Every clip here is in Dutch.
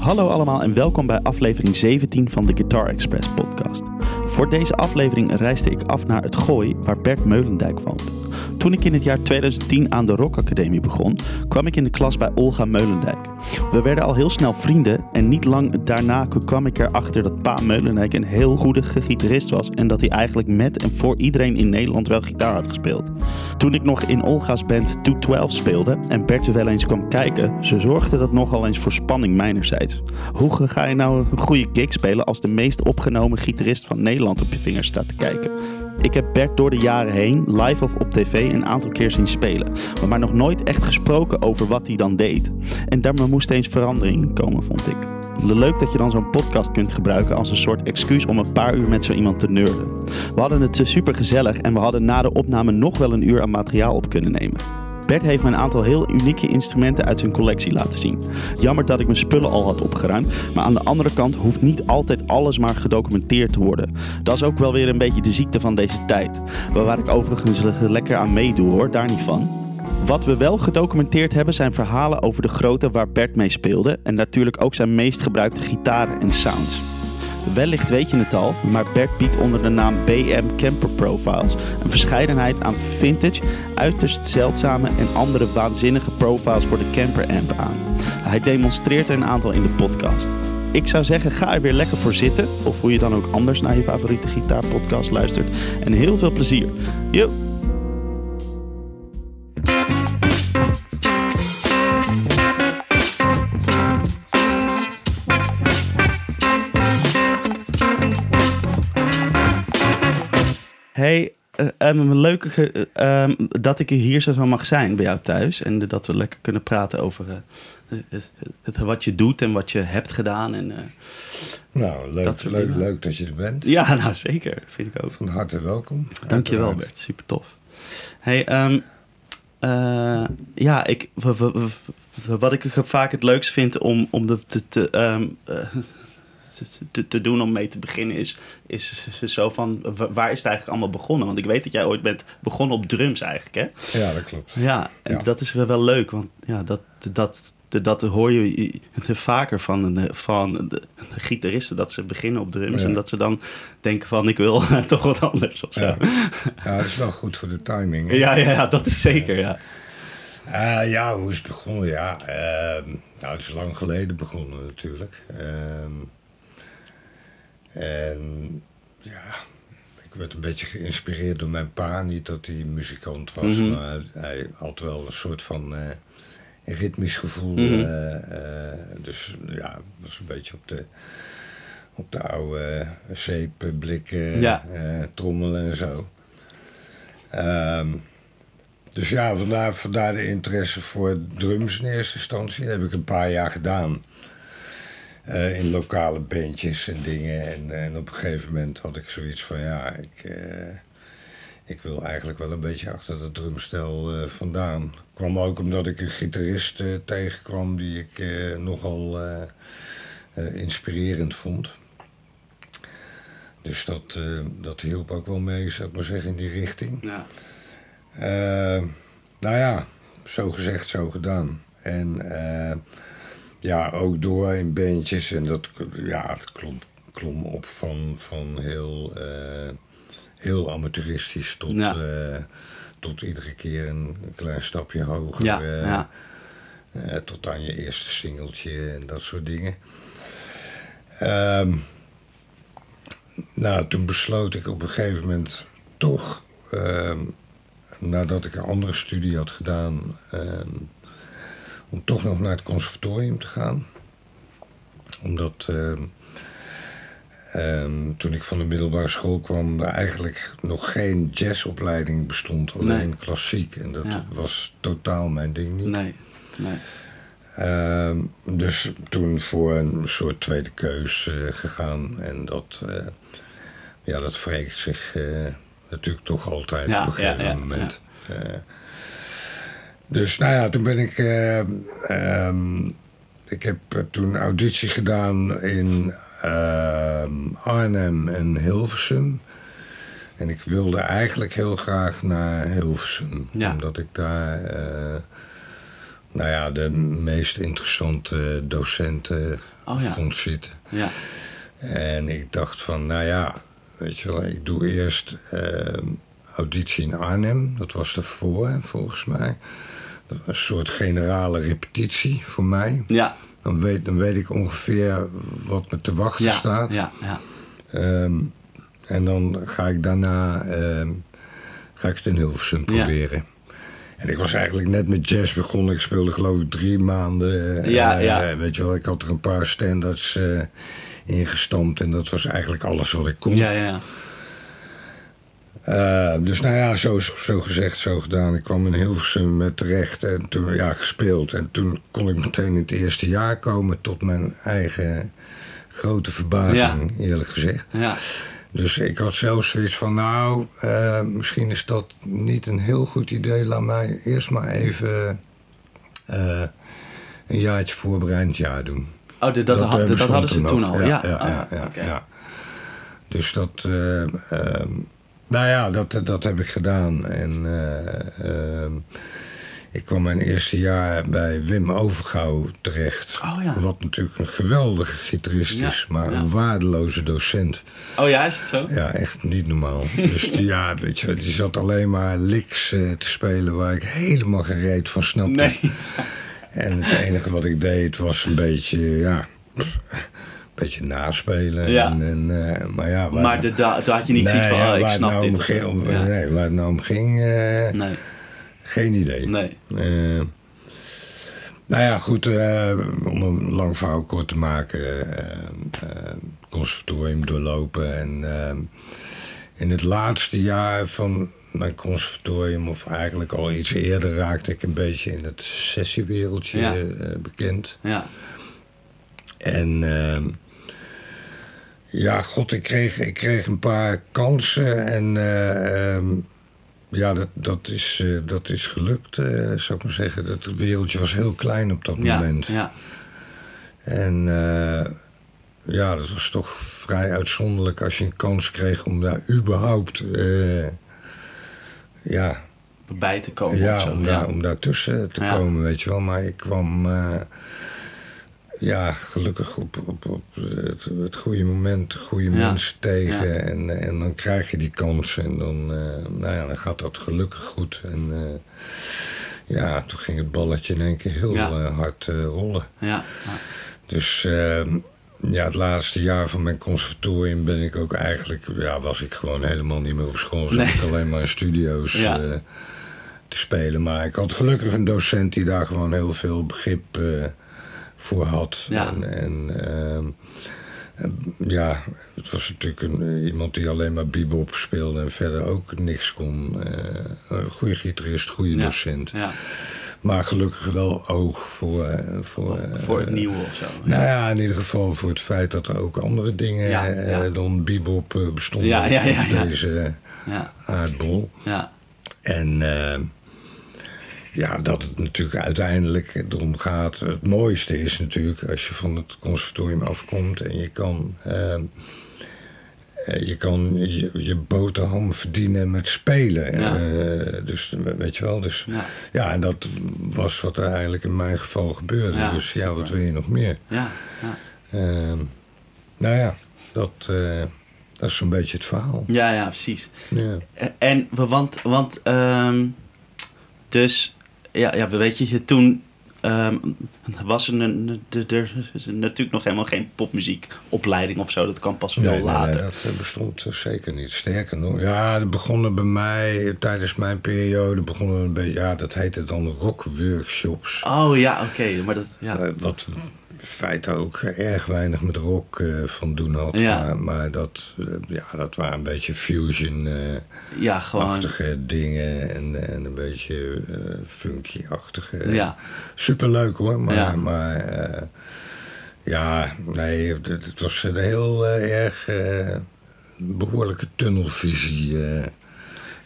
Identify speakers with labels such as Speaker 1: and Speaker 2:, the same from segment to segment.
Speaker 1: Hallo allemaal en welkom bij aflevering 17 van de Guitar Express podcast. Voor deze aflevering reisde ik af naar het Gooi, waar Bert Meulendijk woont. Toen ik in het jaar 2010 aan de Rock Academie begon, kwam ik in de klas bij Olga Meulendijk. We werden al heel snel vrienden en niet lang daarna kwam ik erachter dat Pa Meulendijk een heel goede gitarist was en dat hij eigenlijk met en voor iedereen in Nederland wel gitaar had gespeeld. Toen ik nog in Olga's band 212 speelde en Bert er wel eens kwam kijken, ze zorgde dat nogal eens voor spanning mijnerzijds. Hoe ga je nou een goede gig spelen als de meest opgenomen gitarist van Nederland op je vingers staat te kijken? Ik heb Bert door de jaren heen, live of op tv, een aantal keer zien spelen. Maar nog nooit echt gesproken over wat hij dan deed. En daar moest eens verandering komen, vond ik. Leuk dat je dan zo'n podcast kunt gebruiken als een soort excuus om een paar uur met zo iemand te nerden. We hadden het super gezellig en we hadden na de opname nog wel een uur aan materiaal op kunnen nemen. Bert heeft me een aantal heel unieke instrumenten uit zijn collectie laten zien. Jammer dat ik mijn spullen al had opgeruimd, maar aan de andere kant hoeft niet altijd alles maar gedocumenteerd te worden. Dat is ook wel weer een beetje de ziekte van deze tijd. Waar ik overigens lekker aan meedoe hoor, daar niet van. Wat we wel gedocumenteerd hebben zijn verhalen over de grootte waar Bert mee speelde en natuurlijk ook zijn meest gebruikte gitaren en sounds. Wellicht weet je het al, maar Bert biedt onder de naam BM Camper Profiles een verscheidenheid aan vintage, uiterst zeldzame en andere waanzinnige profiles voor de camper amp aan. Hij demonstreert er een aantal in de podcast. Ik zou zeggen, ga er weer lekker voor zitten, of hoe je dan ook anders naar je favoriete gitaarpodcast luistert. En heel veel plezier. Yo! Hey, um, leuk uh, um, dat ik hier zo mag zijn bij jou thuis. En dat we lekker kunnen praten over uh, het, het, wat je doet en wat je hebt gedaan. En,
Speaker 2: nou, leuk dat, leuk, leuk dat je er bent.
Speaker 1: Ja, nou zeker. Vind ik ook.
Speaker 2: Van harte welkom.
Speaker 1: Dankjewel Bert, super tof. Hey, um, ja, ik, wat ik vaak het leukst vind om, om te te, te, doen om mee te beginnen is, is zo van waar is het eigenlijk allemaal begonnen? Want ik weet dat jij ooit bent begonnen op drums eigenlijk, hè?
Speaker 2: Ja, dat klopt.
Speaker 1: Ja, en dat is wel, wel leuk, want ja, dat, dat, dat hoor je vaker van, de, van de, de gitaristen, dat ze beginnen op drums en dat ze dan denken van ik wil toch wat anders of zo.
Speaker 2: Ja. ja, dat is wel goed voor de timing.
Speaker 1: Ja, ja, ja, dat is zeker, ja.
Speaker 2: Uh, ja, hoe is het begonnen? Ja, uh, nou, het is lang geleden begonnen natuurlijk. Uh, en ja, ik werd een beetje geïnspireerd door mijn pa. Niet dat hij muzikant was, mhm. maar hij had wel een soort van uh, ritmisch gevoel. Mm dus ja, was een beetje op de, op de oude zeepblikken, ja. trommelen en zo. Um, dus ja, vandaar, vandaar de interesse voor drums in eerste instantie. Dat heb ik een paar jaar gedaan. Uh, in lokale bandjes en dingen. En, en op een gegeven moment had ik zoiets van ja, ik, uh, ik wil eigenlijk wel een beetje achter dat drumstel uh, vandaan. Kwam ook omdat ik een gitarist tegenkwam die ik nogal inspirerend vond. Dus dat, dat hielp ook wel mee, zou ik maar zeggen, in die richting. Ja. nou ja, zo gezegd, zo gedaan. En ja, ook door in bandjes. En dat, ja, het klom, klom op van, van heel, uh, heel amateuristisch tot, ja. uh, tot iedere keer een, klein stapje hoger. Ja, uh, ja. tot aan je eerste singeltje en dat soort dingen. Um, nou, toen besloot ik op een gegeven moment toch, um, nadat ik een andere studie had gedaan, um, om toch nog naar het conservatorium te gaan. Omdat uh, toen ik van de middelbare school kwam, er eigenlijk nog geen jazzopleiding bestond, alleen klassiek. En dat was totaal mijn ding niet.
Speaker 1: Nee, nee.
Speaker 2: Uh, dus toen voor een soort tweede keus uh, gegaan. En dat, uh, ja, dat wreekt zich natuurlijk toch altijd ja, op een gegeven ja, moment. Dus nou ja, toen ben ik. Uh, ik heb toen auditie gedaan in uh, Arnhem en Hilversum. En ik wilde eigenlijk heel graag naar Hilversum. Omdat ik daar uh, nou ja, de meest interessante docenten
Speaker 1: Oh ja.
Speaker 2: vond zitten.
Speaker 1: Ja.
Speaker 2: En ik dacht van, nou ja, weet je wel, ik doe eerst ehm, auditie in Arnhem. Dat was ervoor, volgens mij. Een soort generale repetitie voor mij.
Speaker 1: Ja.
Speaker 2: Dan weet, dan weet ik ongeveer wat me te wachten
Speaker 1: Ja.
Speaker 2: staat.
Speaker 1: Ja. Ja.
Speaker 2: Ehm, en dan ga ik daarna ehm, ga ik het in Hilversum
Speaker 1: Ja.
Speaker 2: proberen. En ik was eigenlijk net met jazz begonnen. Ik speelde geloof ik drie maanden. eh,
Speaker 1: Ja,
Speaker 2: eh,
Speaker 1: ja.
Speaker 2: Weet je wel, ik had er een paar standards eh, ingestampt. En dat was eigenlijk alles wat ik kon.
Speaker 1: Ja. Ja.
Speaker 2: Eh, dus nou ja, zo, zo gezegd, zo gedaan. Ik kwam in Hilversum eh, terecht en toen ja, gespeeld. En toen kon ik meteen in het eerste jaar komen tot mijn eigen grote verbazing, eerlijk gezegd.
Speaker 1: Ja.
Speaker 2: Dus ik had zelfs zoiets van, nou, eh, misschien is dat niet een heel goed idee. Laat mij eerst maar even een jaartje voorbereidend jaar doen.
Speaker 1: Oh, dat, dat, had- dat
Speaker 2: bestond
Speaker 1: hadden ze toen al. Ja.
Speaker 2: Ja, ja,
Speaker 1: Ah,
Speaker 2: ja. Dus dat, eh, ehm, nou ja, dat, dat heb ik gedaan. En eh, ehm, ik kwam mijn eerste jaar bij Wim Overgouw terecht.
Speaker 1: Oh ja.
Speaker 2: Wat natuurlijk een geweldige gitarist
Speaker 1: Ja,
Speaker 2: is, maar
Speaker 1: ja.
Speaker 2: een waardeloze docent.
Speaker 1: Oh ja, is het zo?
Speaker 2: Ja, echt niet normaal. dus ja, weet je, die zat alleen maar licks eh, te spelen waar ik helemaal geen reet van snapte.
Speaker 1: Nee.
Speaker 2: En het enige wat ik deed was een beetje, ja, pff, beetje naspelen.
Speaker 1: Ja.
Speaker 2: En, en, eh, maar ja, waar,
Speaker 1: Maar de, da- toen had je niet zoiets van,
Speaker 2: ja,
Speaker 1: oh, ik snap
Speaker 2: nou
Speaker 1: dit.
Speaker 2: om ging,
Speaker 1: Ja.
Speaker 2: Nee, waar het nou om ging, eh,
Speaker 1: Nee.
Speaker 2: geen idee.
Speaker 1: Nee.
Speaker 2: Eh, nou ja, goed, eh, om een lang verhaal kort te maken. eh, eh, conservatorium doorlopen. En eh, in het laatste jaar van mijn conservatorium, of eigenlijk al iets eerder, raakte ik een beetje in het sessiewereldje eh, bekend.
Speaker 1: Ja.
Speaker 2: En ehm, ja, god, ik kreeg, ik kreeg een paar kansen en eh, ehm, ja, dat, dat, is, eh, dat is gelukt, eh, zou ik maar zeggen. Dat het wereldje was heel klein op dat
Speaker 1: Ja.
Speaker 2: moment.
Speaker 1: Ja.
Speaker 2: En ja, dat was toch vrij uitzonderlijk als je een kans kreeg om daar überhaupt ja,
Speaker 1: Bij te komen of
Speaker 2: ja,
Speaker 1: zo.
Speaker 2: om, daar, om daartussen te
Speaker 1: Ja.
Speaker 2: komen, weet je wel. Maar ik kwam, ja, gelukkig op, op, op het, het goede moment, de goede
Speaker 1: Ja.
Speaker 2: mensen tegen.
Speaker 1: Ja.
Speaker 2: En, en dan krijg je die kans en dan, eh, nou ja, dan gaat dat gelukkig goed. En eh, ja, toen ging het balletje in één keer heel
Speaker 1: Ja.
Speaker 2: eh, hard rollen.
Speaker 1: Ja. Ja.
Speaker 2: Dus ehm, ja, het laatste jaar van mijn conservatorium ben ik ook eigenlijk, ja, was ik gewoon helemaal niet meer op school. Zat
Speaker 1: Nee.
Speaker 2: ik alleen maar in studio's te spelen. Maar ik had gelukkig een docent die daar gewoon heel veel begrip voor had.
Speaker 1: Ja.
Speaker 2: En, en ehm, en, ja, het was natuurlijk een, iemand die alleen maar bebop speelde en verder ook niks kon. Eh, een goede gitarist, goede
Speaker 1: Ja.
Speaker 2: docent.
Speaker 1: ja.
Speaker 2: Maar gelukkig wel oog voor, eh, voor, eh,
Speaker 1: Voor het nieuwe of zo.
Speaker 2: nou ja, in ieder geval voor het feit dat er ook andere dingen eh, dan bebop eh, bestonden
Speaker 1: Ja, ja, ja, ja.
Speaker 2: op deze
Speaker 1: Ja.
Speaker 2: aardbol.
Speaker 1: Ja.
Speaker 2: En eh, ja, dat het natuurlijk uiteindelijk erom gaat. Het mooiste is natuurlijk als je van het conservatorium afkomt en je kan, eh, eh, je, kan je, je boterham verdienen met spelen.
Speaker 1: Ja.
Speaker 2: Eh, dus weet je wel, dus
Speaker 1: Ja.
Speaker 2: ja, en dat was wat er eigenlijk in mijn geval gebeurde.
Speaker 1: Ja,
Speaker 2: dus ja, wat wil je nog meer?
Speaker 1: Ja. Ja.
Speaker 2: Ehm, nou ja, dat, eh, dat is zo'n beetje het verhaal.
Speaker 1: Ja, ja, precies.
Speaker 2: Ja.
Speaker 1: En, want, want ehm, dus, ja, ja, weet je, toen ehm, was er, natuurlijk nog helemaal geen popmuziekopleiding of zo. Dat kwam pas veel
Speaker 2: Nee, nee, nee,
Speaker 1: later.
Speaker 2: dat eh, bestond eh, zeker niet. Sterker nog, ja, er begonnen bij mij tijdens mijn periode, begonnen een beetje, ja, dat heette dan rockworkshops.
Speaker 1: Oh ja, oké, maar dat, ja.
Speaker 2: Eh, wat feite ook erg weinig met rock eh, van doen had.
Speaker 1: Ja.
Speaker 2: Maar, maar dat, eh, ja, dat waren een beetje fusion-achtige
Speaker 1: ja, gewoon.
Speaker 2: dingen en, en een beetje eh, funky-achtige.
Speaker 1: Ja.
Speaker 2: Superleuk hoor, maar,
Speaker 1: Ja.
Speaker 2: maar eh, ja, nee, het, het was een heel eh, erg eh, behoorlijke tunnelvisie eh,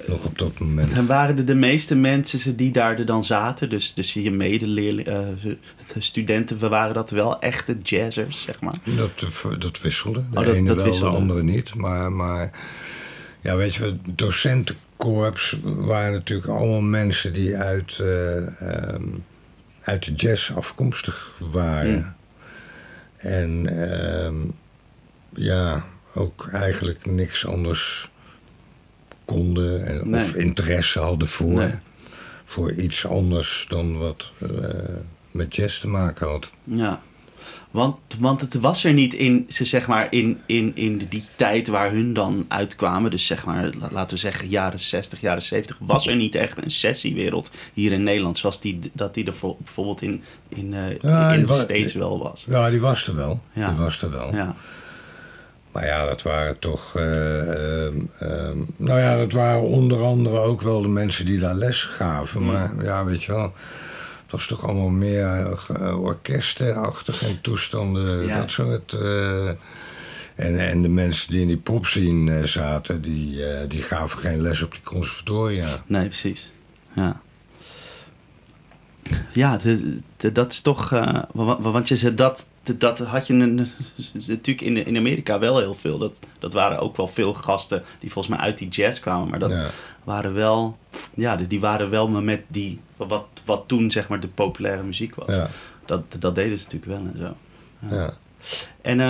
Speaker 2: nog op dat moment.
Speaker 1: En waren er de meeste mensen die daar er dan zaten, dus, dus je medeleerlingen, eh, studenten, we waren dat wel echte jazzers, zeg maar?
Speaker 2: Dat, dat wisselde. De
Speaker 1: Oh, dat-
Speaker 2: ene
Speaker 1: dat
Speaker 2: wel,
Speaker 1: wisselde.
Speaker 2: de andere niet. Maar, maar ja, weet je, docentenkorps waren natuurlijk allemaal mensen die uit, eh, ehm, uit de jazz afkomstig waren.
Speaker 1: Mm.
Speaker 2: En ehm, ja, ook eigenlijk niks anders konden en,
Speaker 1: Nee.
Speaker 2: of interesse hadden voor.
Speaker 1: Nee.
Speaker 2: Voor iets anders dan wat eh, met jazz te maken had.
Speaker 1: Ja. Want, want het was er niet in, ze zeg maar, in, in, in die tijd waar hun dan uitkwamen. Dus zeg maar, la- laten we zeggen, jaren 60, jaren 70. Was er niet echt een sessiewereld hier in Nederland. Zoals die, dat die er voor- bijvoorbeeld in, in, eh,
Speaker 2: Ja,
Speaker 1: in de States wel was.
Speaker 2: Ja, die was er wel.
Speaker 1: Ja.
Speaker 2: Die was er wel.
Speaker 1: Ja.
Speaker 2: Maar ja, dat waren toch. eh, ehm, ehm, nou ja, dat waren onder andere ook wel de mensen die daar les gaven.
Speaker 1: Mm.
Speaker 2: Maar ja, weet je wel. Het was toch allemaal meer eh, ge- orkestenachtig en toestanden,
Speaker 1: Ja.
Speaker 2: dat soort. eh, en, en de mensen die in die popscene eh, zaten, die, eh, die gaven geen les op die conservatoria.
Speaker 1: Nee, precies. Ja. Ja, dat is toch. eh, wa- wa- want je zei dat. Dat had je een, natuurlijk in, in Amerika wel heel veel. Dat, dat waren ook wel veel gasten die volgens mij uit die jazz kwamen. Maar dat
Speaker 2: Ja.
Speaker 1: waren wel. Ja, die waren wel met die. Wat, wat toen zeg maar de populaire muziek was.
Speaker 2: Ja,
Speaker 1: Dat, dat deden ze natuurlijk wel en zo.
Speaker 2: ja.
Speaker 1: En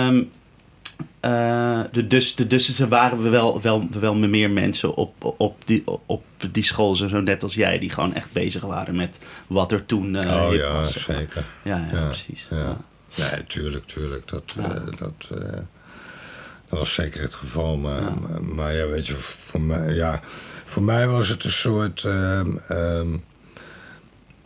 Speaker 1: de, dus, de, dus er waren wel, wel, wel meer mensen op, op, die, op die school, zo net als jij, die gewoon echt bezig waren met wat er toen eh
Speaker 2: oh ja,
Speaker 1: was.
Speaker 2: zeker.
Speaker 1: Ja, ja,
Speaker 2: Ja,
Speaker 1: precies.
Speaker 2: ja. Nee, tuurlijk, tuurlijk. Dat,
Speaker 1: Ja.
Speaker 2: eh, dat, eh, dat was zeker het geval. Maar
Speaker 1: Ja.
Speaker 2: maar, ja, weet je, voor mij, ja, voor mij was het een soort. ehm, ehm,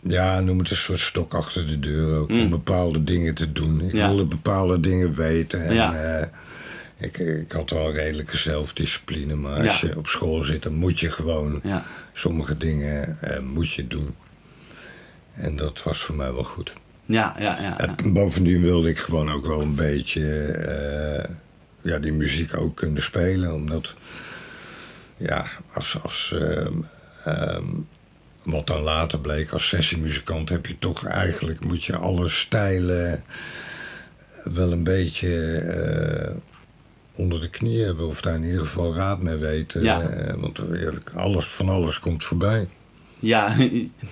Speaker 2: ja, noem het een soort stok achter de deur ook.
Speaker 1: Mm.
Speaker 2: Om bepaalde dingen te doen. Ik
Speaker 1: Ja.
Speaker 2: wilde bepaalde dingen weten. En,
Speaker 1: Ja.
Speaker 2: eh, ik, ik had wel redelijke zelfdiscipline. Maar als je op school zit, dan moet je gewoon sommige dingen moet je doen. En dat was voor mij wel goed.
Speaker 1: Ja, ja, ja.
Speaker 2: En bovendien wilde ik gewoon ook wel een beetje eh, ja, die muziek ook kunnen spelen. Omdat, ja, als, als ehm, ehm, wat dan later bleek, als sessiemuzikant heb je toch eigenlijk, moet je alle stijlen wel een beetje eh, onder de knie hebben. Of daar in ieder geval raad mee weten.
Speaker 1: Ja.
Speaker 2: Eh, want eerlijk, alles, van alles komt voorbij.
Speaker 1: Ja,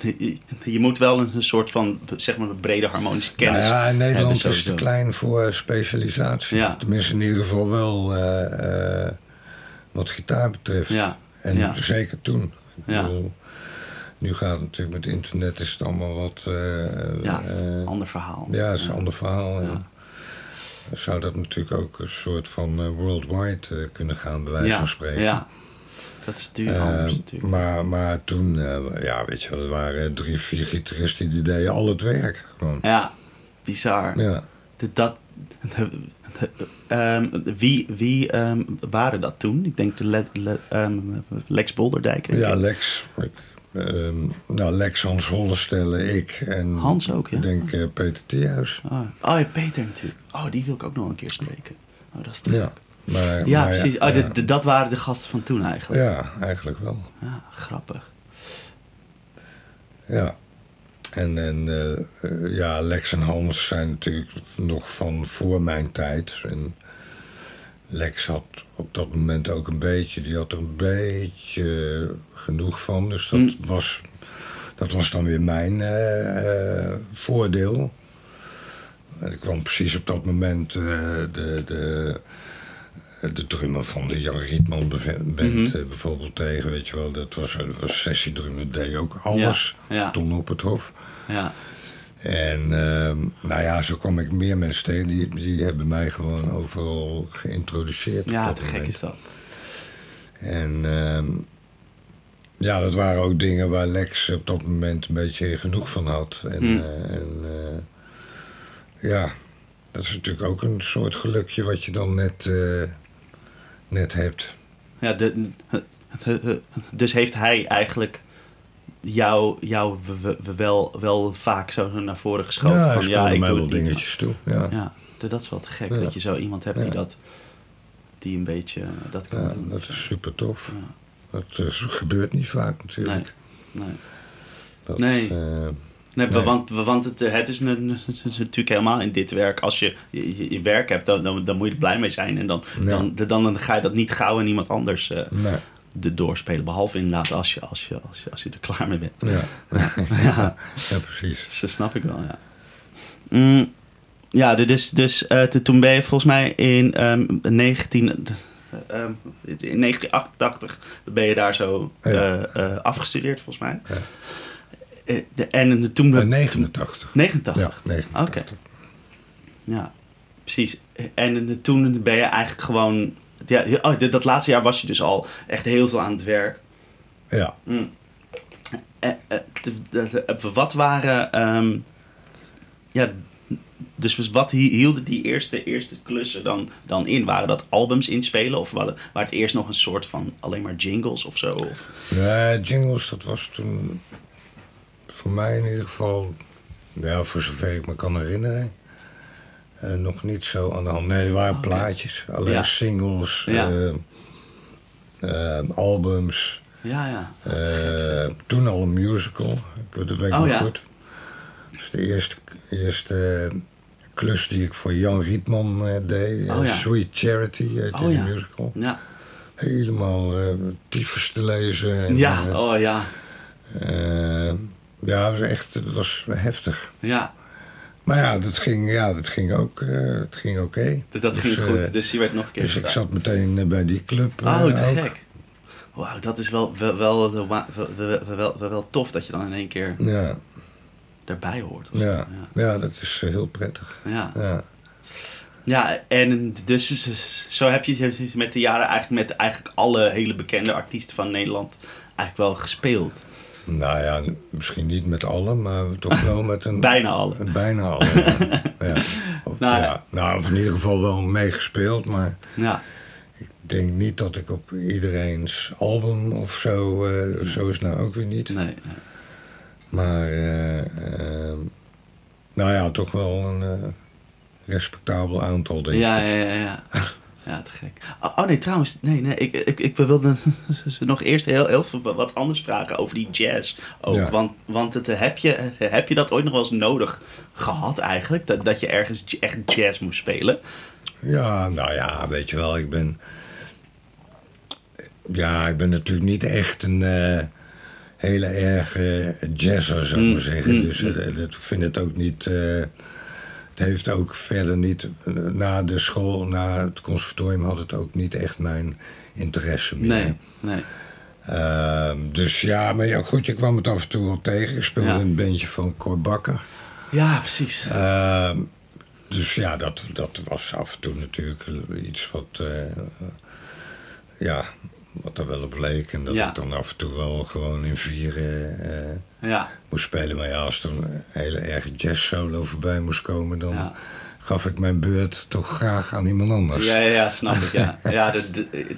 Speaker 1: je moet wel een soort van, zeg maar, een brede harmonische kennis
Speaker 2: Nou ja, in Nederland is te klein voor specialisatie.
Speaker 1: Ja.
Speaker 2: Tenminste, in ieder geval wel eh, eh, wat gitaar betreft.
Speaker 1: Ja,
Speaker 2: En
Speaker 1: ja.
Speaker 2: zeker toen.
Speaker 1: Ja.
Speaker 2: bedoel, nu gaat het natuurlijk met internet is het allemaal wat... eh,
Speaker 1: Ja, ander verhaal.
Speaker 2: ja, is een ander verhaal. Zou dat natuurlijk ook een soort van worldwide kunnen gaan, bij wijze van spreken.
Speaker 1: ja. Dat is natuurlijk
Speaker 2: Eh,
Speaker 1: anders natuurlijk.
Speaker 2: maar, maar toen, eh, ja, weet je wel, er waren drie, vier gitaristen die deden al het werk. Gewoon.
Speaker 1: Ja, bizar.
Speaker 2: Ja.
Speaker 1: De- dat, ehm, wie wie ehm, waren dat toen? Ik denk de Le- Le- ehm, Lex Bolderdijk. denk
Speaker 2: Ja. Lex. Ik, ehm, nou, Lex, Hans Hollestelle, ik en
Speaker 1: Hans ook, ja.
Speaker 2: ik denk eh, Peter Theehuis.
Speaker 1: Oh, oh ja, Peter natuurlijk. Oh, die wil ik ook nog een keer spreken. Oh, dat is te
Speaker 2: Ja. Maar,
Speaker 1: Ja,
Speaker 2: maar
Speaker 1: precies. Oh, de, de- dat waren de gasten van toen eigenlijk.
Speaker 2: ja, eigenlijk wel.
Speaker 1: Ja, grappig.
Speaker 2: Ja. En, en eh, eh, ja, Lex en Hans zijn natuurlijk nog van voor mijn tijd. En Lex had op dat moment ook een beetje, die had er een beetje genoeg van. Dus dat,
Speaker 1: Mm.
Speaker 2: was, dat was dan weer mijn eh, voordeel. En ik kwam precies op dat moment de, de, de drummer van de Jan Rietman band
Speaker 1: Mhm.
Speaker 2: eh, bijvoorbeeld tegen. Weet je wel, dat was, dat was sessiedrummer, deed ook alles.
Speaker 1: Ja, ja.
Speaker 2: Ton op het hof.
Speaker 1: Ja,
Speaker 2: En ehm, nou ja, zo kwam ik meer mensen tegen. Die, die hebben mij gewoon overal geïntroduceerd.
Speaker 1: ja te gek is dat.
Speaker 2: En ehm, ja, dat waren ook dingen waar Lex op dat moment een beetje genoeg van had. En,
Speaker 1: Mm.
Speaker 2: eh, en eh, ja, dat is natuurlijk ook een soort gelukje wat je dan net, eh, net hebt.
Speaker 1: Ja, de, dus heeft hij eigenlijk jou, jou wel, wel vaak zo naar voren geschoven?
Speaker 2: ja,
Speaker 1: van, ja, ik doe
Speaker 2: wel dingetjes toe. Ja.
Speaker 1: Ja, dat is wel te gek.
Speaker 2: Ja.
Speaker 1: Dat je zo iemand hebt die dat die een beetje eh, dat kan
Speaker 2: Ja,
Speaker 1: doen.
Speaker 2: dat is super tof. Dat eh, gebeurt niet vaak natuurlijk.
Speaker 1: Nee.
Speaker 2: Dat,
Speaker 1: Nee.
Speaker 2: eh,
Speaker 1: Nee,
Speaker 2: Nee.
Speaker 1: want, want het, eh, het, is natuurlijk helemaal in dit werk. Als je je, werk hebt, dan, dan, dan moet je er blij mee zijn. En dan, dan, dan, dan ga je dat niet gauw aan iemand anders
Speaker 2: nee.
Speaker 1: de doorspelen. Behalve inderdaad als je, als je, als je, als je er klaar mee bent.
Speaker 2: Ja, ja. ja precies.
Speaker 1: Dus Dat snap ik wel, ja. Mm, ja, dus, dus toen ben je volgens mij in, ehm 19, eh, ehm, in 1988 ben je daar zo
Speaker 2: Ja.
Speaker 1: afgestudeerd, volgens mij.
Speaker 2: Ja.
Speaker 1: Eh, de, en toen...
Speaker 2: Eh,
Speaker 1: toen-
Speaker 2: 89.
Speaker 1: 89?
Speaker 2: Ja, 89.
Speaker 1: Oké. Ja, precies. En eh, toen ben je eigenlijk gewoon... Ja, oh, dat laatste jaar was je dus al echt heel veel aan het werk.
Speaker 2: Ja.
Speaker 1: Mm. Eh, eh, wat waren. ehm, ja, dus wat hi- hielden die eerste, eerste klussen dan, dan in? Waren dat albums inspelen? Of waren, waren het eerst nog een soort van alleen maar jingles of zo? Of,
Speaker 2: Nee, jingles, dat was toen voor mij in ieder geval, ja, voor zover ik me kan herinneren, eh, nog niet zo aan de hand. Nee, er waren
Speaker 1: Oké.
Speaker 2: plaatjes, alleen
Speaker 1: Ja.
Speaker 2: singles,
Speaker 1: Ja.
Speaker 2: eh, eh, albums.
Speaker 1: ja, ja.
Speaker 2: Toen al een musical, ik weet- dat weet ik
Speaker 1: Oh,
Speaker 2: nog
Speaker 1: ja.
Speaker 2: goed. Dat is de eerste, eerste klus die ik voor Jan Rietman deed.
Speaker 1: Oh.
Speaker 2: Sweet Charity heet
Speaker 1: Oh,
Speaker 2: die
Speaker 1: ja.
Speaker 2: musical.
Speaker 1: Ja,
Speaker 2: Helemaal eh tyfus te lezen. En,
Speaker 1: ja, oh ja.
Speaker 2: eh, ja, was echt dat was heftig.
Speaker 1: Ja.
Speaker 2: Maar ja, dat ging, ja, dat ging ook uh, ging oké.
Speaker 1: Dat,
Speaker 2: dus,
Speaker 1: ging goed, eh, dus je werd nog een keer
Speaker 2: Dus ik zat meteen eh, bij die club.
Speaker 1: Oh, te gek. Wauw, dat is wel wel wel, wel, wel, tof dat je dan in één keer
Speaker 2: ja.
Speaker 1: daarbij hoort.
Speaker 2: Ja. ja. Dat is heel prettig.
Speaker 1: Ja.
Speaker 2: ja.
Speaker 1: ja. en dus, dus, dus zo heb je met de jaren eigenlijk met eigenlijk alle hele bekende artiesten van Nederland eigenlijk wel gespeeld.
Speaker 2: Nou ja, misschien niet met alle, maar toch wel met een...
Speaker 1: Bijna alle.
Speaker 2: Bijna alle, ja. ja. Of,
Speaker 1: Nou,
Speaker 2: ja. Nou, of in ieder geval wel meegespeeld, maar
Speaker 1: Ja,
Speaker 2: ik denk niet dat ik op iedereen's album of zo, eh, zo is het nou ook weer niet.
Speaker 1: nee.
Speaker 2: Maar, eh, ehm, nou ja, toch wel een eh, respectabel aantal, denk ik.
Speaker 1: ja, ja, ja. Ja, te gek. Oh, oh, nee, trouwens, nee, nee, ik, ik, ik wilde nog eerst heel, heel veel wat anders vragen over die jazz ook.
Speaker 2: Ja.
Speaker 1: Want, want het, heb, je, heb je dat ooit nog wel eens nodig gehad eigenlijk? Dat, dat je ergens echt jazz moest spelen?
Speaker 2: Ja, nou ja, weet je wel, ik ben... Ja, ik ben natuurlijk niet echt een eh, hele erge jazzer, zou ik
Speaker 1: Mm,
Speaker 2: maar zeggen.
Speaker 1: mm,
Speaker 2: dus
Speaker 1: mm.
Speaker 2: eh, dat- ik vind het ook niet... het heeft ook verder niet... na de school, na het conservatorium had het ook niet echt mijn interesse meer.
Speaker 1: Nee, nee.
Speaker 2: Ehm, dus ja, maar ja, goed, je kwam het af en toe wel tegen. Ik speelde
Speaker 1: Ja.
Speaker 2: een bandje van Cor Bakker.
Speaker 1: Ja, precies.
Speaker 2: Ehm, dus ja, dat, dat was af en toe natuurlijk iets wat, eh, ja, wat er wel op leek. En dat
Speaker 1: Ja.
Speaker 2: ik dan af en toe wel gewoon in vieren eh,
Speaker 1: Ja,
Speaker 2: moest spelen. Maar ja, als er een hele erge jazz solo voorbij moest komen, dan
Speaker 1: ja.
Speaker 2: gaf ik mijn beurt toch graag aan iemand anders.
Speaker 1: Ja, ja, snap ik. Ja, ja de, de-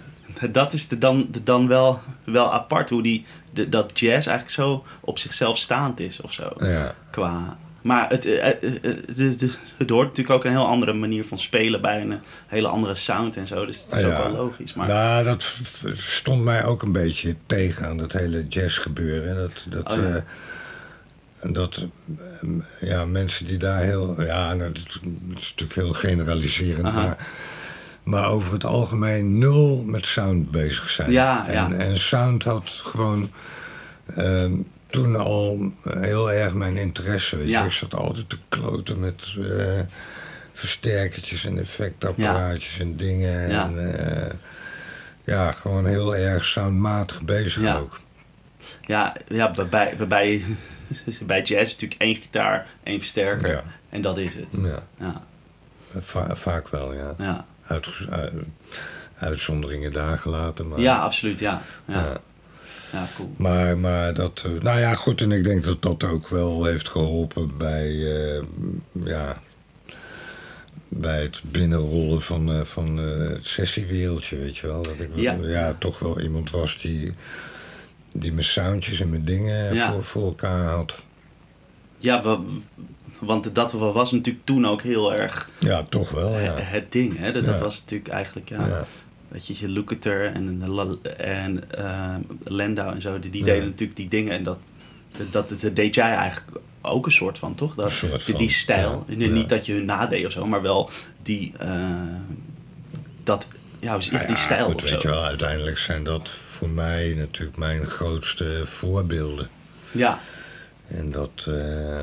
Speaker 1: dat is de dan, de dan wel, wel apart hoe die, dat jazz eigenlijk zo op zichzelf staand is of zo.
Speaker 2: Ja.
Speaker 1: Qua, maar het, eh, eh, eh, de- het hoort natuurlijk ook een heel andere manier van spelen bij een hele andere sound en zo. Dus het is
Speaker 2: Ja.
Speaker 1: ook wel logisch. Maar,
Speaker 2: Nou, dat stond mij ook een beetje tegen aan dat hele jazz gebeuren. Dat, dat,
Speaker 1: Oh, ja.
Speaker 2: eh, dat ja, mensen die daar heel. Ja, nou, dat is natuurlijk heel generaliserend.
Speaker 1: Aha.
Speaker 2: Maar, maar over het algemeen nul met sound bezig zijn.
Speaker 1: Ja,
Speaker 2: en,
Speaker 1: ja.
Speaker 2: en sound had gewoon. ehm, toen al heel erg mijn interesse. Weet je.
Speaker 1: Ja.
Speaker 2: Ik zat altijd te kloten met eh, versterkertjes en effectapparaatjes en dingen.
Speaker 1: Ja.
Speaker 2: En, eh, ja, gewoon heel erg soundmatig bezig ook.
Speaker 1: ja, ja, waarbij, waarbij bij jazz natuurlijk één gitaar, één versterker. En dat is het.
Speaker 2: Ja,
Speaker 1: Ja,
Speaker 2: va- vaak wel, ja.
Speaker 1: ja.
Speaker 2: Uitge- uitzonderingen daar gelaten. Maar,
Speaker 1: ja absoluut. Ja, ja.
Speaker 2: Ja.
Speaker 1: ja cool.
Speaker 2: Maar, maar dat, eh, nou ja, goed, en ik denk dat dat ook wel heeft geholpen bij, eh, ja, bij het binnenrollen van, eh, van het sessiewereldje, weet je wel. Dat ik
Speaker 1: Ja.
Speaker 2: ja. toch wel iemand was die, die mijn soundjes en mijn dingen
Speaker 1: Ja.
Speaker 2: voor, voor elkaar had.
Speaker 1: Ja, wa- want dat was natuurlijk toen ook heel erg
Speaker 2: Ja, toch wel, ja.
Speaker 1: het ding. Hè? Dat, dat was natuurlijk eigenlijk, ja,
Speaker 2: Ja.
Speaker 1: Weet je, Lukather en, en Landau en zo, die, die
Speaker 2: Ja.
Speaker 1: deden natuurlijk die dingen. En dat, dat, dat deed jij eigenlijk ook een soort van, toch? Dat, die, die stijl.
Speaker 2: ja.
Speaker 1: Niet dat je hun nadeed of zo, maar wel die, eh, dat, ja,
Speaker 2: Nou
Speaker 1: die
Speaker 2: ja,
Speaker 1: stijl
Speaker 2: goed, weet
Speaker 1: zo.
Speaker 2: je wel, uiteindelijk zijn dat voor mij natuurlijk mijn grootste voorbeelden.
Speaker 1: Ja,
Speaker 2: En dat, eh,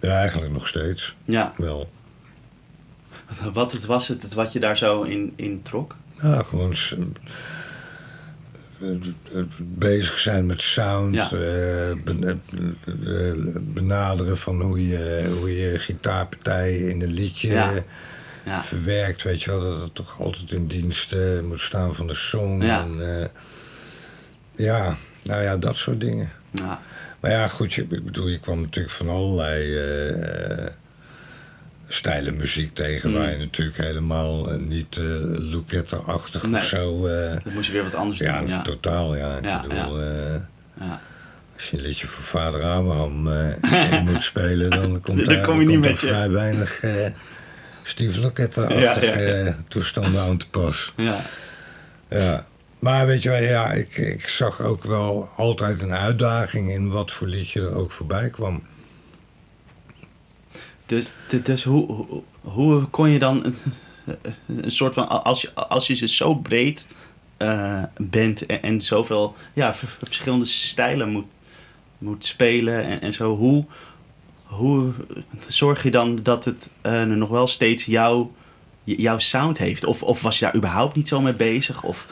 Speaker 2: ja, eigenlijk nog steeds
Speaker 1: ja.
Speaker 2: wel.
Speaker 1: Wat was het wat je daar zo in, in trok?
Speaker 2: Ja, gewoon het- het bezig zijn met sound,
Speaker 1: Ja.
Speaker 2: eh, ben- eh, benaderen van hoe je, hoe je gitaarpartij in een liedje
Speaker 1: Ja. Ja,
Speaker 2: verwerkt. Weet je wel, dat het toch altijd in dienst eh, moet staan van de song.
Speaker 1: Ja.
Speaker 2: En, eh, ja, nou ja, dat soort dingen. Maar ja, goed, je- ik bedoel, je kwam natuurlijk van allerlei eh, stijlen muziek tegen...
Speaker 1: Mm.
Speaker 2: waar je natuurlijk helemaal eh, niet uh, Lucetta-achtig
Speaker 1: Nee.
Speaker 2: of zo... eh,
Speaker 1: dan moest je weer wat anders
Speaker 2: ja,
Speaker 1: doen. Ja,
Speaker 2: totaal, ja. Ik
Speaker 1: Ja,
Speaker 2: bedoel, eh,
Speaker 1: ja.
Speaker 2: als je een liedje voor vader Abraham eh, moet spelen... dan komt daar,
Speaker 1: kom je niet
Speaker 2: komt
Speaker 1: met je-
Speaker 2: vrij weinig eh Steve Lucetta-achtige eh, toestanden aan te pas.
Speaker 1: ja.
Speaker 2: Ja. Maar weet je wel, ja, ik, ik zag ook wel altijd een uitdaging in wat voor liedje er ook voorbij kwam.
Speaker 1: Dus, dus- hoe, hoe, hoe kon je dan een, soort van, als je, als je dus zo breed eh, bent en, en zoveel ja, verschillende stijlen moet, moet spelen en, en zo, hoe, hoe zorg je dan dat het eh, nog wel steeds jouw, jouw sound heeft? Of, of was je daar überhaupt niet zo mee bezig? Of.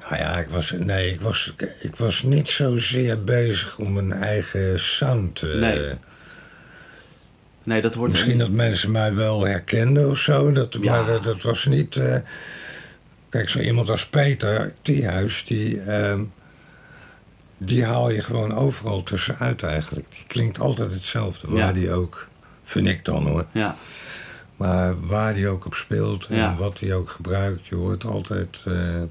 Speaker 2: Nou ja, ik was, nee, ik was, ik was niet zozeer bezig om mijn eigen sound te...
Speaker 1: Nee. Nee, dat wordt
Speaker 2: Misschien dat mensen mij wel herkenden of zo. Dat,
Speaker 1: Ja.
Speaker 2: Maar dat, dat was niet... eh, kijk, zo iemand als Peter Thiehuis, die... ehm, die haal je gewoon overal tussenuit eigenlijk. Die klinkt altijd hetzelfde, waar
Speaker 1: Ja.
Speaker 2: die ook... Vind ik dan hoor.
Speaker 1: Ja,
Speaker 2: Maar waar die ook op speelt en
Speaker 1: Ja.
Speaker 2: wat hij ook gebruikt, je hoort altijd eh,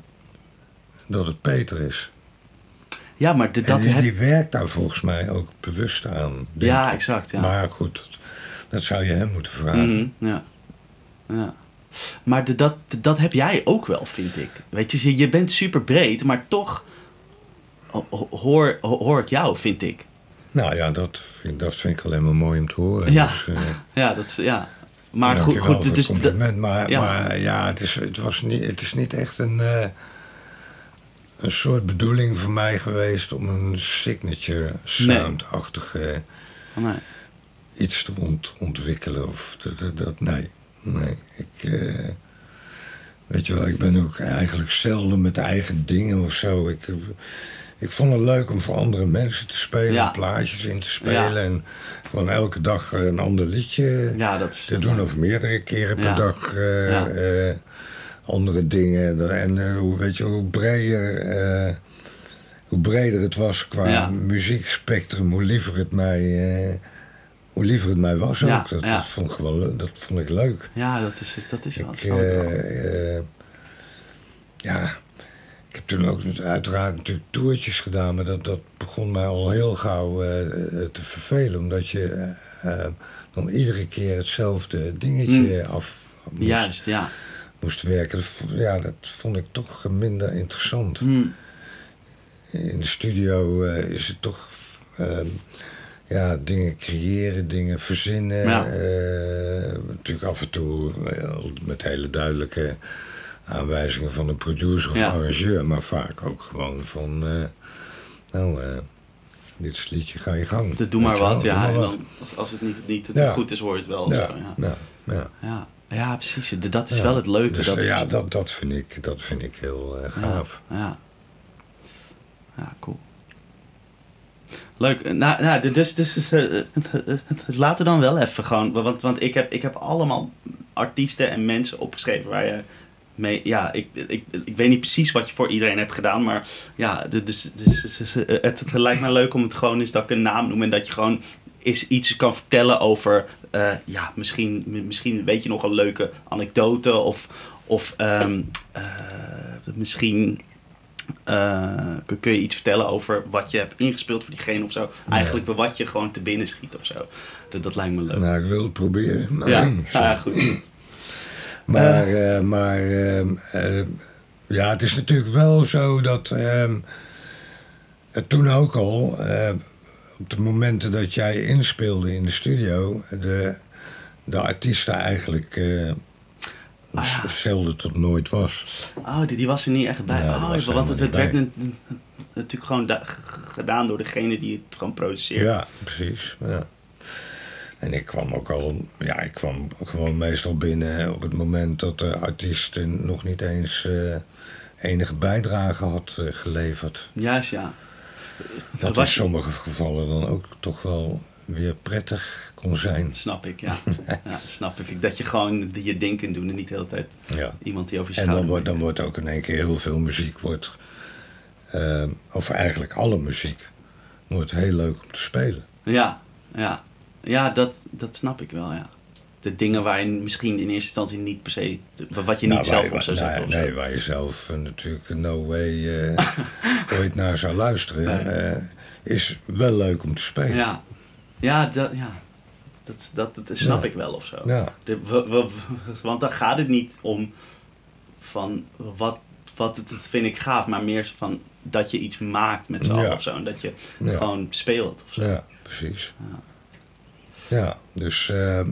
Speaker 2: dat het Peter is.
Speaker 1: ja maar de,
Speaker 2: en
Speaker 1: dat
Speaker 2: die,
Speaker 1: heb
Speaker 2: die werkt daar volgens mij ook bewust aan.
Speaker 1: Ja,
Speaker 2: ik.
Speaker 1: exact, ja.
Speaker 2: Maar goed, dat, zou je hem moeten vragen.
Speaker 1: Mhm, ja. ja. Maar de, dat, dat heb jij ook wel, vind ik. Weet je, je- bent super breed, maar toch ho- ho- hoor, ho- hoor ik jou, vind ik.
Speaker 2: Nou ja, dat vind, dat vind ik alleen maar mooi om te horen.
Speaker 1: Ja.
Speaker 2: Dus, eh,
Speaker 1: Ja, dat is, ja. Maar goed, goed dus, dat-
Speaker 2: compliment. Maar
Speaker 1: ja.
Speaker 2: ja, maar, ja het, is, het, was niet, het is niet echt een, eh, een soort bedoeling voor mij geweest om een signature sound-achtige
Speaker 1: oh, nee.
Speaker 2: Iets te ont- ontwikkelen. Of dat, dat, dat- nee, nee. Ik, eh, weet je wel, ik ben ook eigenlijk zelden met eigen dingen of zo. Ik, ik vond het leuk om voor andere mensen te spelen,
Speaker 1: Ja.
Speaker 2: plaatjes in te spelen.
Speaker 1: Ja.
Speaker 2: En gewoon elke dag een ander liedje
Speaker 1: Ja, dat is...
Speaker 2: te doen. Of meerdere keren per dag eh, eh, andere dingen. En hoe, weet je, hoe breder... hoe breder het was qua
Speaker 1: Ja.
Speaker 2: muziekspectrum, hoe liever het mij, eh, hoe liever het mij was
Speaker 1: Ja,
Speaker 2: ook. Dat,
Speaker 1: ja.
Speaker 2: dat, vond ik wel, dat vond ik leuk.
Speaker 1: Ja, dat is, dat is wel...
Speaker 2: Ik, eh, eh, ja, ik heb toen ook uiteraard natuurlijk toertjes gedaan, maar dat, dat begon mij al heel gauw eh, te vervelen, omdat je dan iedere keer hetzelfde dingetje af moest,
Speaker 1: Juist, ja.
Speaker 2: moest werken. Ja, dat vond ik toch minder interessant.
Speaker 1: Hm.
Speaker 2: In de studio is het toch ehm, ja, dingen creëren, dingen verzinnen.
Speaker 1: Ja.
Speaker 2: eh, natuurlijk af en toe eh, met hele duidelijke aanwijzingen van een producer of
Speaker 1: Ja.
Speaker 2: arrangeur, maar vaak ook gewoon van. eh, nou, dit is het liedje, ga je gang.
Speaker 1: Doe maar wat, ja. En
Speaker 2: maar wat.
Speaker 1: dan, als, als het niet, niet het
Speaker 2: Ja.
Speaker 1: goed is, hoor je het wel.
Speaker 2: Ja,
Speaker 1: Zo, ja.
Speaker 2: ja, ja.
Speaker 1: Ja. ja, precies. Dat is wel het leuke.
Speaker 2: Dus,
Speaker 1: dat,
Speaker 2: ja, dat, dat, vind ik, dat vind ik heel gaaf.
Speaker 1: Ja, ja. Ja, cool. Leuk. Nou, nou dus, dus, dus, dus laten we dan wel even gewoon... Want, want ik, heb, ik heb allemaal artiesten en mensen opgeschreven waar je mee... Ja, ik, ik, ik weet niet precies wat je voor iedereen hebt gedaan, maar ja, dus, dus, dus, dus, eh, het, het lijkt me leuk om het gewoon eens dat ik een naam noem en dat je gewoon is iets kan vertellen over, eh, ja, misschien, misschien weet je nog een leuke anekdote of, of ehm, eh, misschien kun- kun je iets vertellen over wat je hebt ingespeeld voor diegene of zo. Eigenlijk bij wat je gewoon te binnen schiet of zo. Dat, dat lijkt me leuk.
Speaker 2: Nou, ik wil het proberen.
Speaker 1: ja,
Speaker 2: Zo.
Speaker 1: ja, goed.
Speaker 2: Maar, eh, maar ehm, eh, ja, het is natuurlijk wel zo dat ehm, toen ook al, eh, op de momenten dat jij inspeelde in de studio, de, de artiesten eigenlijk eh,
Speaker 1: Ah, ja.
Speaker 2: zelden tot nooit was.
Speaker 1: Oh, die, die was er niet echt bij.
Speaker 2: Ja,
Speaker 1: oh,
Speaker 2: was
Speaker 1: want het, het werd natuurlijk gewoon gedaan door degene die het gewoon produceert.
Speaker 2: Ja, precies. Ja. En ik kwam ook al, ja, ik kwam gewoon meestal binnen op het moment dat de artiest nog niet eens eh, enige bijdrage had eh, geleverd.
Speaker 1: Juist, ja.
Speaker 2: Dat in
Speaker 1: was-
Speaker 2: sommige gevallen dan ook toch wel weer prettig kon zijn.
Speaker 1: Dat snap ik, ja. ja. Snap ik. Dat je gewoon je ding kunt doen en niet de hele tijd
Speaker 2: Ja.
Speaker 1: iemand die over je
Speaker 2: En dan wordt, dan wordt ook in één keer heel veel muziek, wordt, ehm, of eigenlijk alle muziek, wordt heel leuk om te spelen.
Speaker 1: Ja, ja. Ja, dat, dat snap ik wel, ja. De dingen waar je misschien in eerste instantie niet per se... Wat je niet
Speaker 2: Nou,
Speaker 1: zelf
Speaker 2: waar-
Speaker 1: op zou zetten
Speaker 2: nee, nee, waar je zelf eh, natuurlijk no way eh, ooit naar zou luisteren, eh, is wel leuk om te spelen.
Speaker 1: Ja, ja, dat, ja. Dat, dat, dat, snap
Speaker 2: Ja.
Speaker 1: ik wel of zo.
Speaker 2: Ja.
Speaker 1: De, w- w- w- want dan gaat het niet om van wat, wat het vind ik gaaf, maar meer van dat je iets maakt met z'n
Speaker 2: Ja.
Speaker 1: allen of zo. En dat je gewoon speelt of zo.
Speaker 2: Ja, precies. Ja, dus ehm,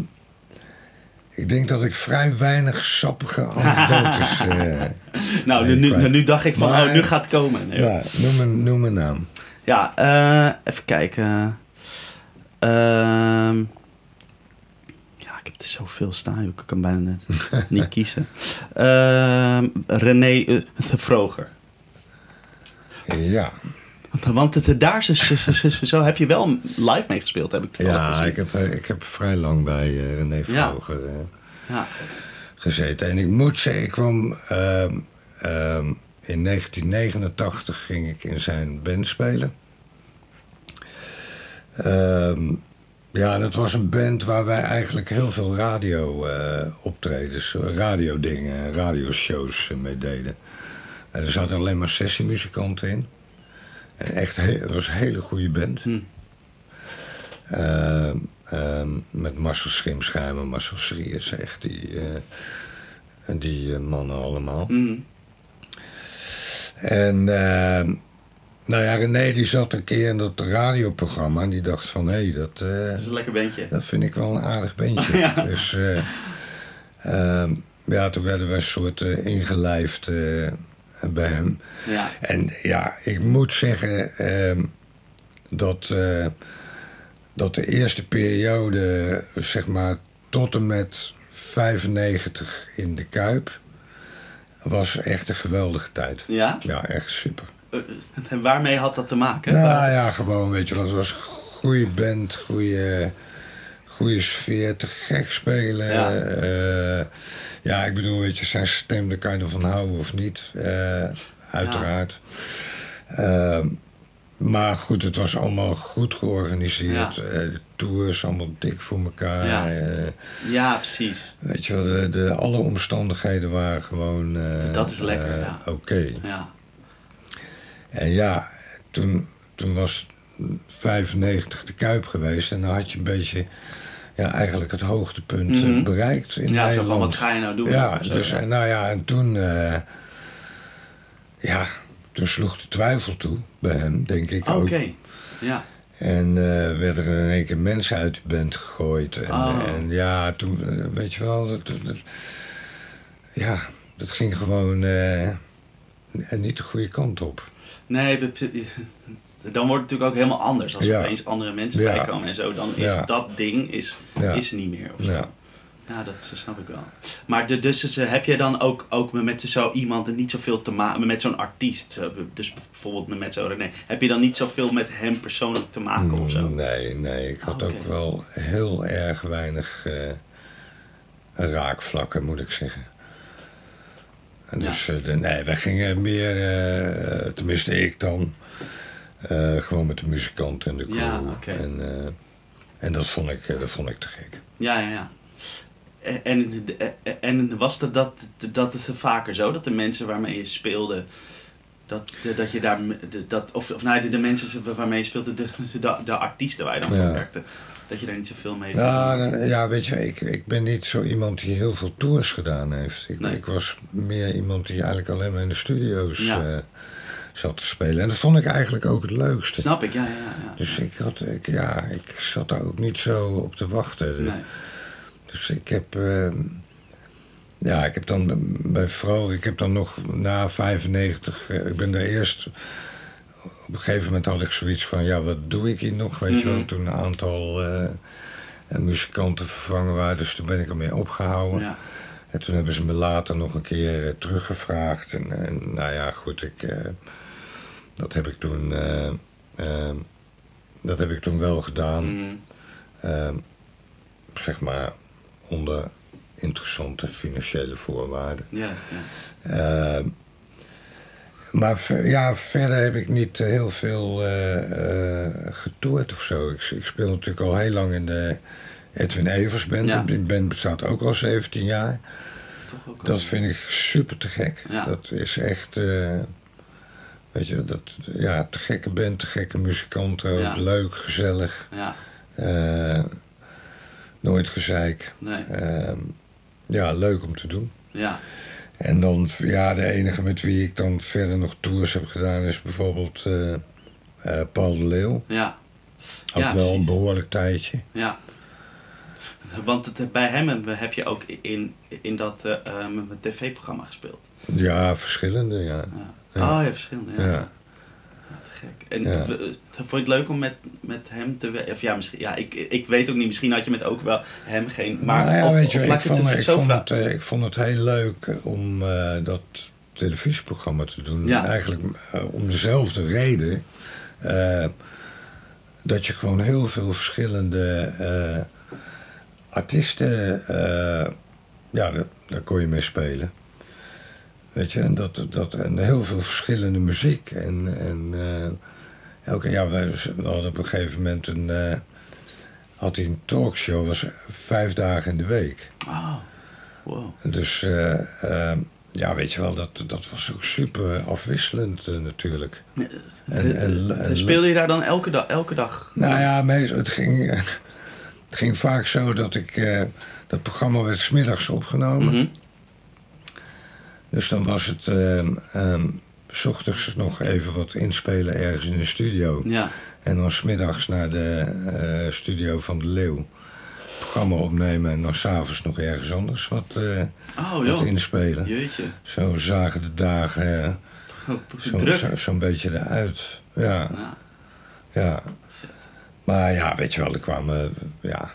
Speaker 2: ik denk dat ik vrij weinig sappige anekdotes... eh
Speaker 1: Nou, nu,
Speaker 2: kwijt.
Speaker 1: nu dacht ik van,
Speaker 2: Maar-
Speaker 1: oh, nu gaat het komen. Nee,
Speaker 2: ja, noem een, noem een naam.
Speaker 1: Ja, eh, even kijken. Ehm, ja, ik heb er zoveel staan, ik kan bijna net niet kiezen. Ehm, René eh, Vroger.
Speaker 2: Ja,
Speaker 1: Want het, daar zo, zo, heb je wel live mee gespeeld, heb ik toevallig
Speaker 2: ja
Speaker 1: gezien.
Speaker 2: ik, heb, eh, ik heb vrij lang bij eh, René
Speaker 1: Ja.
Speaker 2: Vroger eh,
Speaker 1: Ja.
Speaker 2: gezeten. En ik moet zeggen, ik kwam... ehm, in 1989 ging ik in zijn band spelen. Ehm, ja, dat was een band waar wij eigenlijk heel veel radio eh, optredens, radiodingen, radioshows eh, mee deden. En er zaten alleen maar sessiemuzikanten in. En echt, he- het was een hele goede band.
Speaker 1: Hm.
Speaker 2: Ehm, ehm, met Marcel Schimschijmer, Marcel Schriers, echt die, eh, en die mannen allemaal.
Speaker 1: Mm.
Speaker 2: En nou ja, René die zat een keer in dat radioprogramma en die dacht van hé, dat, eh,
Speaker 1: Dat is een lekker bandje.
Speaker 2: dat vind ik wel een aardig beentje.
Speaker 1: Ja.
Speaker 2: Dus eh, ehm, ja, toen werden we een soort eh, ingelijfd bij hem.
Speaker 1: Ja.
Speaker 2: En ja, ik moet zeggen ehm, dat, dat de eerste periode, zeg maar tot en met 95 in de Kuip, was echt een geweldige tijd.
Speaker 1: Ja?
Speaker 2: Ja, echt super.
Speaker 1: Eh, En waarmee had dat te maken?
Speaker 2: Nou ja, gewoon, weet je, het was een goede band, goede, goede sfeer, te gek spelen.
Speaker 1: Ja.
Speaker 2: Ja. ja, ik bedoel, weet je, zijn stem, daar kan je ervan houden of niet, eh, uiteraard. Ehm, maar goed, het was allemaal goed georganiseerd.
Speaker 1: Ja.
Speaker 2: Eh, de tours, allemaal dik voor elkaar.
Speaker 1: Ja.
Speaker 2: eh,
Speaker 1: Ja, precies.
Speaker 2: weet je wel, de, de, alle omstandigheden waren gewoon... eh,
Speaker 1: Dat is lekker,
Speaker 2: eh,
Speaker 1: ja.
Speaker 2: Oké.
Speaker 1: Ja.
Speaker 2: En ja, toen, toen was 95 de Kuip geweest. En dan had je een beetje ja, eigenlijk het hoogtepunt
Speaker 1: Mhm.
Speaker 2: bereikt in
Speaker 1: Ja, zo
Speaker 2: Nederland.
Speaker 1: van, wat ga je nou doen?
Speaker 2: Ja,
Speaker 1: zo,
Speaker 2: dus,
Speaker 1: ja.
Speaker 2: nou ja, en toen... eh, ja, toen sloeg de twijfel toe bij hem, denk ik ook.
Speaker 1: Oké. Ja.
Speaker 2: En eh, werden er in één keer mensen uit de band gegooid. En,
Speaker 1: Oh.
Speaker 2: en ja, toen, eh, weet je wel, dat, ja, dat ging gewoon eh, niet de goede kant op.
Speaker 1: Nee, dan wordt het natuurlijk ook helemaal anders. Als er
Speaker 2: Ja.
Speaker 1: opeens andere mensen
Speaker 2: Ja.
Speaker 1: bijkomen en zo. Dan is
Speaker 2: Ja.
Speaker 1: dat ding is, is niet meer. Of zo.
Speaker 2: Ja.
Speaker 1: Dat snap ik wel. Maar de, dus eh, heb je dan ook, ook met zo iemand en niet zoveel te maken met zo'n artiest? Zo, Dus bijvoorbeeld met zo'n René. Heb je dan niet zoveel met hem persoonlijk te maken of zo?
Speaker 2: Nee, nee, ik had
Speaker 1: Oh, oké.
Speaker 2: ook wel heel erg weinig eh, raakvlakken, moet ik zeggen. En dus, eh, de, nee, wij gingen meer, eh, tenminste ik dan, eh, gewoon met de muzikant en de crew. En, eh, en dat vond ik, eh, dat vond ik te gek.
Speaker 1: Ja, ja, ja. En, en, en was dat, dat, dat het vaker zo? Dat de mensen waarmee je speelde, dat, dat je daar, dat, of, of nou, de, de mensen waarmee je speelde, de, de, de artiesten waar je dan
Speaker 2: Ja.
Speaker 1: werkte, dat je daar niet zoveel mee
Speaker 2: Ja, nou, ja, weet je, ik, ik ben niet zo iemand die heel veel tours gedaan heeft. Ik,
Speaker 1: Nee.
Speaker 2: ik was meer iemand die eigenlijk alleen maar in de studio's
Speaker 1: Ja.
Speaker 2: eh, zat te spelen. En dat vond ik eigenlijk ook het leukste.
Speaker 1: Snap ik, ja, ja, ja.
Speaker 2: Dus ik, had, ik, ja, ik zat daar ook niet zo op te wachten.
Speaker 1: Nee.
Speaker 2: Dus ik heb... ehm, ja, ik heb dan bij Vroeg, ik heb dan nog na 95, eh, ik ben daar eerst. Op een gegeven moment had ik zoiets van, ja, wat doe ik hier nog? Weet je wel,
Speaker 1: Mhm.
Speaker 2: toen een aantal eh, muzikanten vervangen waren, dus toen ben ik ermee opgehouden.
Speaker 1: Ja.
Speaker 2: En toen hebben ze me later nog een keer eh, teruggevraagd. En, en nou ja, goed, ik, eh, dat heb ik toen. dat heb ik toen wel gedaan.
Speaker 1: Mhm.
Speaker 2: eh, zeg maar onder interessante financiële voorwaarden.
Speaker 1: Ja.
Speaker 2: Maar ja, verder heb ik niet eh, heel veel eh, getoerd of zo. Ik, ik speel natuurlijk al heel lang in de Edwin Evers Band.
Speaker 1: Ja.
Speaker 2: Die band bestaat ook al 17 jaar.
Speaker 1: Toch ook
Speaker 2: Dat vind ik super te gek.
Speaker 1: Ja.
Speaker 2: Dat is echt, weet je, dat, ja, te gekke band, te gekke muzikanten.
Speaker 1: Ja.
Speaker 2: Leuk, gezellig,
Speaker 1: Ja,
Speaker 2: nooit gezeik.
Speaker 1: nee.
Speaker 2: Ehm, ja, leuk om te doen.
Speaker 1: Ja,
Speaker 2: En dan, ja, de enige met wie ik dan verder nog tours heb gedaan is bijvoorbeeld eh, eh, Paul de Leeuw.
Speaker 1: ja,
Speaker 2: Ook
Speaker 1: Ja,
Speaker 2: wel een behoorlijk tijdje.
Speaker 1: ja. Want het, bij hem heb je ook in, in dat eh, tv-programma gespeeld.
Speaker 2: Ja, verschillende, ja.
Speaker 1: Ja.
Speaker 2: Ja.
Speaker 1: Oh ja, verschillende. Ja.
Speaker 2: Ja.
Speaker 1: Gek. En
Speaker 2: Ja.
Speaker 1: vond je het leuk om met, met hem te werken? Of ja, misschien, ja ik, ik weet ook niet. Misschien had je met ook wel hem geen... Maar,
Speaker 2: nou ja,
Speaker 1: of-
Speaker 2: weet je,
Speaker 1: of
Speaker 2: ik,
Speaker 1: het
Speaker 2: vond,
Speaker 1: dus
Speaker 2: ik,
Speaker 1: zo
Speaker 2: vond het, eh, ik vond het heel leuk eh, om eh, dat televisieprogramma te doen.
Speaker 1: Ja.
Speaker 2: Eigenlijk om dezelfde reden. dat je gewoon heel veel verschillende artiesten... ja, daar, daar kon je mee spelen. Weet je, en, dat, dat, en heel veel verschillende muziek. En, en eh, elke, ja, we, we hadden op een gegeven moment een... eh, had hij een talkshow, was vijf dagen in de week.
Speaker 1: Oh, wow.
Speaker 2: Dus eh, ja, weet je wel, dat, dat was ook super afwisselend natuurlijk. En-
Speaker 1: En,
Speaker 2: en- en-
Speaker 1: speelde je daar dan elke dag? Elke dag?
Speaker 2: Nou ja, meestal, het, ging, het ging vaak zo dat ik... dat programma werd smiddags opgenomen.
Speaker 1: Mhm.
Speaker 2: Dus dan was het s ochtends nog even wat inspelen ergens in de studio.
Speaker 1: Ja,
Speaker 2: En dan smiddags naar de eh, studio van de Leeuw. Programma opnemen en dan s'avonds nog ergens anders wat, eh,
Speaker 1: oh
Speaker 2: wat inspelen.
Speaker 1: Jeetje.
Speaker 2: Zo zagen de dagen eh, zo-
Speaker 1: Druk.
Speaker 2: zo- zo'n beetje eruit. Ja,
Speaker 1: Ja.
Speaker 2: ja. Maar ja, weet je wel, er kwamen, ja,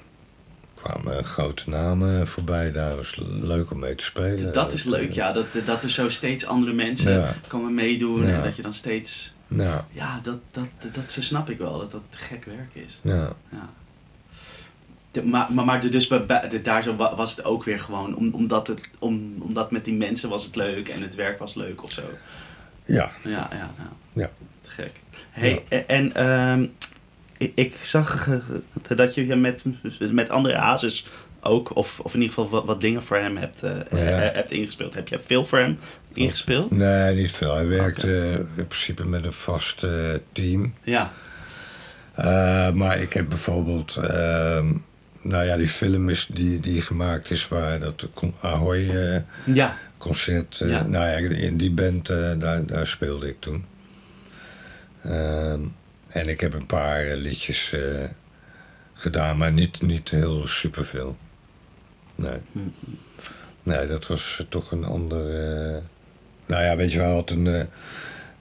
Speaker 2: kwamen grote namen voorbij. Daar was leuk om mee te spelen.
Speaker 1: Dat is leuk, ja. Dat, dat er zo steeds andere mensen
Speaker 2: Ja.
Speaker 1: komen meedoen.
Speaker 2: Ja.
Speaker 1: En dat je dan steeds...
Speaker 2: Ja,
Speaker 1: Ja, dat, dat, dat, snap ik wel. Dat dat gek werk is.
Speaker 2: ja.
Speaker 1: Ja. De, maar, maar, maar de- dus bij, de- daar zo wa- was het ook weer gewoon... Om, omdat, het, om, omdat met die mensen was het leuk en het werk was leuk of zo.
Speaker 2: Ja,
Speaker 1: Ja, ja, ja.
Speaker 2: Ja.
Speaker 1: Te gek. Hey, en ehm, ik, zag eh, dat je met, met André Hazes ook, of, of in ieder geval wat, wat dingen voor hem hebt, eh,
Speaker 2: Ja.
Speaker 1: eh, hebt ingespeeld. Heb jij veel voor hem ingespeeld?
Speaker 2: nee, niet veel. Hij werkte in principe met een vast team.
Speaker 1: Ja.
Speaker 2: Maar ik heb bijvoorbeeld, ehm, nou ja, die film is die, die gemaakt is waar dat Ahoy
Speaker 1: Ja.
Speaker 2: concert,
Speaker 1: Ja.
Speaker 2: nou ja, in die band, daar, daar speelde ik toen. En ik heb een paar eh, liedjes eh, gedaan, maar niet, niet heel superveel. Nee.
Speaker 1: Hm.
Speaker 2: Nee, dat was eh, toch een ander. eh, nou ja, weet je wel, had een eh,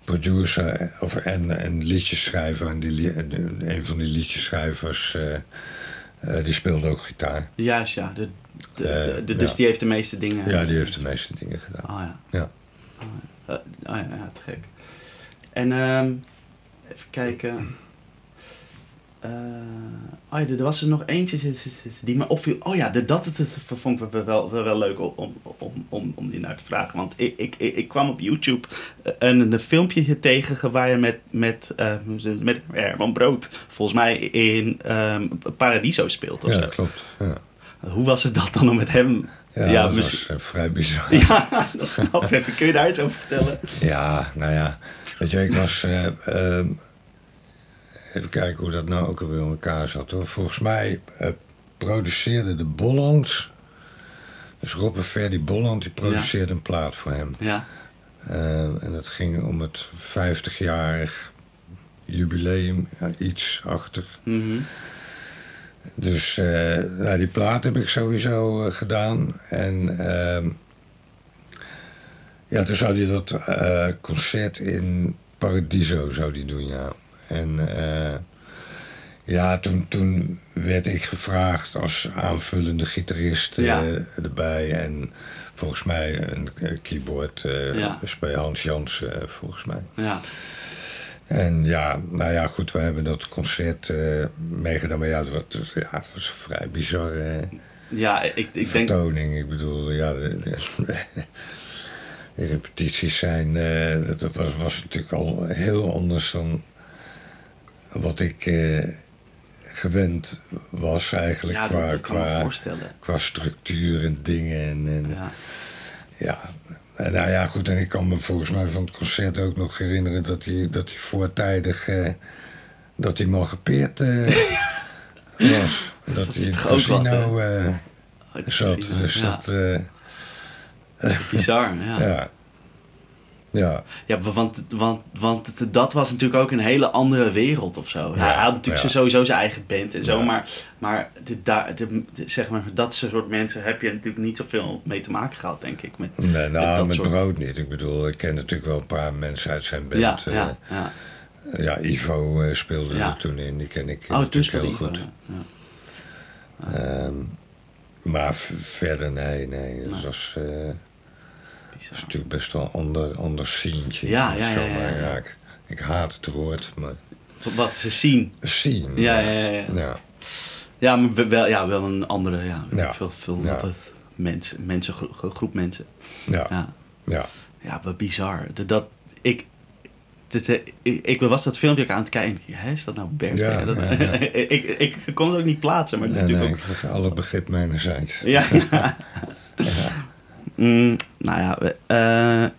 Speaker 2: producer eh, of, en een liedjeschrijver. En die, en, eh, een van die liedjeschrijvers eh, eh, die speelde ook gitaar.
Speaker 1: Juist, ja. De, de, de-
Speaker 2: Eh,
Speaker 1: de- dus
Speaker 2: ja.
Speaker 1: die heeft de meeste dingen.
Speaker 2: Ja, die heeft de meeste dingen gedaan.
Speaker 1: Oh ja.
Speaker 2: Ja.
Speaker 1: Oh, ja. Eh, oh ja, ja, te gek. En ehm, even kijken. Eh, oh ja, er was er nog eentje die me opviel. Oh ja, de, dat het, het vond ik wel, wel, wel, leuk om, om, om, om die naar te vragen. Want ik, ik, ik, kwam op YouTube een, een filmpje tegen waar je met, met, eh, met Herman Brood volgens mij in ehm, Paradiso speelt. Of
Speaker 2: Ja,
Speaker 1: zo.
Speaker 2: klopt. Ja,
Speaker 1: Hoe was het dat dan om met hem?
Speaker 2: ja,
Speaker 1: Ja,
Speaker 2: dat
Speaker 1: misschien-
Speaker 2: was eh, vrij bizar.
Speaker 1: Ja, dat snap ik. Kun je daar iets over vertellen?
Speaker 2: Ja, nou ja. Weet je, ik was. eh, ehm, even kijken hoe dat nou ook alweer in elkaar zat. Hoor. Volgens mij eh, produceerde de Bollands. Dus Robbe Verdi Bolland, die produceerde een plaat voor hem.
Speaker 1: Ja.
Speaker 2: Eh, en het ging om het 50-jarig jubileum, ja, iets achtig.
Speaker 1: Mhm.
Speaker 2: Dus eh, nou, die plaat heb ik sowieso gedaan. En ehm, Ja, toen zou hij dat eh, concert in Paradiso zou die doen, ja. En eh, ja, toen, toen werd ik gevraagd als aanvullende gitarist eh, erbij. En volgens mij een keyboard
Speaker 1: Ja.
Speaker 2: bij Hans Jansen, volgens mij.
Speaker 1: Ja.
Speaker 2: En ja, nou ja, goed, we hebben dat concert meegedaan. Maar ja, het was, ja, het was een vrij bizarre
Speaker 1: Ja, ik, ik denk...
Speaker 2: vertoning. Ik bedoel, ja, de, repetities zijn... eh, dat was, was natuurlijk al heel anders dan wat ik eh, gewend was eigenlijk.
Speaker 1: Ja,
Speaker 2: qua,
Speaker 1: dat, kan me
Speaker 2: qua,
Speaker 1: voorstellen.
Speaker 2: qua structuur en dingen. En, en,
Speaker 1: Ja.
Speaker 2: ja. En nou ja, goed, en ik kan me volgens mij van het concert ook nog herinneren dat hij, dat hij voortijdig eh, dat hij mal gepeerd eh, was. Dat hij in het casino zat. Dus
Speaker 1: ja.
Speaker 2: dat,
Speaker 1: Bizar, ja.
Speaker 2: ja. Ja,
Speaker 1: Ja, want, want, want dat was natuurlijk ook een hele andere wereld of zo.
Speaker 2: Ja,
Speaker 1: hij had natuurlijk
Speaker 2: ja.
Speaker 1: sowieso zijn eigen band en zo,
Speaker 2: Ja.
Speaker 1: maar, maar, de, daar, de, zeg maar dat soort mensen heb je natuurlijk niet zoveel mee te maken gehad, denk ik. Met,
Speaker 2: nee,
Speaker 1: met
Speaker 2: nou,
Speaker 1: dat
Speaker 2: met
Speaker 1: soort-
Speaker 2: brood niet. Ik bedoel, ik ken natuurlijk wel een paar mensen uit zijn band.
Speaker 1: ja,
Speaker 2: eh,
Speaker 1: ja, ja.
Speaker 2: ja, Ivo eh, speelde er toen in, die ken ik
Speaker 1: Oh,
Speaker 2: natuurlijk heel goed. Ehm, maar verder, nee, nee. Dat was,
Speaker 1: Bizar.
Speaker 2: is natuurlijk best wel een ander, ander sientje.
Speaker 1: Ja,
Speaker 2: of
Speaker 1: ja,
Speaker 2: zo,
Speaker 1: ja, ja, ja.
Speaker 2: ik, haat het woord, maar
Speaker 1: Wat ze zien.
Speaker 2: scene.
Speaker 1: Ja, ja, ja. ja.
Speaker 2: ja.
Speaker 1: Ja, maar we- wel, ja, wel een andere, ja,
Speaker 2: Ja.
Speaker 1: veel, veel mensen, mensen, gro- groep mensen.
Speaker 2: ja,
Speaker 1: Ja,
Speaker 2: ja.
Speaker 1: ja maar bizar. Dat, ik, dit, eh, ik, ik was dat filmpje ook aan het kijken. Hè, is dat nou Bert?
Speaker 2: Ja,
Speaker 1: dat,
Speaker 2: ja, ja.
Speaker 1: ik, ik kon het ook niet plaatsen, maar het is
Speaker 2: Nee, nee,
Speaker 1: natuurlijk
Speaker 2: ik krijg alle begrip mijnerzijds.
Speaker 1: ook... Ja. Mm, nou ja, we- eh,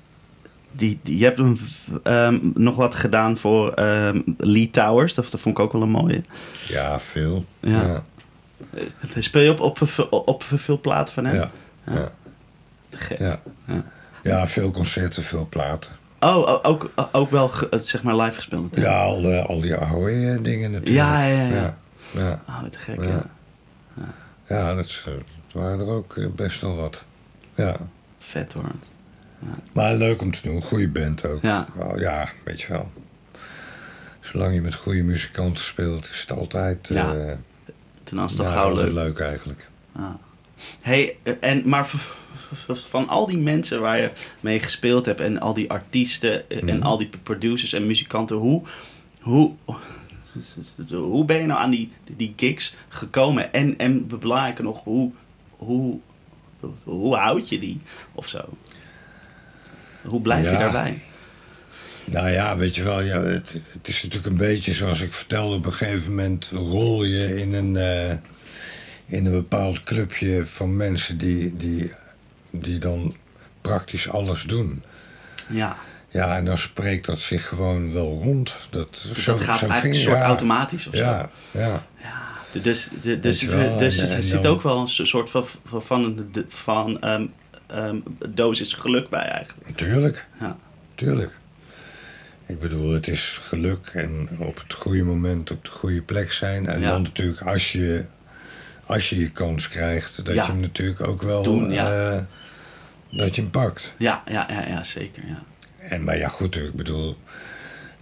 Speaker 1: die, die, je hebt hem, ehm, nog wat gedaan voor ehm, Lee Towers. Dat, dat vond ik ook wel een mooie.
Speaker 2: Ja, veel.
Speaker 1: Ja.
Speaker 2: Ja,
Speaker 1: Eh, Speel je op, op, op, op veel platen van hem?
Speaker 2: ja, ja,
Speaker 1: Te gek.
Speaker 2: ja.
Speaker 1: Ja.
Speaker 2: Ja, veel concerten, veel platen.
Speaker 1: Oh, ook, ook wel eh, zeg maar live gespeeld natuurlijk.
Speaker 2: Ja, al, eh, al die Ahoy dingen natuurlijk.
Speaker 1: Ja, ja, ja.
Speaker 2: ja. ja.
Speaker 1: Oh, wat te gek,
Speaker 2: Ja.
Speaker 1: ja.
Speaker 2: Ja, dat, eh, dat waren er ook eh, best wel wat. Ja.
Speaker 1: Vet hoor.
Speaker 2: Maar leuk om te doen, goede band ook.
Speaker 1: Ja.
Speaker 2: Ja, weet je wel. Zolang je met goede muzikanten speelt, is het altijd
Speaker 1: Ja,
Speaker 2: eh,
Speaker 1: Ten
Speaker 2: ja,
Speaker 1: gauw leuk.
Speaker 2: leuk eigenlijk.
Speaker 1: Ah. Hey, eh, en, maar van al die mensen waar je mee gespeeld hebt en al die artiesten eh, en
Speaker 2: Mhm.
Speaker 1: al die producers en muzikanten, hoe, hoe, hoe ben je nou aan die, die gigs gekomen? En, en belangrijker nog, hoe, hoe, hoe houd je die of zo? Hoe blijf je daarbij?
Speaker 2: Nou ja, weet je wel, ja, het, het is natuurlijk een beetje zoals ik vertelde. Op een gegeven moment rol je in een, eh, in een bepaald clubje van mensen die, die, die dan praktisch alles doen.
Speaker 1: Ja,
Speaker 2: Ja, en dan spreekt dat zich gewoon wel rond. Dat,
Speaker 1: dus
Speaker 2: zo-
Speaker 1: dat gaat
Speaker 2: zo
Speaker 1: eigenlijk
Speaker 2: ging-
Speaker 1: een soort
Speaker 2: ja,
Speaker 1: automatisch of zo.
Speaker 2: Ja, ja.
Speaker 1: Dus, de, dus,
Speaker 2: wel,
Speaker 1: dus
Speaker 2: en-
Speaker 1: er
Speaker 2: en
Speaker 1: zit
Speaker 2: dan-
Speaker 1: ook wel een soort van, van, van, een- van ehm, ehm, dosis geluk bij eigenlijk.
Speaker 2: Tuurlijk,
Speaker 1: Ja.
Speaker 2: tuurlijk. Ik bedoel, het is geluk en op het goede moment op de goede plek zijn. En
Speaker 1: Ja.
Speaker 2: dan natuurlijk als je, als je je kans krijgt, dat
Speaker 1: Ja.
Speaker 2: je hem natuurlijk ook wel
Speaker 1: Doen, ja.
Speaker 2: eh, dat je hem pakt.
Speaker 1: Ja, ja, ja, ja, zeker. Ja.
Speaker 2: En, maar ja, goed, ik bedoel,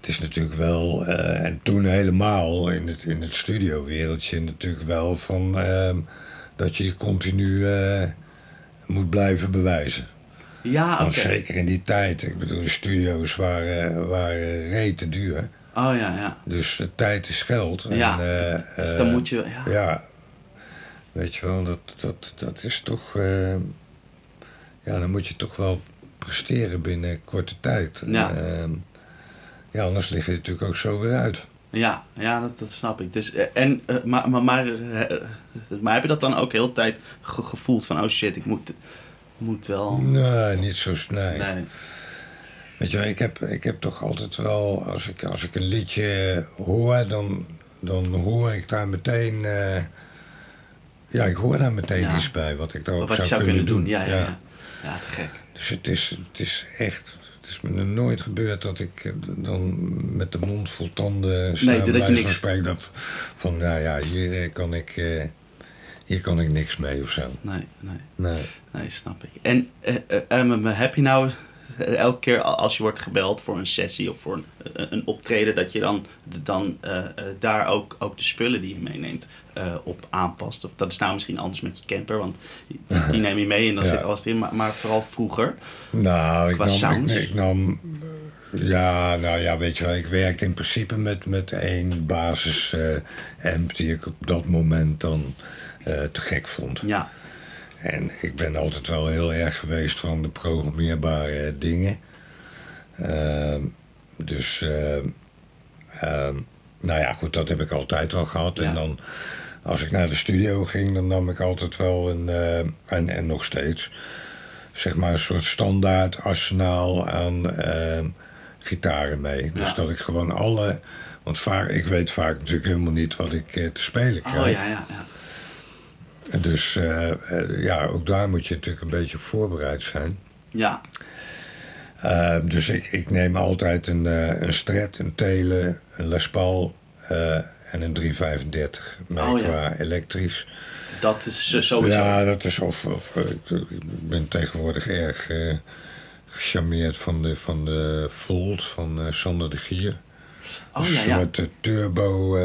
Speaker 2: het is natuurlijk wel, eh, en toen helemaal in het, in het studiowereldje natuurlijk wel van ehm, dat je je continu eh, moet blijven bewijzen.
Speaker 1: Ja, oké.
Speaker 2: Zeker in die tijd, ik bedoel, de studio's waren, waren rete duur.
Speaker 1: Oh ja, ja.
Speaker 2: Dus de tijd is geld. En,
Speaker 1: Ja,
Speaker 2: eh,
Speaker 1: Dus
Speaker 2: eh,
Speaker 1: dan moet je... Ja.
Speaker 2: Ja, weet je wel, dat, dat, dat is toch. eh, ja, dan moet je toch wel presteren binnen korte tijd.
Speaker 1: Ja.
Speaker 2: Ehm, ja, anders lig je natuurlijk ook zo weer uit.
Speaker 1: Ja, ja dat, dat snap ik. Dus, eh, en, eh, maar, maar, maar, eh, maar heb je dat dan ook heel de tijd ge- gevoeld van... Oh shit, ik moet, moet wel...
Speaker 2: Nee, niet zo snel.
Speaker 1: Nee.
Speaker 2: Weet je wel, ik heb, ik heb toch altijd wel, als ik, als ik een liedje hoor, dan, dan hoor ik daar meteen. ja, ik hoor daar meteen
Speaker 1: Ja.
Speaker 2: iets bij wat ik daar ook
Speaker 1: Wat je
Speaker 2: zou,
Speaker 1: zou kunnen doen. Ja, Ja.
Speaker 2: ja.
Speaker 1: Ja, te gek.
Speaker 2: Dus het is, het is echt. Het is me nooit gebeurd dat ik eh, dan met de mond vol tanden sta.
Speaker 1: Nee, dat je niks-
Speaker 2: van spreken dat van, nou ja, hier eh, kan ik, eh, hier kan ik niks mee of zo.
Speaker 1: Nee, nee.
Speaker 2: Nee.
Speaker 1: Nee, snap ik. En heb je nou, elke keer als je wordt gebeld voor een sessie of voor een, een optreden, dat je dan, dan uh, daar ook, ook de spullen die je meeneemt uh, op aanpast. Of, dat is nou misschien anders met je camper, want die neem je mee en dan ja. zit alles in. Maar, maar vooral vroeger.
Speaker 2: Nou, ik nam, sounds. Ik, ik nam, ja, nou ja, weet je wel, ik werkte in principe met, met één basis amp die ik op dat moment dan te gek vond.
Speaker 1: Ja.
Speaker 2: En ik ben altijd wel heel erg geweest van de programmeerbare dingen. Uh, dus, uh, uh, nou ja, goed, dat heb ik altijd wel gehad. En dan, als ik naar de studio ging, dan nam ik altijd wel een, eh, en, en nog steeds, zeg maar een soort standaard arsenaal aan ehm, gitaren mee. Dus dat ik gewoon alle, want vaak, ik weet vaak natuurlijk helemaal niet wat ik eh, te spelen krijg.
Speaker 1: Oh ja, ja, ja.
Speaker 2: Dus uh, ja, ook daar moet je natuurlijk een beetje op voorbereid zijn.
Speaker 1: Ja.
Speaker 2: Uh, dus ik, ik neem altijd een, uh, een Strat, een Tele, een Les Paul en een 335 mee oh, ja. qua elektrisch.
Speaker 1: Dat is sowieso.
Speaker 2: Ja, dat is of, of ik ben tegenwoordig erg gecharmeerd van de, van de Volt van Sander de Gier.
Speaker 1: Oh, ja, ja.
Speaker 2: Een soort turbo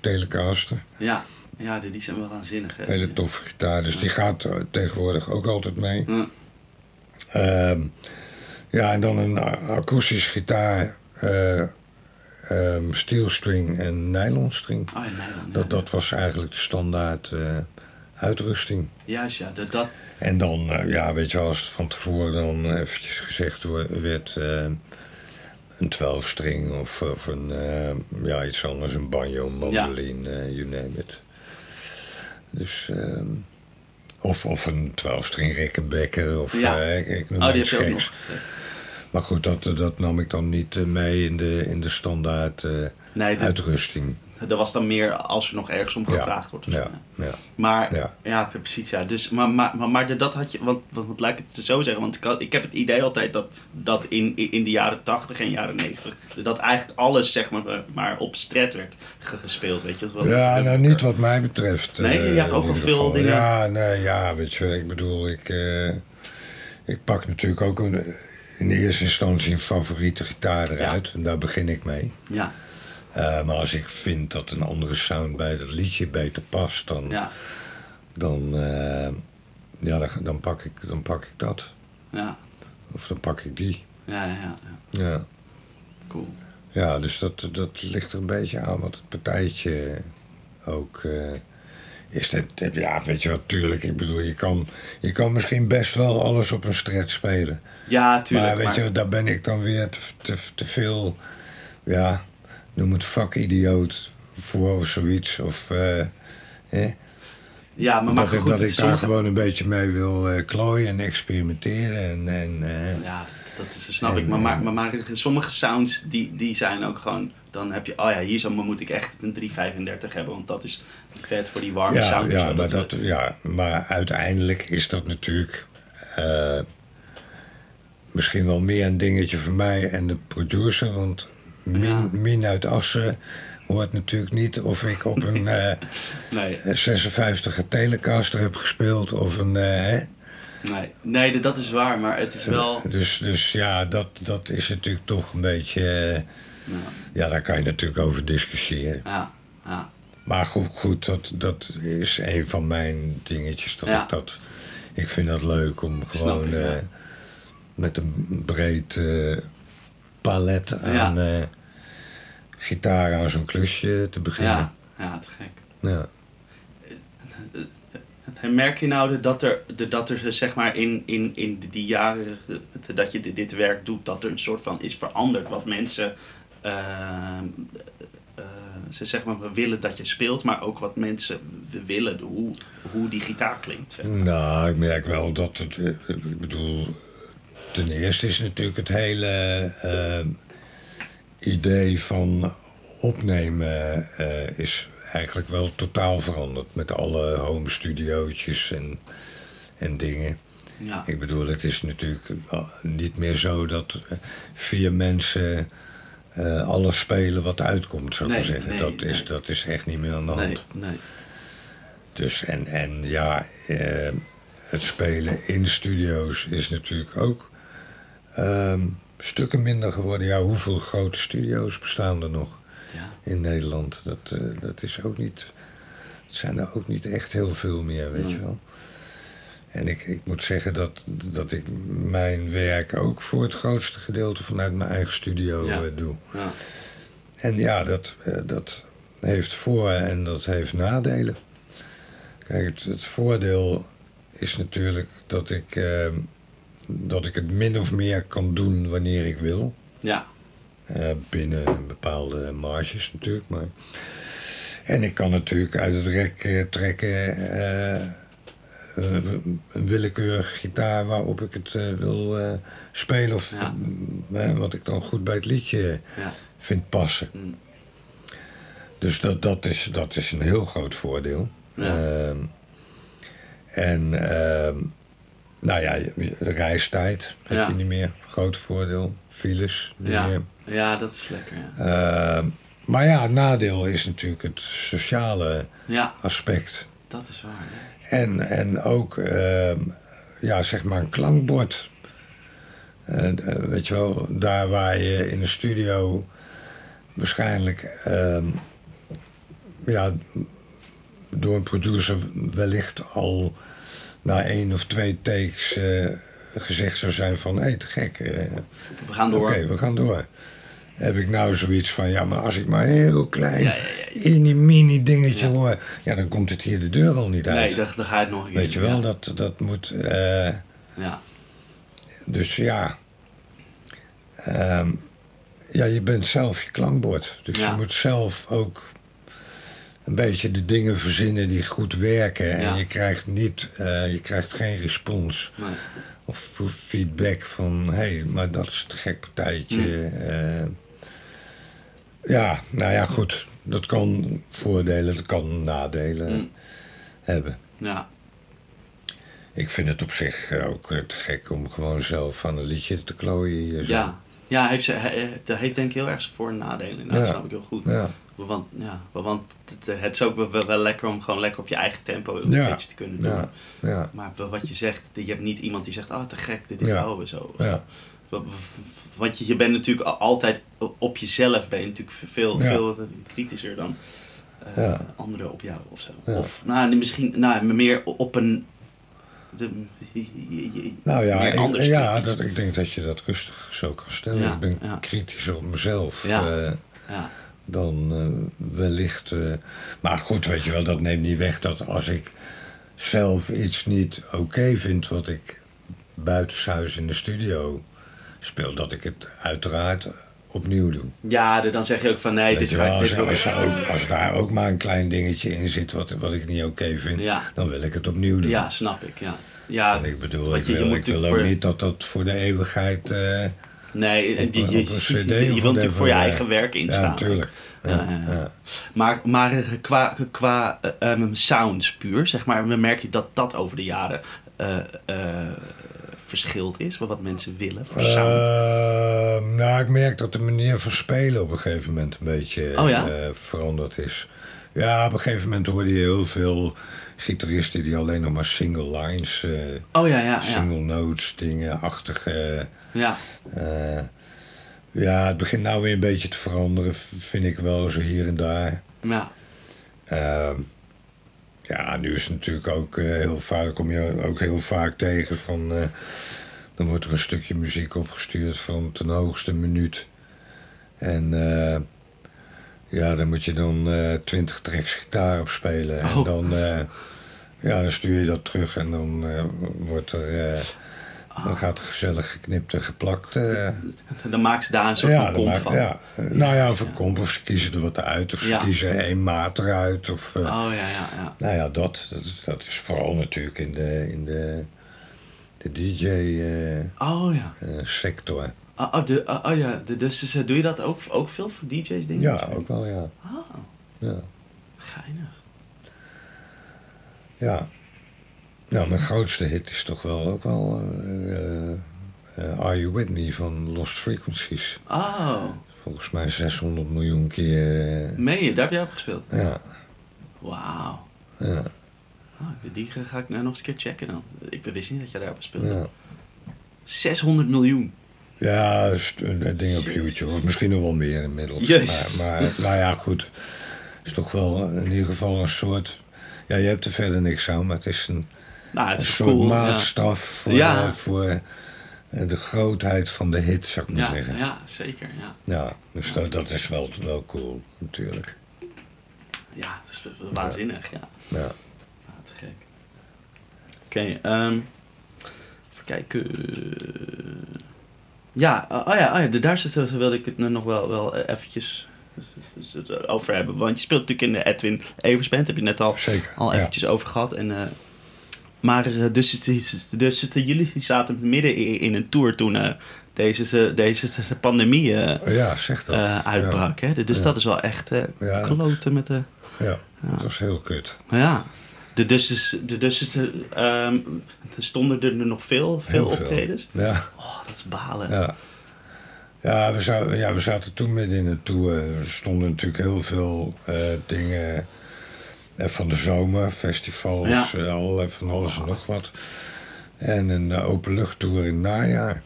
Speaker 2: telecaster.
Speaker 1: Ja. Ja, die, die zijn wel waanzinnig. Hè?
Speaker 2: Hele toffe gitaar. Dus die gaat tegenwoordig ook altijd mee. Ja, uh, ja en dan een akoestische gitaar. Uh, um, steelstring en nylonstring.
Speaker 1: Oh, ja, nylon,
Speaker 2: dat, dat was eigenlijk de standaard uh, uitrusting.
Speaker 1: Juist, ja. Dat, dat...
Speaker 2: En dan, uh, ja, weet je wel, als het van tevoren dan eventjes gezegd werd... een 12-string of, of een, ja, iets anders, een banjo, een mandoline, you name it. Dus, uh, of, of een 12-string Rickenbacker. Of,
Speaker 1: ja.
Speaker 2: uh, ik, ik noem
Speaker 1: oh,
Speaker 2: iets geks. Maar goed, dat, dat nam ik dan niet mee in de, in de standaard uh,
Speaker 1: nee,
Speaker 2: uitrusting.
Speaker 1: Dat was dan meer als er nog ergens om gevraagd wordt.
Speaker 2: Ja, ja.
Speaker 1: Maar,
Speaker 2: ja.
Speaker 1: precies. Ja. Dus, maar, maar, maar, maar dat had je, want, wat, wat lijkt het zo zeggen? Want ik, had, ik heb het idee altijd dat, dat in, in de jaren 80 en jaren 90, dat eigenlijk alles zeg maar, maar op stret werd gespeeld. Weet je? Wel,
Speaker 2: ja, nou niet wat mij betreft.
Speaker 1: Nee, je hebt ook al veel dingen.
Speaker 2: Ja, nee, ja, weet je, ik bedoel, ik, uh, ik pak natuurlijk ook een, in de eerste instantie een favoriete gitaar eruit. Ja. En daar begin ik mee.
Speaker 1: Ja.
Speaker 2: Uh, maar als ik vind dat een andere sound bij dat liedje beter past, dan,
Speaker 1: ja.
Speaker 2: dan, uh, ja, dan, dan, pak ik, dan pak ik dat.
Speaker 1: Ja.
Speaker 2: Of dan pak ik die.
Speaker 1: Ja, ja, ja.
Speaker 2: Ja.
Speaker 1: Cool.
Speaker 2: Ja, dus dat, dat ligt er een beetje aan wat het partijtje ook uh, is. Dat, ja, weet je wat, tuurlijk. Ik bedoel, je kan, je kan misschien best wel alles op een stret spelen.
Speaker 1: Ja, tuurlijk.
Speaker 2: Maar weet
Speaker 1: maar...
Speaker 2: je, daar ben ik dan weer te, te, te veel, ja noem het vakidioot voor of zoiets. Of, hè?
Speaker 1: Ja, maar, maar
Speaker 2: dat,
Speaker 1: goed,
Speaker 2: dat ik daar gewoon een beetje mee wil uh, klooien en experimenteren. En, en, uh,
Speaker 1: ja, dat is, snap en, ik. Maar, maar, maar, maar, sommige sounds die, die zijn ook gewoon... Dan heb je, oh ja, hier zo moet ik echt een 335 hebben. Want dat is vet voor die warme
Speaker 2: ja,
Speaker 1: sound.
Speaker 2: Ja,
Speaker 1: zo,
Speaker 2: maar,
Speaker 1: dat
Speaker 2: dat, ja, maar uiteindelijk is dat natuurlijk... misschien wel meer een dingetje voor mij en de producer. Want Min, ja. min uit Assen hoort natuurlijk niet of ik op een uh,
Speaker 1: nee.
Speaker 2: 56 Telecaster heb gespeeld of een. Uh, hè?
Speaker 1: Nee. nee, dat is waar, maar het is wel.
Speaker 2: Dus, dus ja, dat, dat is natuurlijk toch een beetje. Uh, ja. ja, daar kan je natuurlijk over discussiëren.
Speaker 1: Ja, ja.
Speaker 2: Maar goed, goed dat, dat is een van mijn dingetjes. Dat
Speaker 1: ja.
Speaker 2: ik dat. Ik vind dat leuk om gewoon
Speaker 1: ik,
Speaker 2: met een breed palet aan
Speaker 1: ja.
Speaker 2: uh, gitaar aan zo'n klusje te beginnen.
Speaker 1: Ja, ja te gek.
Speaker 2: Ja.
Speaker 1: Merk je nou dat er, dat er zeg maar in, in, in die jaren dat je dit werk doet, dat er een soort van is veranderd wat mensen uh, uh, ze zeg maar willen dat je speelt, maar ook wat mensen willen, hoe, hoe die gitaar klinkt.
Speaker 2: Nou, ik merk wel dat het, ik bedoel, ten eerste is natuurlijk het hele uh, idee van opnemen uh, is eigenlijk wel totaal veranderd. Met alle home studiootjes en, en dingen.
Speaker 1: Ja.
Speaker 2: Ik bedoel, het is natuurlijk niet meer zo dat vier mensen uh, alles spelen wat uitkomt, zou ik
Speaker 1: nee,
Speaker 2: maar zeggen.
Speaker 1: Nee,
Speaker 2: dat,
Speaker 1: nee.
Speaker 2: is, dat is echt niet meer aan de hand.
Speaker 1: Nee, nee.
Speaker 2: Dus en, en ja, het spelen in studio's is natuurlijk ook Ehm, stukken minder geworden. Ja, hoeveel grote studio's bestaan er nog
Speaker 1: Ja.
Speaker 2: in Nederland? Dat, eh, dat is ook niet. Het zijn er ook niet echt heel veel meer, weet je wel. En ik, ik moet zeggen dat, dat ik mijn werk ook voor het grootste gedeelte vanuit mijn eigen studio
Speaker 1: Ja.
Speaker 2: eh, doe.
Speaker 1: Ja.
Speaker 2: En ja, dat, eh, dat heeft voor- en dat heeft nadelen. Kijk, het, het voordeel is natuurlijk dat ik, eh, dat ik het min of meer kan doen wanneer ik wil.
Speaker 1: Ja.
Speaker 2: Eh, binnen bepaalde marges natuurlijk. Maar... En ik kan natuurlijk uit het rek eh, trekken eh, een willekeurige gitaar waarop ik het wil spelen. Of
Speaker 1: Ja.
Speaker 2: eh, wat ik dan goed bij het liedje
Speaker 1: Ja.
Speaker 2: vind passen.
Speaker 1: Mm.
Speaker 2: Dus dat, dat, is, dat is een heel groot voordeel.
Speaker 1: Ja.
Speaker 2: Ehm, en ehm, nou ja, reistijd heb
Speaker 1: Ja.
Speaker 2: je niet meer. Groot voordeel. Files niet
Speaker 1: Ja.
Speaker 2: meer.
Speaker 1: ja, dat is lekker. Ja.
Speaker 2: Ehm, maar ja, het nadeel is natuurlijk het sociale
Speaker 1: ja,
Speaker 2: aspect.
Speaker 1: dat is waar.
Speaker 2: En, en ook, ehm, ja, zeg maar een klankbord. Eh, eh, weet je wel, daar waar je in de studio waarschijnlijk ehm, ja, door een producer wellicht al na één of twee takes eh, gezegd zou zijn van hé, te gek. eh,
Speaker 1: We gaan door.
Speaker 2: Oké, we gaan door. Heb ik nou zoiets van, ja, maar als ik maar heel klein,
Speaker 1: Ja, ja,
Speaker 2: mini dingetje
Speaker 1: Ja.
Speaker 2: hoor, ja, dan komt het hier de deur al niet uit.
Speaker 1: Nee, dan, ga je het nog een keer
Speaker 2: Weet je wel, dat, dat moet. eh,
Speaker 1: Ja.
Speaker 2: dus ja. Ehm, ja, je bent zelf je klankbord. Dus je moet zelf ook een beetje de dingen verzinnen die goed werken.
Speaker 1: Ja.
Speaker 2: En je krijgt niet, eh, je krijgt geen respons
Speaker 1: Nee.
Speaker 2: of feedback van hé, hey, maar dat is te gek partijtje. Eh, ja, nou ja, goed. Dat kan voordelen, dat kan nadelen
Speaker 1: Mm.
Speaker 2: hebben.
Speaker 1: Ja.
Speaker 2: Ik vind het op zich eh, ook te gek om gewoon zelf aan een liedje te klooien. hier zo.
Speaker 1: Ja. Ja, heeft ze, heeft denk ik heel erg zijn voor- en nadelen. Dat
Speaker 2: Ja.
Speaker 1: snap ik heel goed.
Speaker 2: Ja,
Speaker 1: Want, ja, want het, het is ook wel, lekker om gewoon lekker op je eigen tempo een
Speaker 2: Ja.
Speaker 1: beetje te kunnen doen.
Speaker 2: ja, ja,
Speaker 1: Maar wat je zegt, je hebt niet iemand die zegt, oh te gek, dit is
Speaker 2: Ja.
Speaker 1: weer zo.
Speaker 2: ja.
Speaker 1: Want je, je bent natuurlijk al- altijd op jezelf ben je natuurlijk veel, veel kritischer dan eh, anderen op jou of zo. Of nou, misschien nou, meer op een. De,
Speaker 2: Nou ja,
Speaker 1: meer
Speaker 2: ik,
Speaker 1: anders
Speaker 2: ja dat, ik denk dat je dat rustig zo kan stellen. Ik ben kritischer op mezelf
Speaker 1: Ja.
Speaker 2: eh,
Speaker 1: Ja,
Speaker 2: dan eh, wellicht. eh, maar goed, weet je wel, dat neemt niet weg dat als ik zelf iets niet oké vind wat ik buitenshuis in de studio speel, dat ik het uiteraard opnieuw doe.
Speaker 1: ja dan zeg je ook van nee, dit
Speaker 2: je wel, als,
Speaker 1: Dit
Speaker 2: als, ook, als daar ook maar een klein dingetje in zit wat, wat ik niet oké vind,
Speaker 1: Ja.
Speaker 2: dan wil ik het opnieuw doen.
Speaker 1: Ja, snap ik. Ja, ja
Speaker 2: En ik bedoel, ik
Speaker 1: je- je
Speaker 2: wil,
Speaker 1: moet
Speaker 2: ik wil ook
Speaker 1: voor-
Speaker 2: niet dat dat voor de eeuwigheid... eh,
Speaker 1: Nee,
Speaker 2: op
Speaker 1: je, je, je, je wilt natuurlijk voor je eigen werk instaan.
Speaker 2: Ja, natuurlijk.
Speaker 1: Maar, maar eh, qua, qua eh, ehm, sounds puur, zeg maar, merk je dat dat over de jaren eh, verschild is, wat mensen willen voor sound.
Speaker 2: Ehm, nou, ik merk dat de manier van spelen op een gegeven moment een beetje
Speaker 1: Oh ja?
Speaker 2: veranderd is. Ja, op een gegeven moment hoorde je heel veel gitaristen die alleen nog maar single lines,
Speaker 1: oh ja, ja, ja.
Speaker 2: single notes, dingen achtige.
Speaker 1: Ja.
Speaker 2: eh, ja, het begint nou weer een beetje te veranderen, vind ik wel, zo hier en daar.
Speaker 1: ja.
Speaker 2: Ehm, ja, nu is het natuurlijk ook eh, heel vaak, kom je ook heel vaak tegen van. eh, dan wordt er een stukje muziek opgestuurd van ten hoogste minuut. En ja, dan moet je dan twintig tracks gitaar op spelen. En
Speaker 1: Oh.
Speaker 2: dan, ja, dan stuur je dat terug en dan wordt er. Eh, dan gaat er gezellig geknipt en geplakt. eh,
Speaker 1: Dan maakt ze daar een soort
Speaker 2: ja,
Speaker 1: van
Speaker 2: dan
Speaker 1: kom
Speaker 2: maak-
Speaker 1: van.
Speaker 2: ja. Eh, Nou ja, of een komp, of ze kiezen er wat uit, of ze kiezen één maat eruit. Of, eh,
Speaker 1: Oh ja, ja, ja.
Speaker 2: nou ja, dat, dat, is- dat is vooral natuurlijk in de, in de, de
Speaker 1: Oh ja.
Speaker 2: DJ-sector.
Speaker 1: Oh, oh, de, oh, ja, de, dus dus, eh, doe je dat ook, ook veel voor DJ's dingen?
Speaker 2: ja, ook wel, ja.
Speaker 1: Oh,
Speaker 2: ja.
Speaker 1: geinig.
Speaker 2: Ja. Nou, mijn grootste hit is toch wel ook wel eh, eh, Are You With Me van Lost Frequencies.
Speaker 1: Oh,
Speaker 2: Volgens mij 600 miljoen keer. eh,
Speaker 1: meen je? Daar heb jij op gespeeld?
Speaker 2: ja,
Speaker 1: Wauw.
Speaker 2: ja,
Speaker 1: Oh, die ga ik nou nog eens een keer checken dan. Ik wist niet dat jij daarop speelde.
Speaker 2: ja.
Speaker 1: 600 miljoen.
Speaker 2: Ja, st- een ding op YouTube. Of Misschien nog wel meer inmiddels. Maar, maar nou ja, goed. Het is toch wel in ieder geval een soort... Ja, je hebt er verder niks aan, maar het is een,
Speaker 1: Nou, het
Speaker 2: een
Speaker 1: is
Speaker 2: soort
Speaker 1: cool. Ja.
Speaker 2: maatstaf voor,
Speaker 1: Ja.
Speaker 2: eh, voor eh, de grootheid van de hit, zou ik maar
Speaker 1: Ja,
Speaker 2: zeggen.
Speaker 1: ja, zeker. Ja,
Speaker 2: Ja, dus dat, dat is wel, wel cool, natuurlijk.
Speaker 1: ja het is waanzinnig. Ja.
Speaker 2: Ja.
Speaker 1: Ja, te gek. Oké, ehm even kijken. Ja, oh ja, oh ja, de- wilde ik het nog wel, wel eh, eventjes over hebben. Want je speelt natuurlijk in de Edwin Evers Band, heb je net al,
Speaker 2: Zeker.
Speaker 1: al
Speaker 2: ja.
Speaker 1: eventjes over gehad. En, maar eh, dus, dus jullie zaten midden in, een tour toen eh, deze, deze, pandemie eh,
Speaker 2: Ja, zeg dat.
Speaker 1: uitbrak. Hè? Dus
Speaker 2: Ja.
Speaker 1: dat is wel echt
Speaker 2: Ja, dat-
Speaker 1: kloten met de...
Speaker 2: Ja, dat was heel kut.
Speaker 1: Ja. De, dus, is- de, dus er stonden er nog veel, veel
Speaker 2: Heel veel.
Speaker 1: optredens.
Speaker 2: Ja,
Speaker 1: Oh, dat is balen.
Speaker 2: ja. Ja we, zaten, ja, we zaten toen midden in een tour. Er stonden natuurlijk heel veel dingen van de zomer, festivals,
Speaker 1: Ja.
Speaker 2: eh, van alles en nog wat. En een eh, openluchttour in het najaar.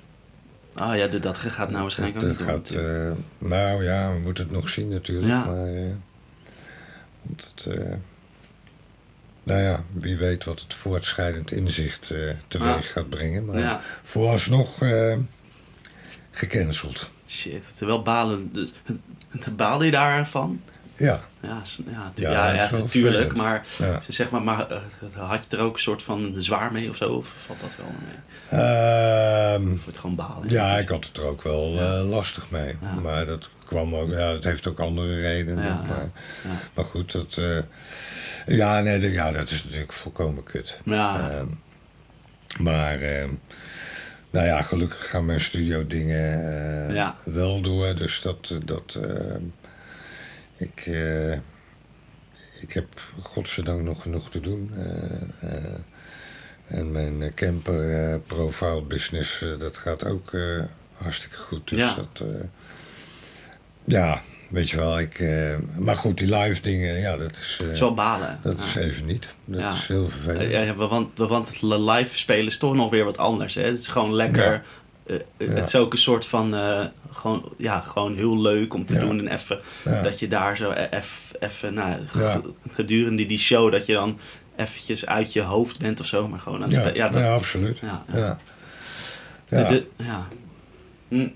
Speaker 1: Ah ja, de- dat gaat nou waarschijnlijk
Speaker 2: dat
Speaker 1: ook niet
Speaker 2: gaat, eh, nou ja, we moeten het nog zien natuurlijk.
Speaker 1: Ja.
Speaker 2: Maar, eh, want het, eh, nou ja, wie weet wat het voortschrijdend inzicht eh, teweeg
Speaker 1: Ja.
Speaker 2: gaat brengen. Maar
Speaker 1: ja,
Speaker 2: vooralsnog eh gecanceld.
Speaker 1: shit. Terwijl balen... Dus, baalde je daarvan?
Speaker 2: Ja,
Speaker 1: Ja, ja,
Speaker 2: Ja, dat
Speaker 1: natuurlijk. Maar, ze zeg maar, maar eh, had je er ook een soort van zwaar mee of zo? Of valt dat wel mee? Of het gewoon balen?
Speaker 2: ja, ik had het er ook wel eh, lastig mee. Maar dat kwam ook, ja, het heeft ook andere redenen. Maar, maar goed, dat, eh, ja, nee, ja, dat is natuurlijk volkomen kut. Ehm, maar, ehm, nou ja, gelukkig gaan mijn studio dingen
Speaker 1: Ja.
Speaker 2: wel door. Dus dat, dat ik, eh, ik heb godzijdank nog genoeg te doen. Eh, eh, en mijn camper profile business, dat gaat ook hartstikke goed. Dus
Speaker 1: Ja.
Speaker 2: dat, ja, weet je wel, ik, maar goed, die live dingen, ja, dat is...
Speaker 1: het is wel balen.
Speaker 2: dat
Speaker 1: Ja.
Speaker 2: is even niet. Dat
Speaker 1: Ja.
Speaker 2: is heel vervelend.
Speaker 1: Ja, want, want live spelen is toch nog weer wat anders. Hè? Het is gewoon lekker. Eh, eh,
Speaker 2: Ja.
Speaker 1: Het is ook een soort van. eh, gewoon, ja, gewoon heel leuk om te
Speaker 2: Ja.
Speaker 1: doen. En even
Speaker 2: Ja.
Speaker 1: dat je daar zo e- even. Nou, gedurende die show dat je dan eventjes uit je hoofd bent of zo. Maar gewoon aan het
Speaker 2: Ja,
Speaker 1: spelen. Ja, dat,
Speaker 2: absoluut.
Speaker 1: ja,
Speaker 2: Ja.
Speaker 1: De- de-. Hm.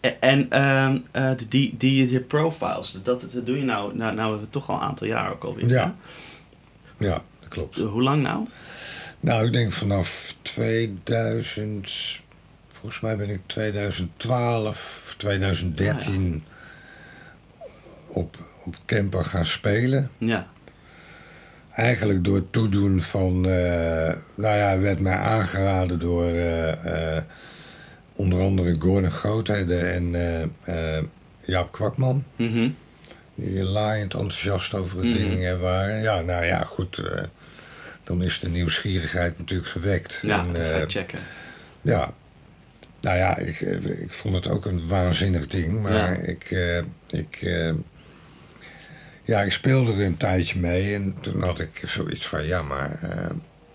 Speaker 1: E- En eh, die, die, die profiles, dat, dat doe je nou, nou, nou toch al een aantal jaar ook alweer.
Speaker 2: Ja. ja, dat klopt.
Speaker 1: Hoe lang nou?
Speaker 2: Nou, ik denk vanaf 2000, volgens mij ben ik 2012, 2013 op, op camper gaan spelen.
Speaker 1: Ja.
Speaker 2: Eigenlijk door het toedoen van, eh, nou ja, werd mij aangeraden door eh, eh, onder andere Gordon Grootheden en Jaap Kwakman.
Speaker 1: Mhm.
Speaker 2: Die laaiend enthousiast over
Speaker 1: Mhm.
Speaker 2: ding eh, waren. Ja, nou ja, goed. Dan is de nieuwsgierigheid natuurlijk gewekt.
Speaker 1: Ja,
Speaker 2: En,
Speaker 1: ga
Speaker 2: eh,
Speaker 1: ik checken.
Speaker 2: ja. Nou ja, ik, eh, ik vond het ook een waanzinnig ding. Maar
Speaker 1: Ja.
Speaker 2: ik, eh, ik, ja, ik speelde er een tijdje mee. En toen had ik zoiets van, ja, maar...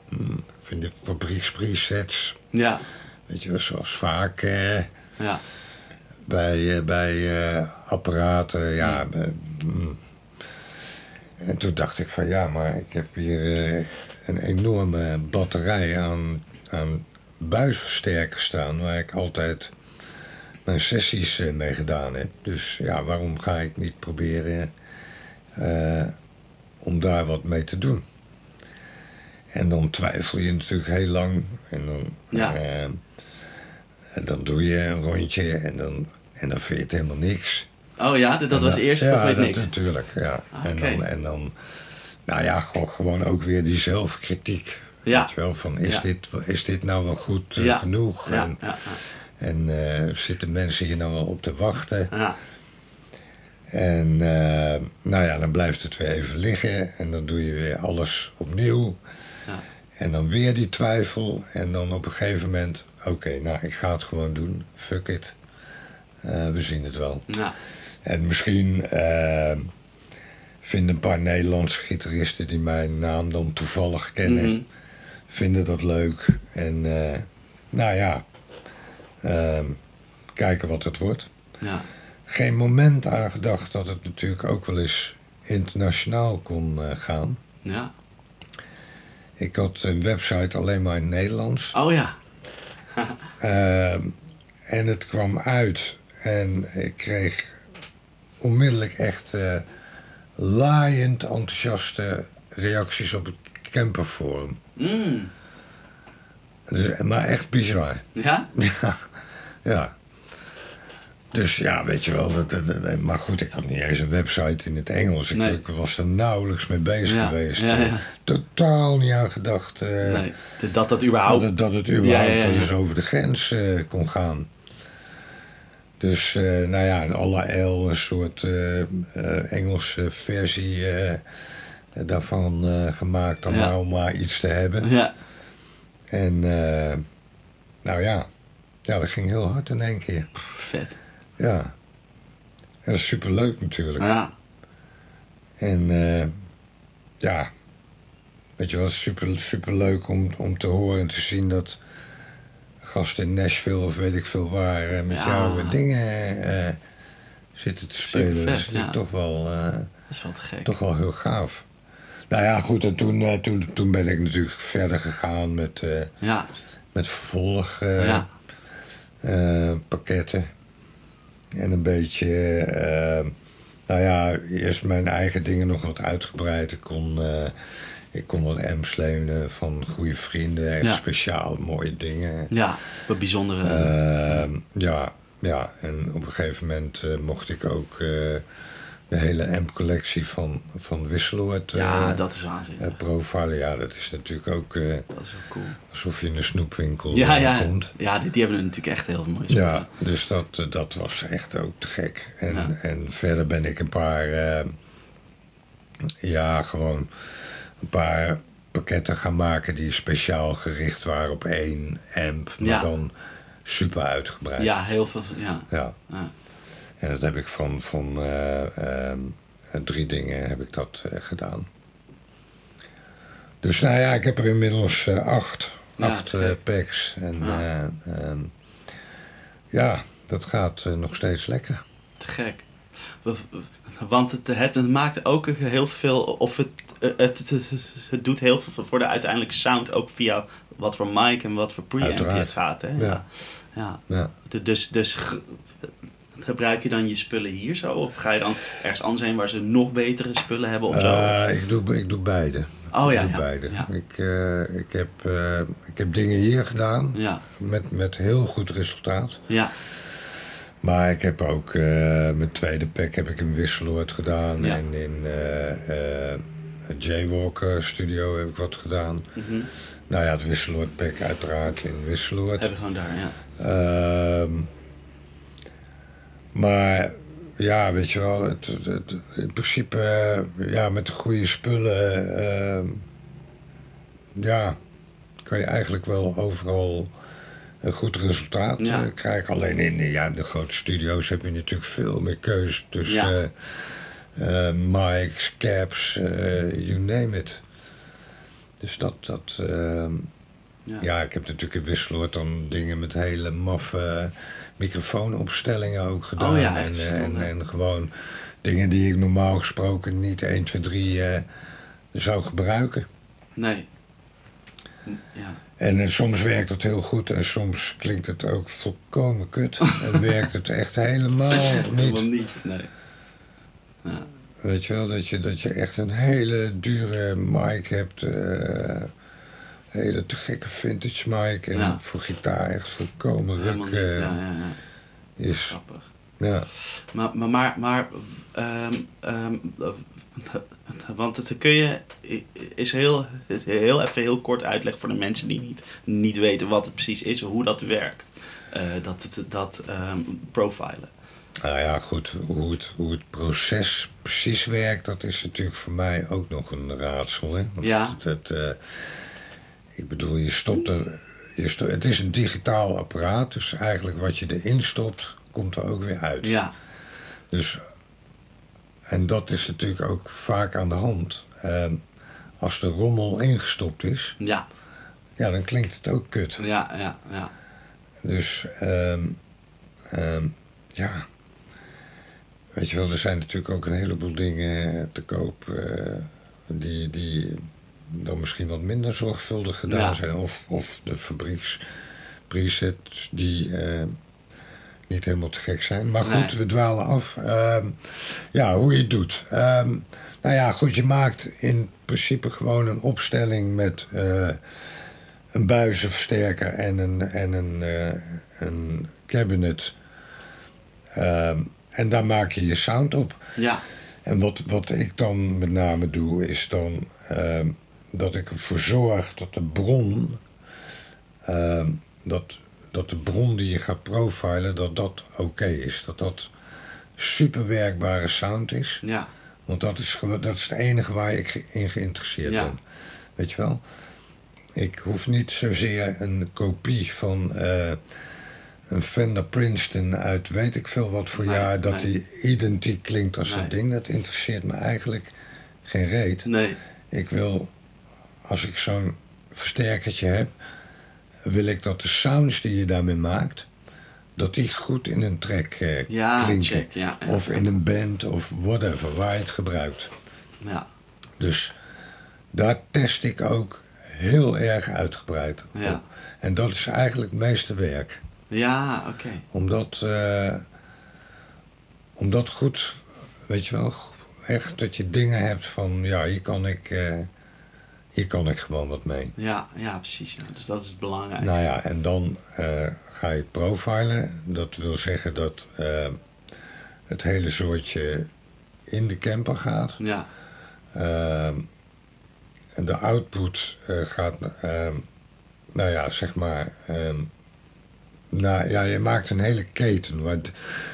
Speaker 2: hmm, ik vind de fabriekspresets,
Speaker 1: Ja,
Speaker 2: weet je zoals vaak... eh,
Speaker 1: ja,
Speaker 2: bij, eh, bij eh, apparaten, ja. bij- mm. En toen dacht ik van ja, maar ik heb hier een enorme batterij aan, aan buisversterkers staan... waar ik altijd mijn sessies eh, mee gedaan heb. Dus ja, waarom ga ik niet proberen eh, om daar wat mee te doen? En dan twijfel je natuurlijk heel lang. En dan,
Speaker 1: Ja.
Speaker 2: eh, en dan doe je een rondje en dan, en dan vind je het helemaal niks.
Speaker 1: Oh ja, dat
Speaker 2: En
Speaker 1: was eerst
Speaker 2: ja, dat
Speaker 1: niks?
Speaker 2: natuurlijk, ja.
Speaker 1: Ah,
Speaker 2: en, dan, en dan, nou ja, gewoon, ook weer die zelfkritiek.
Speaker 1: Ja.
Speaker 2: Wel, van is,
Speaker 1: Ja.
Speaker 2: dit, is dit nou wel goed eh,
Speaker 1: Ja.
Speaker 2: genoeg?
Speaker 1: Ja,
Speaker 2: En,
Speaker 1: ja,
Speaker 2: en eh, zitten mensen hier nou wel op te wachten? En eh, nou ja, dan blijft het weer even liggen. En dan doe je weer alles opnieuw.
Speaker 1: Ja.
Speaker 2: En dan weer die twijfel. En dan op een gegeven moment, oké, nou ik ga het gewoon doen. Fuck it. We zien het wel.
Speaker 1: ja.
Speaker 2: En misschien vinden een paar Nederlandse gitaristen die mijn naam dan toevallig kennen,
Speaker 1: Mhm.
Speaker 2: vinden dat leuk. En eh, nou ja, Ehm, kijken wat het wordt.
Speaker 1: Ja.
Speaker 2: Geen moment aan gedacht dat het natuurlijk ook wel eens internationaal kon eh, gaan.
Speaker 1: Ja.
Speaker 2: Ik had een website alleen maar in het Nederlands.
Speaker 1: Oh ja.
Speaker 2: Ehm, en het kwam uit en ik kreeg onmiddellijk echt eh laaiend enthousiaste reacties op het camperforum.
Speaker 1: Mm.
Speaker 2: Dus, maar echt bizar.
Speaker 1: Ja?
Speaker 2: Ja, ja. Dus ja, weet je wel. Dat, maar goed, ik had niet eens een website in het Engels. Ik,
Speaker 1: Nee.
Speaker 2: was er nauwelijks mee bezig
Speaker 1: Ja,
Speaker 2: geweest.
Speaker 1: ja.
Speaker 2: Totaal niet aan gedacht eh,
Speaker 1: Nee. Dat dat überhaupt...
Speaker 2: het, dat het überhaupt eens over de grens eh, kon gaan. Dus, eh, nou ja, een alle L, een soort eh, eh, Engelse versie daarvan gemaakt. Dan
Speaker 1: Ja.
Speaker 2: maar om maar iets te hebben.
Speaker 1: Ja.
Speaker 2: En, nou ja. Ja, dat ging heel hard in één keer.
Speaker 1: Vet.
Speaker 2: Ja. En dat is superleuk natuurlijk.
Speaker 1: Ja.
Speaker 2: En ja, weet je wel, super, super leuk om, om te horen en te zien dat gasten in Nashville of weet ik veel waar eh, met
Speaker 1: Ja.
Speaker 2: jou eh, dingen eh, zitten te spelen.
Speaker 1: Supervet,
Speaker 2: dat is
Speaker 1: ja.
Speaker 2: toch wel,
Speaker 1: Dat is wel te gek.
Speaker 2: toch wel heel gaaf. Nou ja, goed, en toen, toen, toen ben ik natuurlijk verder gegaan met,
Speaker 1: Ja.
Speaker 2: met vervolg. eh,
Speaker 1: Ja.
Speaker 2: eh, pakketten. En een beetje, nou ja, eerst mijn eigen dingen nog wat uitgebreid. Ik kon, ik kon wat M's lenen van goede vrienden, echt
Speaker 1: Ja.
Speaker 2: speciaal mooie dingen.
Speaker 1: Ja. Wat bijzondere...
Speaker 2: Ehm, ja, ja, en op een gegeven moment eh, mocht ik ook eh, de hele M-collectie van, van Wisseloord
Speaker 1: ja,
Speaker 2: eh,
Speaker 1: dat is waanzinnig.
Speaker 2: eh, profilen. Ja, dat is natuurlijk ook
Speaker 1: dat is wel cool.
Speaker 2: alsof je in een snoepwinkel
Speaker 1: Ja, ja.
Speaker 2: komt.
Speaker 1: Ja, die, die hebben natuurlijk echt heel veel mooie spullen.
Speaker 2: Ja, dus dat, dat was echt ook te gek. En,
Speaker 1: Ja.
Speaker 2: en verder ben ik een paar, ja, gewoon een paar pakketten gaan maken die speciaal gericht waren op één amp, maar
Speaker 1: Ja.
Speaker 2: dan super uitgebreid.
Speaker 1: Ja, heel veel. Ja.
Speaker 2: Ja.
Speaker 1: Ja.
Speaker 2: En dat heb ik van, van eh, ehm, drie dingen heb ik dat eh, gedaan. Dus nou ja, ik heb er inmiddels eh, acht,
Speaker 1: Ja,
Speaker 2: acht packs. En
Speaker 1: Ja.
Speaker 2: ja, ja dat gaat nog steeds lekker.
Speaker 1: Te gek. Want het, het, het maakt ook heel veel, of het, het, het, doet heel veel voor de uiteindelijke sound, ook via wat voor mic en wat voor preamp je gaat. Hè?
Speaker 2: Ja.
Speaker 1: ja.
Speaker 2: Ja.
Speaker 1: Du- Dus, dus ge- gebruik je dan je spullen hier zo? Of ga je dan ergens anders heen waar ze nog betere spullen hebben of zo?
Speaker 2: Eh, ik, doe, ik doe beide.
Speaker 1: oh
Speaker 2: ik
Speaker 1: ja,
Speaker 2: doe
Speaker 1: ja.
Speaker 2: beide.
Speaker 1: ja.
Speaker 2: Ik, eh, ik, heb, eh, ik heb dingen hier gedaan
Speaker 1: Ja,
Speaker 2: met, met heel goed resultaat.
Speaker 1: ja,
Speaker 2: Maar ik heb ook eh, mijn tweede pack heb ik in Wisseloord gedaan. En in eh eh, het Jaywalker studio heb ik wat gedaan.
Speaker 1: mhm.
Speaker 2: Nou ja, het Wisseloord pack uiteraard in Wisseloord.
Speaker 1: hebben gewoon daar, ja.
Speaker 2: Ehm, maar ja, weet je wel, het, het, het- in principe, eh, ja, met de goede spullen, ehm, ja, kan je eigenlijk wel overal een goed resultaat
Speaker 1: Ja.
Speaker 2: eh, krijgen. Alleen in eh, ja, de grote studio's heb je natuurlijk veel meer keuze tussen
Speaker 1: Ja.
Speaker 2: Eh, mics, caps, eh, you name it. Dus dat, dat ehm,
Speaker 1: Ja.
Speaker 2: ja, ik heb natuurlijk in Wisseloord dan dingen met hele maffe microfoonopstellingen ook gedaan.
Speaker 1: Oh ja,
Speaker 2: en, en, en gewoon dingen die ik normaal gesproken niet 1, 2, 3 eh, zou gebruiken.
Speaker 1: Nee. Ja.
Speaker 2: En eh, soms werkt het heel goed en soms klinkt het ook volkomen kut. en werkt het echt helemaal
Speaker 1: Helemaal
Speaker 2: niet.
Speaker 1: niet, nee. Ja.
Speaker 2: Weet je wel, dat je, dat je echt een hele dure mic hebt. eh hele te gekke vintage mic. En
Speaker 1: Ja.
Speaker 2: voor gitaar echt volkomen ruk
Speaker 1: niet,
Speaker 2: eh,
Speaker 1: ja,
Speaker 2: is.
Speaker 1: Grappig.
Speaker 2: Ja.
Speaker 1: Maar, maar, maar, maar ehm, ehm, want het kun je, is heel, heel even heel kort uitleggen voor de mensen die niet, niet weten wat het precies is, hoe dat werkt. Eh, dat dat ehm, profilen.
Speaker 2: Nou ja, goed, hoe het, hoe het proces precies werkt, dat is natuurlijk voor mij ook nog een raadsel. Hè? Want
Speaker 1: Ja.
Speaker 2: Het, het, eh, ik bedoel, je stopt er. Je het is een digitaal apparaat, dus eigenlijk wat je erin stopt, komt er ook weer uit.
Speaker 1: Ja,
Speaker 2: Dus, en dat is natuurlijk ook vaak aan de hand. Ehm, als de rommel ingestopt is,
Speaker 1: ja,
Speaker 2: ja, dan klinkt het ook kut.
Speaker 1: ja, ja, ja.
Speaker 2: Dus, ehm, ja. Weet je wel, er zijn natuurlijk ook een heleboel dingen te koop eh, die, die dan misschien wat minder zorgvuldig gedaan
Speaker 1: Ja.
Speaker 2: zijn. Of, of de fabriekspresets die eh, niet helemaal te gek zijn. Maar goed,
Speaker 1: Nee.
Speaker 2: we dwalen af. Ehm, ja, hoe je het doet. Ehm, nou ja, goed, je maakt in principe gewoon een opstelling met eh, een buizenversterker en een, en een, eh, een cabinet. Ehm, en daar maak je je sound op.
Speaker 1: Ja.
Speaker 2: En wat, wat ik dan met name doe, is dan ehm, dat ik ervoor zorg dat de bron, ehm, dat, dat de bron die je gaat profilen, dat dat oké is. Dat dat super werkbare sound is.
Speaker 1: Ja.
Speaker 2: Want dat is, dat is het enige waar ik in geïnteresseerd
Speaker 1: Ja.
Speaker 2: ben. Weet je wel? Ik hoef niet zozeer een kopie van eh, een Fender Princeton uit weet ik veel wat voor
Speaker 1: Nee,
Speaker 2: jaar... dat
Speaker 1: nee.
Speaker 2: die identiek klinkt als
Speaker 1: Nee.
Speaker 2: dat ding. Dat interesseert me eigenlijk geen reet.
Speaker 1: Nee.
Speaker 2: Ik wil, als ik zo'n versterkertje heb... wil ik dat de sounds die je daarmee maakt... dat die goed in een track eh,
Speaker 1: Ja,
Speaker 2: klinken.
Speaker 1: check. Ja. ja.
Speaker 2: Of in een band of whatever, waar je het gebruikt.
Speaker 1: Ja.
Speaker 2: Dus daar test ik ook heel erg uitgebreid op.
Speaker 1: Ja.
Speaker 2: En dat is eigenlijk het meeste werk.
Speaker 1: Ja, oké.
Speaker 2: Omdat, eh, omdat goed, weet je wel, echt dat je dingen hebt van, ja, hier kan ik, eh, hier kan ik gewoon wat mee.
Speaker 1: Ja, ja, precies. Ja. Dus dat is het belangrijkste.
Speaker 2: Nou ja, en dan eh, ga je profilen. Dat wil zeggen dat het hele soortje in de camper gaat.
Speaker 1: Ja.
Speaker 2: Ehm, en de output gaat, ehm, nou ja, zeg maar. ehm, nou ja, je maakt een hele keten. Want,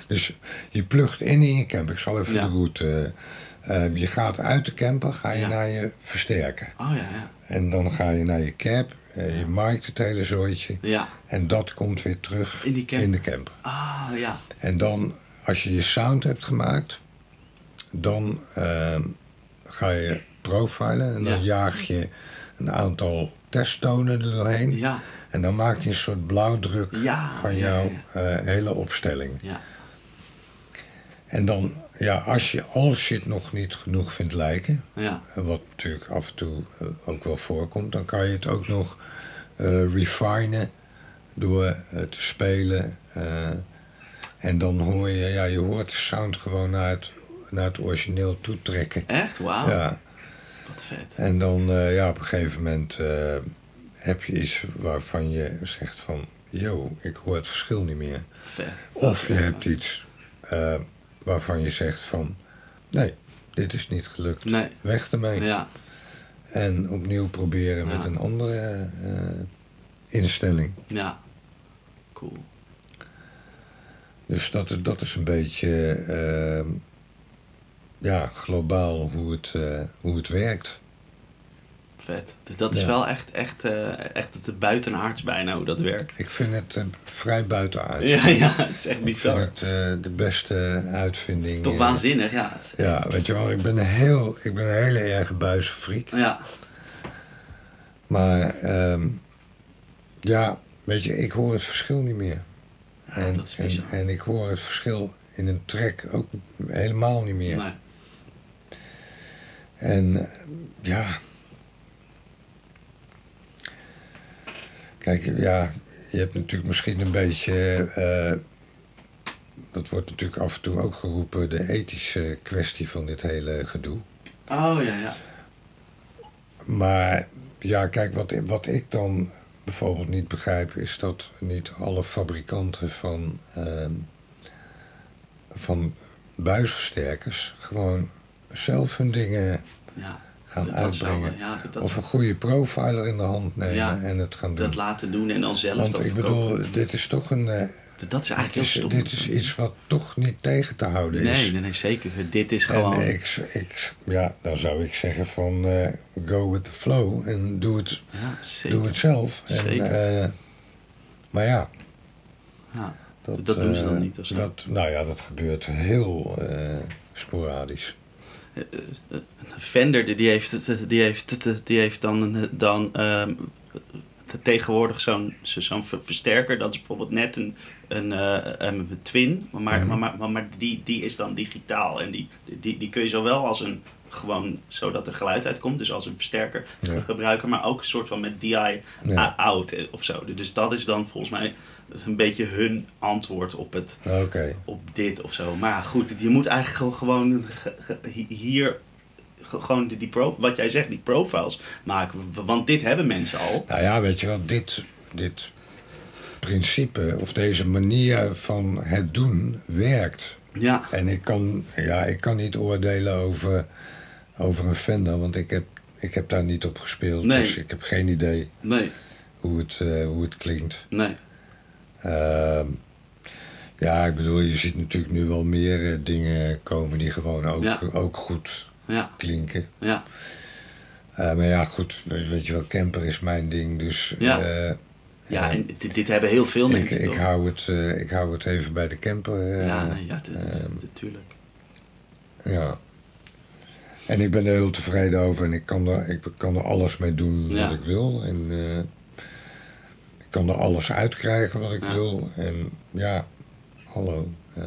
Speaker 2: dus je plugt in in je camper. Ik zal even
Speaker 1: Ja.
Speaker 2: de route. eh, ehm, je gaat uit de camper, ga je
Speaker 1: Ja.
Speaker 2: naar je versterker.
Speaker 1: Oh ja, ja.
Speaker 2: En dan ga je naar je cap. eh. Je maakt het hele zooitje.
Speaker 1: Ja.
Speaker 2: En dat komt weer terug
Speaker 1: In die camper.
Speaker 2: in de camper.
Speaker 1: Ah, ja.
Speaker 2: En dan, als je je sound hebt gemaakt, dan ehm, ga je profilen en dan
Speaker 1: Ja.
Speaker 2: jaag je een aantal testtonen er doorheen.
Speaker 1: Ja.
Speaker 2: En dan maak je een soort blauwdruk
Speaker 1: Ja,
Speaker 2: van jouw eh, hele opstelling.
Speaker 1: Ja.
Speaker 2: En dan, ja, als je, als je het nog niet genoeg vindt lijken,
Speaker 1: Ja.
Speaker 2: eh, wat natuurlijk af en toe eh, ook wel voorkomt, dan kan je het ook nog eh refinen door eh, te spelen. en dan hoor je, ja, je hoort de sound gewoon naar het, naar het origineel toetrekken.
Speaker 1: Echt? Wauw.
Speaker 2: Ja,
Speaker 1: Wat vet.
Speaker 2: en dan ja, op een gegeven moment heb je iets waarvan je zegt van, yo, ik hoor het verschil niet meer. Of je hebt iets eh, waarvan je zegt van, nee, dit is niet gelukt.
Speaker 1: Nee.
Speaker 2: Weg ermee.
Speaker 1: Ja.
Speaker 2: En opnieuw proberen
Speaker 1: Ja.
Speaker 2: met een andere eh, instelling.
Speaker 1: Ja. Cool.
Speaker 2: Dus dat, is- dat is een beetje eh, ja, globaal hoe het, hoe het werkt.
Speaker 1: Vet. Dus dat is
Speaker 2: Ja.
Speaker 1: wel echt, echt, eh, echt het buitenaards bijna hoe dat werkt.
Speaker 2: Ik vind het eh, vrij buitenuit.
Speaker 1: Ja, ja, het is echt
Speaker 2: Ik vind
Speaker 1: bizar.
Speaker 2: het eh, de beste uitvinding.
Speaker 1: Het is toch waanzinnig, ja.
Speaker 2: Ja, weet je wel, ik ben een, heel, ik ben een hele erge buizenfreak.
Speaker 1: Ja.
Speaker 2: Maar ehm, ja, weet je, ik hoor het verschil niet meer.
Speaker 1: Ja,
Speaker 2: En, en,
Speaker 1: bizar.
Speaker 2: en ik hoor het verschil in een track ook helemaal niet meer.
Speaker 1: Nee.
Speaker 2: En ja. Kijk, ja, je hebt natuurlijk misschien een beetje. eh, dat wordt natuurlijk af en toe ook geroepen, de ethische kwestie van dit hele gedoe.
Speaker 1: Oh ja, ja.
Speaker 2: Maar ja, kijk, wat, wat ik dan bijvoorbeeld niet begrijp, is dat niet alle fabrikanten van, ehm, van buisversterkers gewoon zelf hun dingen
Speaker 1: ja.
Speaker 2: Gaan
Speaker 1: Dat-
Speaker 2: uitbrengen.
Speaker 1: ja, dat,
Speaker 2: of een goede profiler in de hand nemen
Speaker 1: Ja,
Speaker 2: en het gaan doen.
Speaker 1: dat laten doen en dan zelf
Speaker 2: Want
Speaker 1: dat
Speaker 2: ik
Speaker 1: verkopen.
Speaker 2: bedoel, dit is toch een. eh,
Speaker 1: Dat is
Speaker 2: dit,
Speaker 1: eigenlijk
Speaker 2: is,
Speaker 1: heel stom.
Speaker 2: dit is iets wat toch niet tegen te houden is.
Speaker 1: Nee, nee, nee, zeker. Dit is gewoon...
Speaker 2: En ik, ik, ja, dan zou ik zeggen van eh, go with the flow en doe het
Speaker 1: ja.
Speaker 2: Doe het zelf. En,
Speaker 1: Zeker.
Speaker 2: eh, maar ja,
Speaker 1: Ja.
Speaker 2: dat,
Speaker 1: Dat doen ze dan niet of zo?
Speaker 2: Dat, nou ja, dat gebeurt heel sporadisch.
Speaker 1: Een Fender die heeft, die heeft, die heeft dan, dan ehm, tegenwoordig zo'n zo'n ver- versterker. Dat is bijvoorbeeld net een, een, eh, een twin. Maar, maar,
Speaker 2: Mhm.
Speaker 1: maar, maar, maar die, die is dan digitaal. En die, die, die kun je zowel als een gewoon zodat er geluid uitkomt. Dus als een versterker
Speaker 2: Ja.
Speaker 1: gebruiken. Maar ook een soort van met DI
Speaker 2: Ja.
Speaker 1: out eh, of zo. Dus dat is dan volgens mij een beetje hun antwoord op het op dit of zo. Maar goed, je moet eigenlijk gewoon, gewoon ge- ge- hi- hier ge- gewoon die, die pro, wat jij zegt, die profiles maken. Want dit hebben mensen al.
Speaker 2: Nou ja, weet je wel, dit, dit principe of deze manier van het doen werkt.
Speaker 1: Ja,
Speaker 2: En ik kan, ja, ik kan niet oordelen over, over een Fender, want ik heb, ik heb daar niet op gespeeld.
Speaker 1: Nee.
Speaker 2: Dus ik heb geen idee
Speaker 1: nee,
Speaker 2: hoe het, eh, hoe het klinkt.
Speaker 1: nee.
Speaker 2: Ehm, ja, ik bedoel, je ziet natuurlijk nu wel meer eh, dingen komen die gewoon ook,
Speaker 1: Ja.
Speaker 2: ook goed
Speaker 1: Ja,
Speaker 2: klinken.
Speaker 1: ja,
Speaker 2: Eh, maar ja, goed, weet weet je wel, camper is mijn ding, dus
Speaker 1: Ja.
Speaker 2: eh,
Speaker 1: ja en dit, dit hebben heel veel
Speaker 2: ik,
Speaker 1: mensen
Speaker 2: ik,
Speaker 1: toch?
Speaker 2: hou het, ik hou het even bij de camper.
Speaker 1: ja, nee, ja,
Speaker 2: ehm,
Speaker 1: natuurlijk.
Speaker 2: Ja. En ik ben er heel tevreden over en ik kan er, ik kan er alles mee doen wat ik wil. En ik kan er alles uitkrijgen wat ik
Speaker 1: Ja.
Speaker 2: wil. En ja, hallo. eh,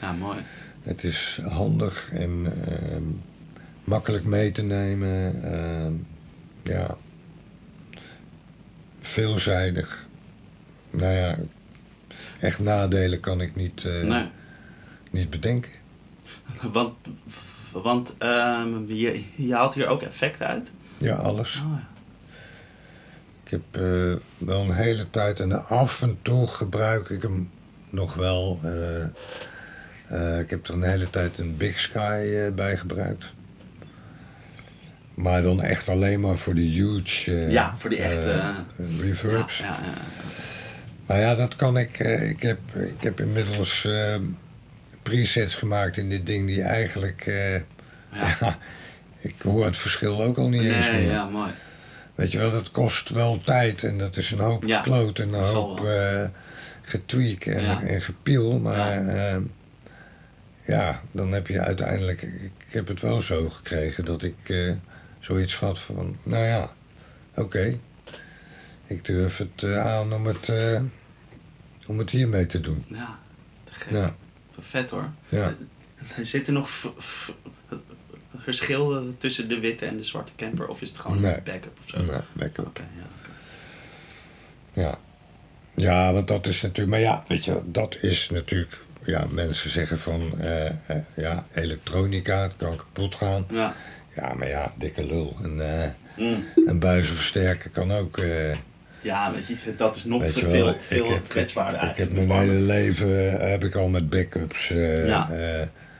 Speaker 1: Ja, mooi.
Speaker 2: het is handig en ehm, makkelijk mee te nemen. ehm, ja. Veelzijdig. Nou ja, echt nadelen kan ik niet, eh,
Speaker 1: Nee,
Speaker 2: niet bedenken.
Speaker 1: want, want ehm, je, je haalt hier ook effecten uit.
Speaker 2: Ja, alles.
Speaker 1: Oh, ja.
Speaker 2: Ik heb eh, wel een hele tijd en af en toe gebruik ik hem nog wel. eh, eh, ik heb er een hele tijd een Big Sky bij gebruikt. Maar dan echt alleen maar voor de huge
Speaker 1: Ja, voor die echte,
Speaker 2: reverbs.
Speaker 1: Ja, ja, ja.
Speaker 2: Maar ja, dat kan ik. ik, heb, ik heb inmiddels presets gemaakt in dit ding die eigenlijk.
Speaker 1: Ja.
Speaker 2: ik hoor het verschil ook al niet eens meer.
Speaker 1: ja, mooi.
Speaker 2: Weet je wel, dat kost wel tijd en dat is een hoop
Speaker 1: Ja,
Speaker 2: gekloot en een hoop eh getweak en,
Speaker 1: Ja.
Speaker 2: en gepiel. Maar
Speaker 1: Ja.
Speaker 2: ja. ja, dan heb je uiteindelijk. Ik heb het wel zo gekregen dat ik eh, zoiets had van: nou ja, oké. Ik durf het eh, aan om het, om het hiermee te doen.
Speaker 1: Ja, te gek.
Speaker 2: Ja,
Speaker 1: Vet hoor.
Speaker 2: ja.
Speaker 1: Er zit er nog verschil eh, tussen de witte en de zwarte camper? Of is het gewoon
Speaker 2: Nee.
Speaker 1: een backup of zo?
Speaker 2: Backup.
Speaker 1: Ja.
Speaker 2: Ja. ja, want dat is natuurlijk. Maar ja, weet je, dat is natuurlijk. Ja, mensen zeggen van. eh, eh, ja, elektronica, het kan kapot gaan.
Speaker 1: Ja.
Speaker 2: Ja, maar ja, dikke lul. Een, eh
Speaker 1: Mm.
Speaker 2: een buizenversterker kan ook.
Speaker 1: ja, weet je, dat is nog veel,
Speaker 2: wel,
Speaker 1: veel kwetsbaarder
Speaker 2: ik heb
Speaker 1: eigenlijk.
Speaker 2: mijn hele leven heb ik al met backups
Speaker 1: Ja.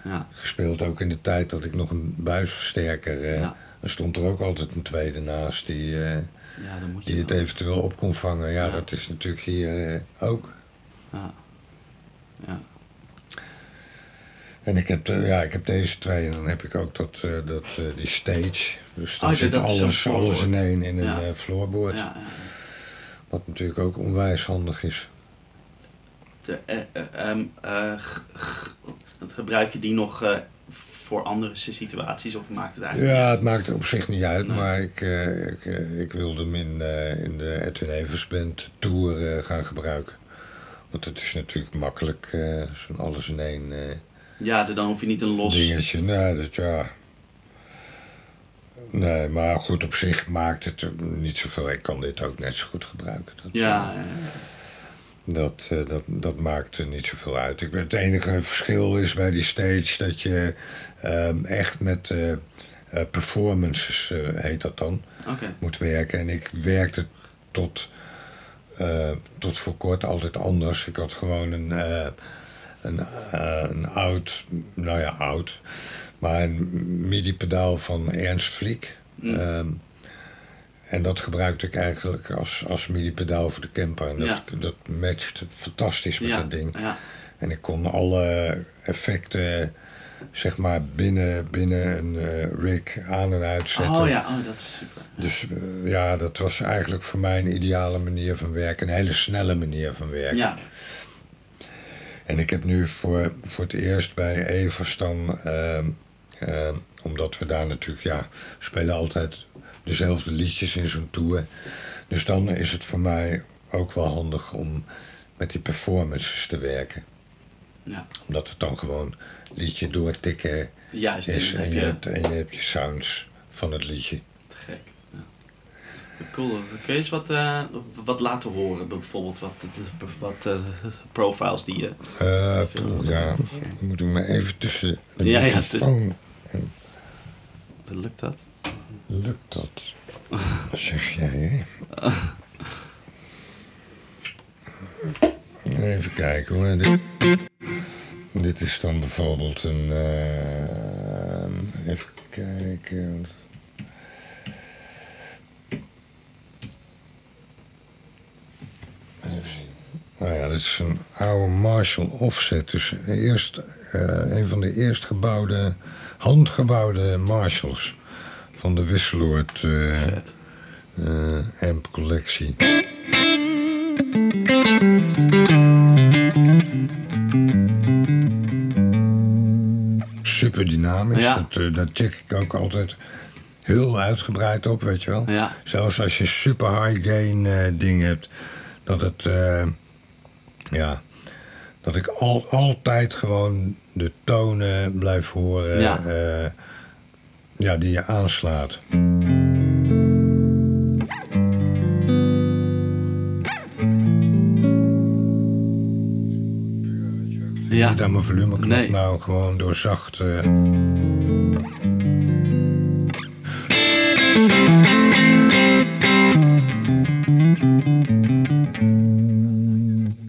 Speaker 2: Eh,
Speaker 1: Ja,
Speaker 2: gespeeld. Ook in de tijd dat ik nog een buisversterker. eh
Speaker 1: Ja.
Speaker 2: Er stond er ook altijd een tweede naast die, eh,
Speaker 1: ja, dan moet je
Speaker 2: die het
Speaker 1: wel.
Speaker 2: eventueel op kon vangen.
Speaker 1: Ja,
Speaker 2: dat is natuurlijk hier eh, ook.
Speaker 1: Ja. Ja.
Speaker 2: En ik heb, de, ja, ik heb deze twee en dan heb ik ook dat, eh, dat, eh, die stage. Dus dan
Speaker 1: Oh,
Speaker 2: zit alles, alles in één in een
Speaker 1: Ja.
Speaker 2: eh, floorboard.
Speaker 1: Ja.
Speaker 2: Wat natuurlijk ook onwijs handig is.
Speaker 1: De, eh, eh, eh, g- g- dat gebruik je die nog eh, voor andere situaties of maakt het eigenlijk
Speaker 2: Ja, het maakt op zich niet uit,
Speaker 1: Nee.
Speaker 2: maar ik, eh, ik, eh, ik wilde hem in, in de Edwin Evers Band Tour gaan gebruiken. Want het is natuurlijk makkelijk, zo'n alles in één?
Speaker 1: Ja, dan hoef je niet een los...
Speaker 2: dingetje. Nee, dat ja. Nee, maar goed, op zich maakt het niet zoveel. Ik kan dit ook net zo goed gebruiken. Dat,
Speaker 1: ja, ja.
Speaker 2: Dat, eh, dat, dat maakt er niet zoveel uit. Ik, het enige verschil is bij die stage dat je ehm, echt met eh, eh, performances, heet dat dan, moet werken. En ik werkte tot, tot voor kort altijd anders. Ik had gewoon een, een, een oud, nou ja, oud, maar een MIDI-pedaal van Ernst Vliek.
Speaker 1: Mm.
Speaker 2: Ehm, en dat gebruikte ik eigenlijk als, als MIDI-pedaal voor de camper. En dat,
Speaker 1: Ja.
Speaker 2: dat matchte fantastisch met
Speaker 1: ja,
Speaker 2: dat ding.
Speaker 1: Ja,
Speaker 2: En ik kon alle effecten, zeg maar, binnen, binnen een eh, rig aan en uitzetten.
Speaker 1: oh ja, oh, dat is super.
Speaker 2: Dus eh, ja, dat was eigenlijk voor mij een ideale manier van werken. Een hele snelle manier van werken.
Speaker 1: Ja,
Speaker 2: En ik heb nu voor, voor het eerst bij Evers dan... ehm, ehm, omdat we daar natuurlijk, ja... spelen altijd dezelfde liedjes in zo'n tour. Dus dan is het voor mij ook wel handig om met die performances te werken.
Speaker 1: Ja.
Speaker 2: Omdat het dan gewoon liedje doortikken
Speaker 1: Juist.
Speaker 2: is en je, hebt, en je hebt je sounds van het liedje.
Speaker 1: Te gek. Ja. Cool. Kun je eens wat, eh, wat laten horen? Bijvoorbeeld wat, wat eh, profiles die je...
Speaker 2: Eh, ja, moet ik me even tussen de
Speaker 1: Ja, ja,
Speaker 2: microfoon...
Speaker 1: Lukt dat?
Speaker 2: Lukt dat? Zeg jij? Even kijken hoor. Dit, dit is dan bijvoorbeeld een... eh, even kijken... Even zien. Nou ja, dit is een oude Marshall offset. Dus eerst, eh, een van de eerst gebouwde, handgebouwde Marshalls. Van de Wisseloord eh eh, amp collectie. Super dynamisch.
Speaker 1: Ja.
Speaker 2: Dat, eh, daar check ik ook altijd heel uitgebreid op, weet je wel.
Speaker 1: Ja.
Speaker 2: Zelfs als je super high gain ding hebt, dat het, eh, ja, dat ik al, altijd gewoon de tonen blijf horen,
Speaker 1: Ja.
Speaker 2: Ja, die je aanslaat.
Speaker 1: Ja.
Speaker 2: Niet aan mijn volumeknop
Speaker 1: Nee.
Speaker 2: nou gewoon door zacht. eh,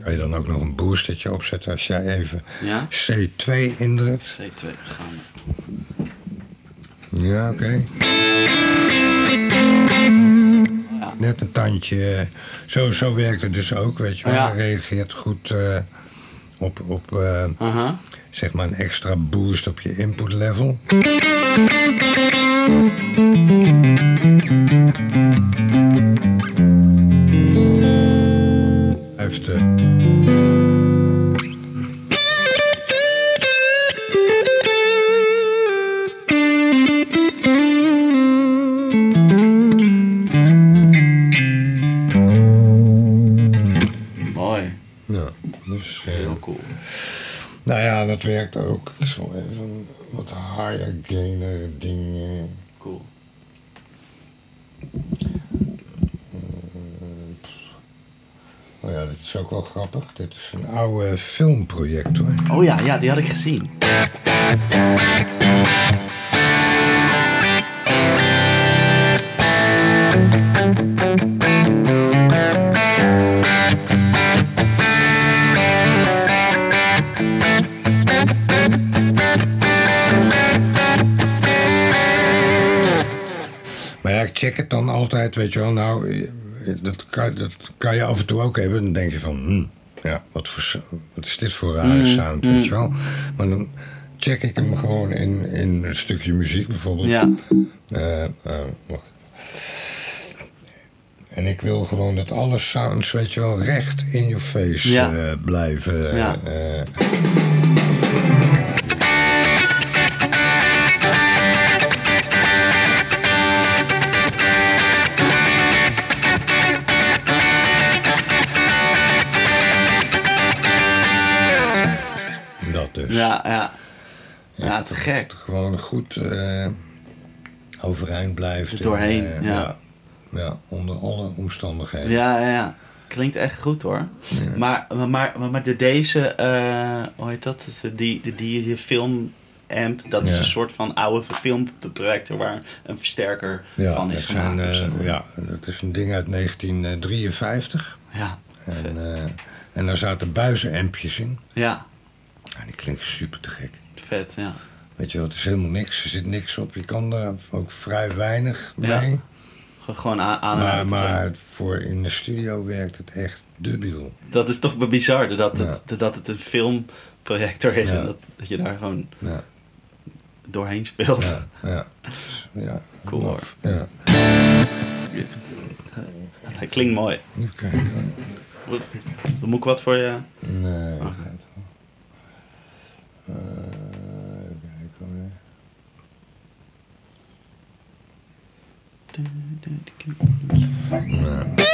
Speaker 2: kan je dan ook nog een boostertje opzetten als jij even
Speaker 1: Ja?
Speaker 2: C2 indrukt.
Speaker 1: C2 gaan.
Speaker 2: Ja, oké.
Speaker 1: Ja.
Speaker 2: Net een tandje. Zo, zo werkt het dus ook, weet je wel.
Speaker 1: Ja.
Speaker 2: Reageert goed eh, op, op eh, zeg maar een extra boost op je input level. Hij heeft... dat werkt ook. Ik zal even wat higher gainer dingen.
Speaker 1: Cool.
Speaker 2: Nou ja, dit is ook wel grappig. Dit is een oude filmproject hoor.
Speaker 1: Oh ja, ja, die had ik gezien.
Speaker 2: Weet je wel. Nou, eh, dat kan, dat kan je af en toe ook hebben. Dan denk je van, hm, ja, wat, voor, wat is dit voor rare sound, weet je wel. Maar dan check ik hem gewoon in, in een stukje muziek bijvoorbeeld.
Speaker 1: Ja.
Speaker 2: Eh, eh, wacht. En ik wil gewoon dat alle sounds, weet je wel, recht in your face
Speaker 1: Ja.
Speaker 2: blijven.
Speaker 1: Ja. Gek.
Speaker 2: Gewoon goed eh, overeind blijft.
Speaker 1: Er
Speaker 2: en,
Speaker 1: doorheen,
Speaker 2: eh,
Speaker 1: ja.
Speaker 2: ja. Ja, onder alle omstandigheden.
Speaker 1: Ja, ja, ja. Klinkt echt goed hoor. Maar, maar, maar, maar de, deze, eh, hoe heet dat? Die, die, die film amp, dat is een soort van oude filmprojector waar een versterker van is
Speaker 2: zijn,
Speaker 1: gemaakt. zo.
Speaker 2: ja, dat is een ding uit 1953.
Speaker 1: ja.
Speaker 2: En, en daar zaten buizenampjes in.
Speaker 1: ja,
Speaker 2: Ja, die klinken super te gek.
Speaker 1: vet, ja.
Speaker 2: Weet je wel, het is helemaal niks. Er zit niks op. Je kan er ook vrij weinig
Speaker 1: Ja.
Speaker 2: mee.
Speaker 1: Gewoon aan,
Speaker 2: Maar,
Speaker 1: uit.
Speaker 2: maar het- voor in de studio werkt het echt dubbel.
Speaker 1: Dat is toch bizar dat het,
Speaker 2: Ja.
Speaker 1: dat het een filmprojector is
Speaker 2: Ja.
Speaker 1: en dat, dat je daar gewoon
Speaker 2: Ja,
Speaker 1: doorheen speelt.
Speaker 2: ja, ja. ja
Speaker 1: Cool, hoor.
Speaker 2: Ja,
Speaker 1: Dat klinkt mooi. Dan moet ik wat voor je...
Speaker 2: Nee, gaat Nah.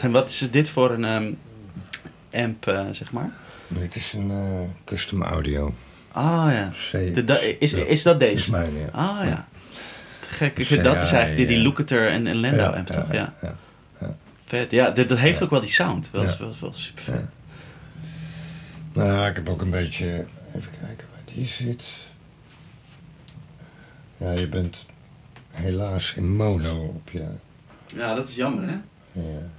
Speaker 2: En
Speaker 1: Wat is dus dit voor een um, amp, eh, zeg maar?
Speaker 2: Dit is een eh, custom audio.
Speaker 1: Ah ja. Is, is dat deze?
Speaker 2: Is mijn, ja.
Speaker 1: Ah ja. Te gek. Dat is eigenlijk die, die en, en Lando amp, toch? ja. Vet. Ja, dat, heeft ook wel die sound. Wel,
Speaker 2: ja.
Speaker 1: wel, super vet.
Speaker 2: Ja. Nou, ik heb ook een beetje. Even kijken die zit. Ja, je bent helaas in mono op je...
Speaker 1: Ja, dat is jammer hè.
Speaker 2: Ja.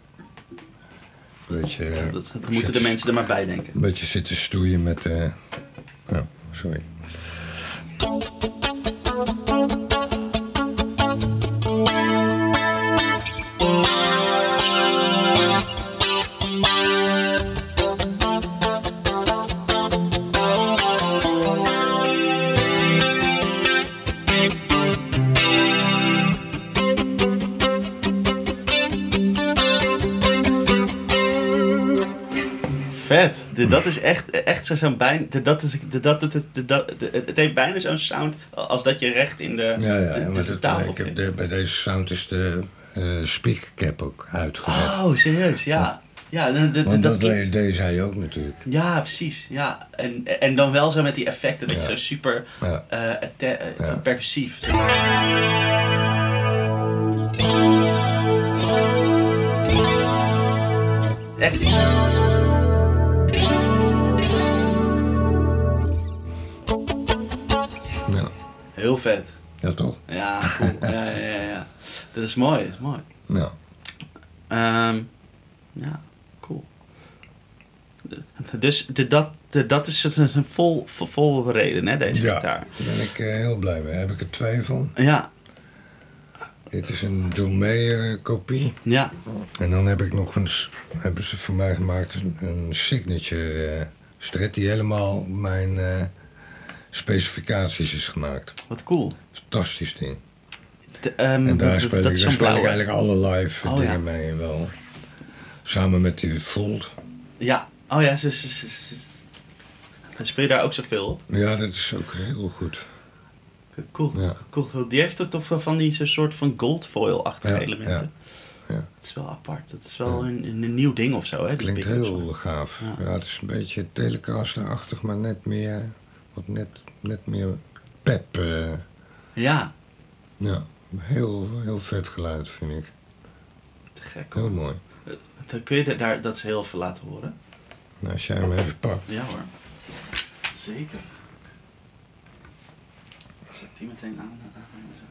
Speaker 2: Een beetje...
Speaker 1: Dat, dat moeten de mensen er maar bij denken.
Speaker 2: Een beetje zitten stoeien met... eh oh, sorry.
Speaker 1: Dat is echt, echt zo- zo'n bijna. de- Dat is, de- dat, dat- de- het heeft bijna zo'n sound als dat je recht in de,
Speaker 2: Ja, ja,
Speaker 1: de, tafel
Speaker 2: ik heb de, bij deze sound is de eh speakercap ook uitgezet.
Speaker 1: Oh, serieus, ja. Ja,
Speaker 2: Want
Speaker 1: dat
Speaker 2: deed, zij ook natuurlijk.
Speaker 1: ja precies. Ja. En, en dan wel zo met die effecten, dat je zo super eh, eh, percussief. Echt heel vet.
Speaker 2: ja toch?
Speaker 1: Ja, cool. ja, ja, ja, ja. Dat is mooi, dat is mooi.
Speaker 2: Ja.
Speaker 1: Ehm, ja, cool. Dus de, dat, de, dat is een een vol, vol, vol reden, hè, deze
Speaker 2: Ja.
Speaker 1: gitaar.
Speaker 2: Daar ben ik eh, heel blij mee. Heb ik er twee van.
Speaker 1: Ja,
Speaker 2: Dit is een John Mayer kopie.
Speaker 1: ja.
Speaker 2: En dan heb ik nog eens, hebben ze voor mij gemaakt, een, signature eh stret die helemaal mijn eh, specificaties is gemaakt.
Speaker 1: Wat cool.
Speaker 2: Fantastisch ding.
Speaker 1: De, ehm,
Speaker 2: En daar speel, ik, daar speel ik eigenlijk alle live
Speaker 1: Oh,
Speaker 2: dingen
Speaker 1: ja.
Speaker 2: mee wel. Samen met die Volt.
Speaker 1: Ja, oh ja, ze, ze, ze, speel je daar ook zoveel op?
Speaker 2: Ja, dat is ook heel goed.
Speaker 1: Cool,
Speaker 2: Ja.
Speaker 1: cool. Die heeft toch van die soort van goldfoil-achtige
Speaker 2: Ja,
Speaker 1: elementen.
Speaker 2: ja, ja.
Speaker 1: Het is wel apart. Het is wel een, een nieuw ding of zo, hè?
Speaker 2: Klinkt heel gaaf.
Speaker 1: Ja.
Speaker 2: Ja. het is een beetje Telecaster-achtig, maar net meer, wat net, net meer pep. eh.
Speaker 1: Ja,
Speaker 2: ja, heel, heel vet geluid vind ik.
Speaker 1: te gek.
Speaker 2: Heel mooi.
Speaker 1: Dan kun je daar, dat is heel veel laten horen.
Speaker 2: Nou, als jij hem even pakt.
Speaker 1: Ja hoor. Zeker. Zet die meteen aan. zo.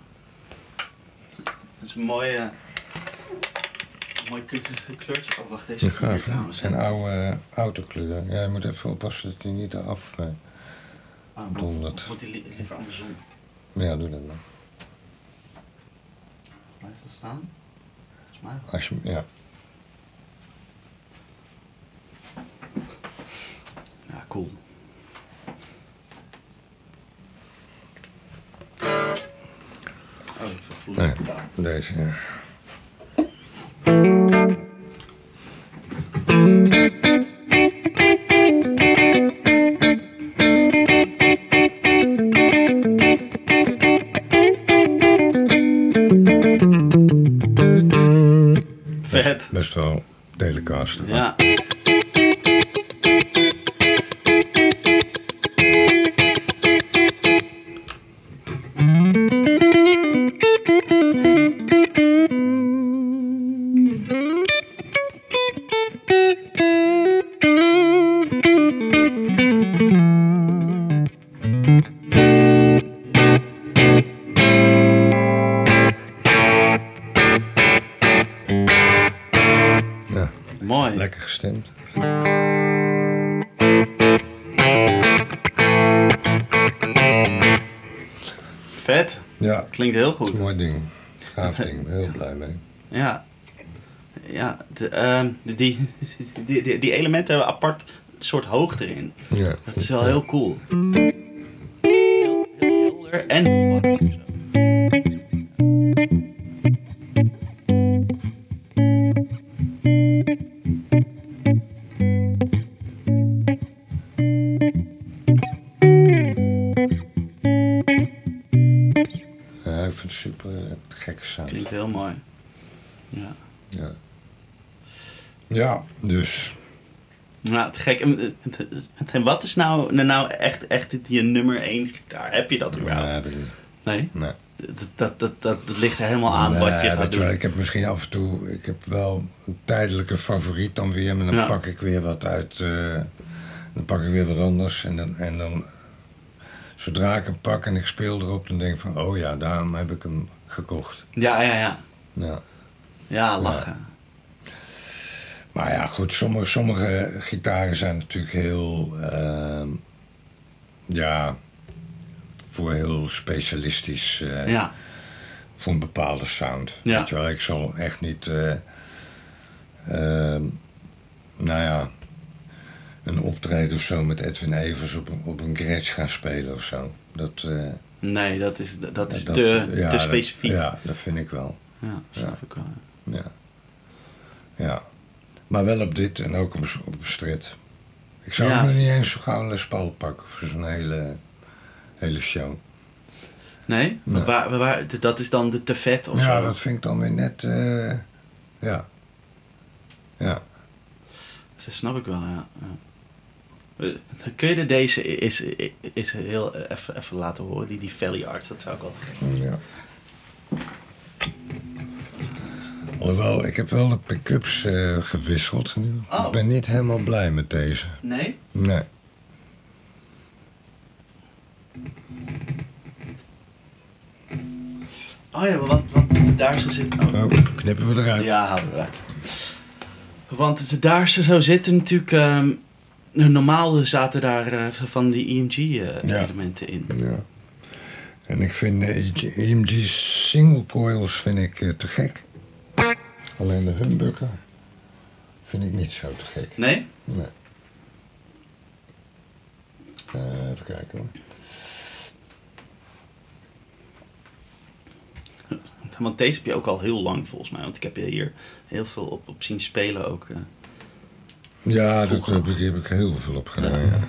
Speaker 1: Dat is een mooi, eh, mooi kleurtje. Oh, wacht, deze kleur
Speaker 2: gaaf,
Speaker 1: trouwens,
Speaker 2: Zijn oude eh, autokleur. Ja, je moet even oppassen dat hij niet af... eh,
Speaker 1: Moet-
Speaker 2: donderd.
Speaker 1: Moet die li- liever andersom.
Speaker 2: ja, doe dat dan.
Speaker 1: Blijft dat staan?
Speaker 2: Als je, ja.
Speaker 1: Ja, cool. Oh, even voelen.
Speaker 2: Nee, deze, ja. Best wel.
Speaker 1: Ja.
Speaker 2: Ja,
Speaker 1: Klinkt heel goed.
Speaker 2: mooi ding. Gaaf ding, heel blij mee.
Speaker 1: Ja. Ja, de, ehm, die, die, die, die elementen hebben apart soort hoogte erin.
Speaker 2: Ja.
Speaker 1: Dat is wel heel cool. Heel, heel helder en gek. En, en wat is nou, nou echt, echt je nummer één gitaar? Heb je dat überhaupt?
Speaker 2: Nee, heb ik niet.
Speaker 1: Nee?
Speaker 2: Nee.
Speaker 1: Dat, dat, dat, dat, dat ligt er helemaal aan wat je gaat doen.
Speaker 2: wel, ik heb misschien af en toe, ik heb wel een tijdelijke favoriet dan weer, maar dan
Speaker 1: Ja.
Speaker 2: pak ik weer wat uit, eh, dan pak ik weer wat anders. En dan, en dan, zodra ik hem pak en ik speel erop, dan denk ik van, oh ja, daarom heb ik hem gekocht.
Speaker 1: Ja, ja, ja.
Speaker 2: Ja.
Speaker 1: Ja, lachen.
Speaker 2: Maar ja, goed, sommige, sommige gitaren zijn natuurlijk heel, ehm, ja, voor heel specialistisch, eh,
Speaker 1: Ja.
Speaker 2: voor een bepaalde sound.
Speaker 1: Ja.
Speaker 2: Weet je wel, ik zal echt niet, eh, ehm, nou ja, een optreden of zo met Edwin Evers op een, op een Gretsch gaan spelen of zo. Dat, eh,
Speaker 1: Nee, dat is, dat is
Speaker 2: dat-
Speaker 1: te,
Speaker 2: ja,
Speaker 1: specifiek. ja.
Speaker 2: ja, dat vind ik wel.
Speaker 1: snap ik wel.
Speaker 2: Ja. ja. Maar wel op dit en ook op, een- op strit. Ik zou
Speaker 1: Ja.
Speaker 2: nog niet eens zo gauw een Les Paul pakken voor zo'n hele, hele show.
Speaker 1: Nee?
Speaker 2: Nee.
Speaker 1: Waar, waar, dat is dan de te vet of
Speaker 2: ja,
Speaker 1: zo?
Speaker 2: dat vind ik dan weer net. eh, ja. Ja.
Speaker 1: Dat snap ik wel, ja. ja. Eh, Kun je de deze is, is heel even, even laten horen, die, die Valley Arts, dat zou ik wel
Speaker 2: ja. Alhoewel, ik heb wel de pick-ups eh, gewisseld. nu.
Speaker 1: Oh.
Speaker 2: Ik ben niet helemaal blij met deze.
Speaker 1: Nee?
Speaker 2: Nee.
Speaker 1: Oh ja, want, want het daar zo zit... Oh.
Speaker 2: Oh, knippen we eruit.
Speaker 1: Ja, haal eruit. Want daar zo zitten natuurlijk... ehm, normaal zaten daar eh, van die
Speaker 2: Ja.
Speaker 1: EMG-elementen in.
Speaker 2: Ja. En ik vind eh, EMG single coils vind ik eh, te gek. Alleen de humbucker vind ik niet zo te gek.
Speaker 1: Nee?
Speaker 2: Nee. Eh, even kijken hoor.
Speaker 1: Want deze heb je ook al heel lang volgens mij. Want ik heb je hier heel veel op, op zien spelen ook. eh.
Speaker 2: Ja,
Speaker 1: Vroeger.
Speaker 2: heb ik, heb ik heel veel op gedaan. Ja.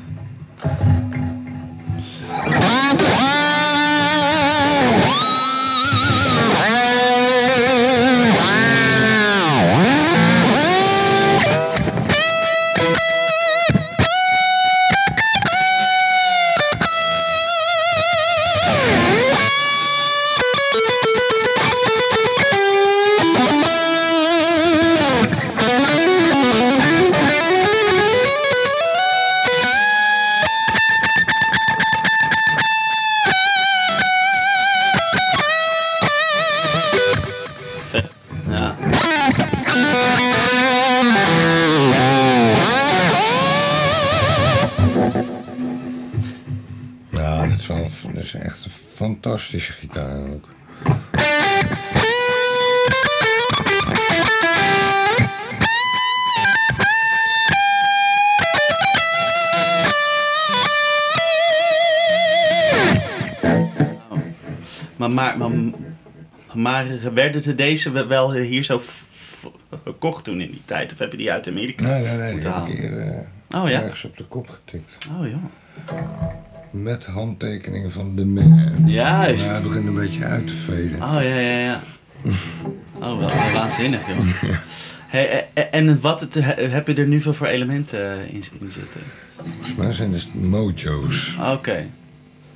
Speaker 1: Maar werden de deze we- wel hier zo gekocht toen in die tijd? Of heb je die uit Amerika?
Speaker 2: Nee, nee, nee, die
Speaker 1: moeten
Speaker 2: heb ik
Speaker 1: halen?
Speaker 2: hier eh,
Speaker 1: Oh ja?
Speaker 2: ergens op de kop getikt.
Speaker 1: Oh ja.
Speaker 2: Met handtekeningen van de man.
Speaker 1: Juist.
Speaker 2: Ja, hij begint een beetje uit te veden.
Speaker 1: Oh ja, ja, ja. Oh, wel, waanzinnig, joh. Hey, en wat het, heb je er nu veel voor elementen eh, in, in zitten?
Speaker 2: Volgens mij zijn het mojo's.
Speaker 1: Oké.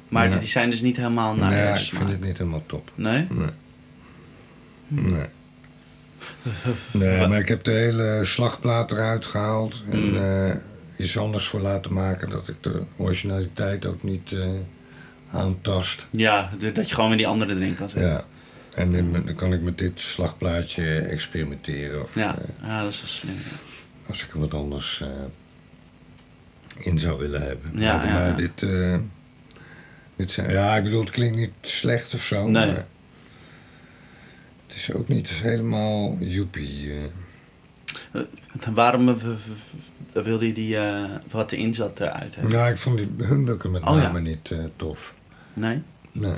Speaker 1: Maar
Speaker 2: Ja.
Speaker 1: die zijn dus niet helemaal naar
Speaker 2: nee, ik vind het niet helemaal top.
Speaker 1: Nee?
Speaker 2: Nee. Nee. Nee, maar ik heb de hele slagplaat eruit gehaald. En
Speaker 1: Mm.
Speaker 2: eh, iets anders voor laten maken. Dat ik de originaliteit ook niet eh, aantast.
Speaker 1: Ja, de- dat je gewoon weer die andere erin kan zetten.
Speaker 2: Ja. En dan, dan kan ik met dit slagplaatje experimenteren. Of
Speaker 1: Ja,
Speaker 2: eh,
Speaker 1: ja dat is wel slim. ja.
Speaker 2: als ik er wat anders in zou willen hebben.
Speaker 1: Ja,
Speaker 2: maar
Speaker 1: ja,
Speaker 2: maar dit... dit zijn, ja, ik bedoel, het klinkt niet slecht of zo.
Speaker 1: Nee.
Speaker 2: Maar is ook niet helemaal joepie.
Speaker 1: En Waarom eh, wilde je die, eh, wat erin zat eruit hebben?
Speaker 2: Nou, ik vond die humbucker met
Speaker 1: Oh, ja.
Speaker 2: name niet tof.
Speaker 1: Nee?
Speaker 2: Nee.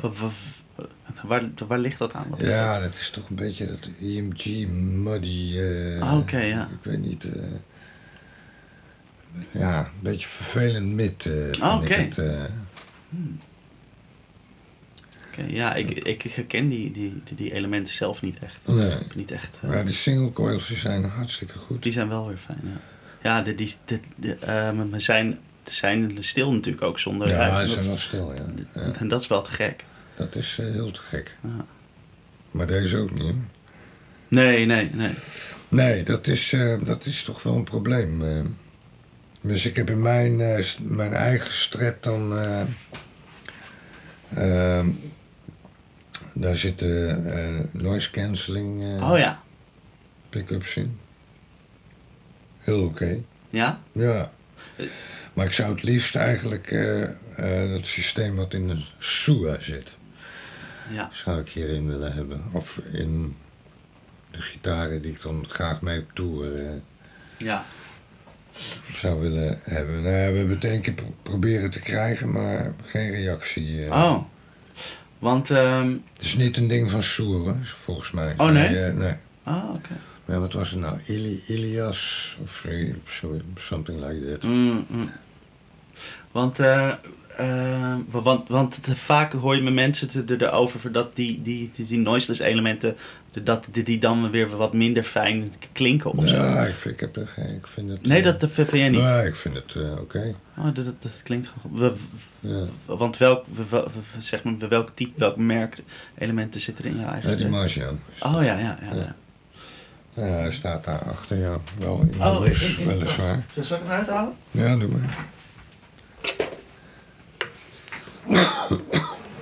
Speaker 1: Waar, waar ligt dat aan? Wat is
Speaker 2: Ja, dat is toch een beetje dat EMG muddy.
Speaker 1: Ah, oké, ja.
Speaker 2: Ik weet niet. ja, een beetje vervelend mid. eh vind
Speaker 1: Ah, oké.
Speaker 2: het,
Speaker 1: ja, ik, ik herken die, die, die, elementen zelf niet echt.
Speaker 2: Nee.
Speaker 1: Niet echt eh,
Speaker 2: Maar die single coils zijn hartstikke goed.
Speaker 1: die zijn wel weer fijn, ja. Ja, de, die, de, de, eh, maar we zijn, ze zijn stil natuurlijk ook zonder
Speaker 2: Ja, ze zijn wel stil, ja. ja.
Speaker 1: en dat is wel te gek.
Speaker 2: Dat is eh, heel te gek.
Speaker 1: Ja.
Speaker 2: Maar deze ook niet, hè?
Speaker 1: Nee, nee, nee.
Speaker 2: Nee, dat is, eh, dat is toch wel een probleem. Dus ik heb in mijn, mijn eigen stret dan... eh, daar zitten eh, noise cancelling eh,
Speaker 1: Oh ja.
Speaker 2: pick-ups in. Heel oké.
Speaker 1: Ja?
Speaker 2: Ja. Maar ik zou het liefst eigenlijk eh, eh, dat systeem wat in de SUA zit,
Speaker 1: Ja.
Speaker 2: zou ik hierin willen hebben. Of in de gitaren die ik dan graag mee op tour eh,
Speaker 1: Ja.
Speaker 2: zou willen hebben. Nou, we hebben het één keer pro- proberen te krijgen, maar geen reactie. eh.
Speaker 1: Oh. Want, ehm
Speaker 2: Het is niet een ding van Soer, hoor, volgens mij.
Speaker 1: Oh, nee?
Speaker 2: eh, nee.
Speaker 1: ah, oké.
Speaker 2: Maar wat was het nou? Ili Ilias of something like that.
Speaker 1: Mm, mm. Want, eh, eh, wa- want, want te vaak hoor je met mensen er- erover dat die, die, die, die noiseless elementen, dat die, die dan weer wat minder fijn klinken of zo.
Speaker 2: Ja, ik vind, ik, heb er geen, ik vind het...
Speaker 1: Nee,
Speaker 2: eh,
Speaker 1: dat vind jij niet.
Speaker 2: Nee, ik vind het eh, oké.
Speaker 1: Oh, dat, dat, dat klinkt gewoon.
Speaker 2: Ja.
Speaker 1: Want welk, we- we- we- zeg maar, welk type, welk merk elementen zitten er in je eigen
Speaker 2: Ja, die? Marjan.
Speaker 1: Oh ja, ja, ja.
Speaker 2: Ja.
Speaker 1: ja.
Speaker 2: Ja, hij staat daar achter, ja. Wel in
Speaker 1: Oh, in- in-
Speaker 2: weliswaar.
Speaker 1: Zal ik het eruit halen?
Speaker 2: Ja, doe maar.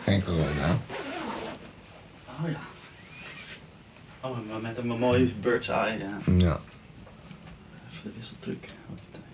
Speaker 2: Geen corona.
Speaker 1: Oh ja. Oh, maar met een mooie bird's eye. Ja.
Speaker 2: Ja.
Speaker 1: Even de wisseltruc. Hoppatee.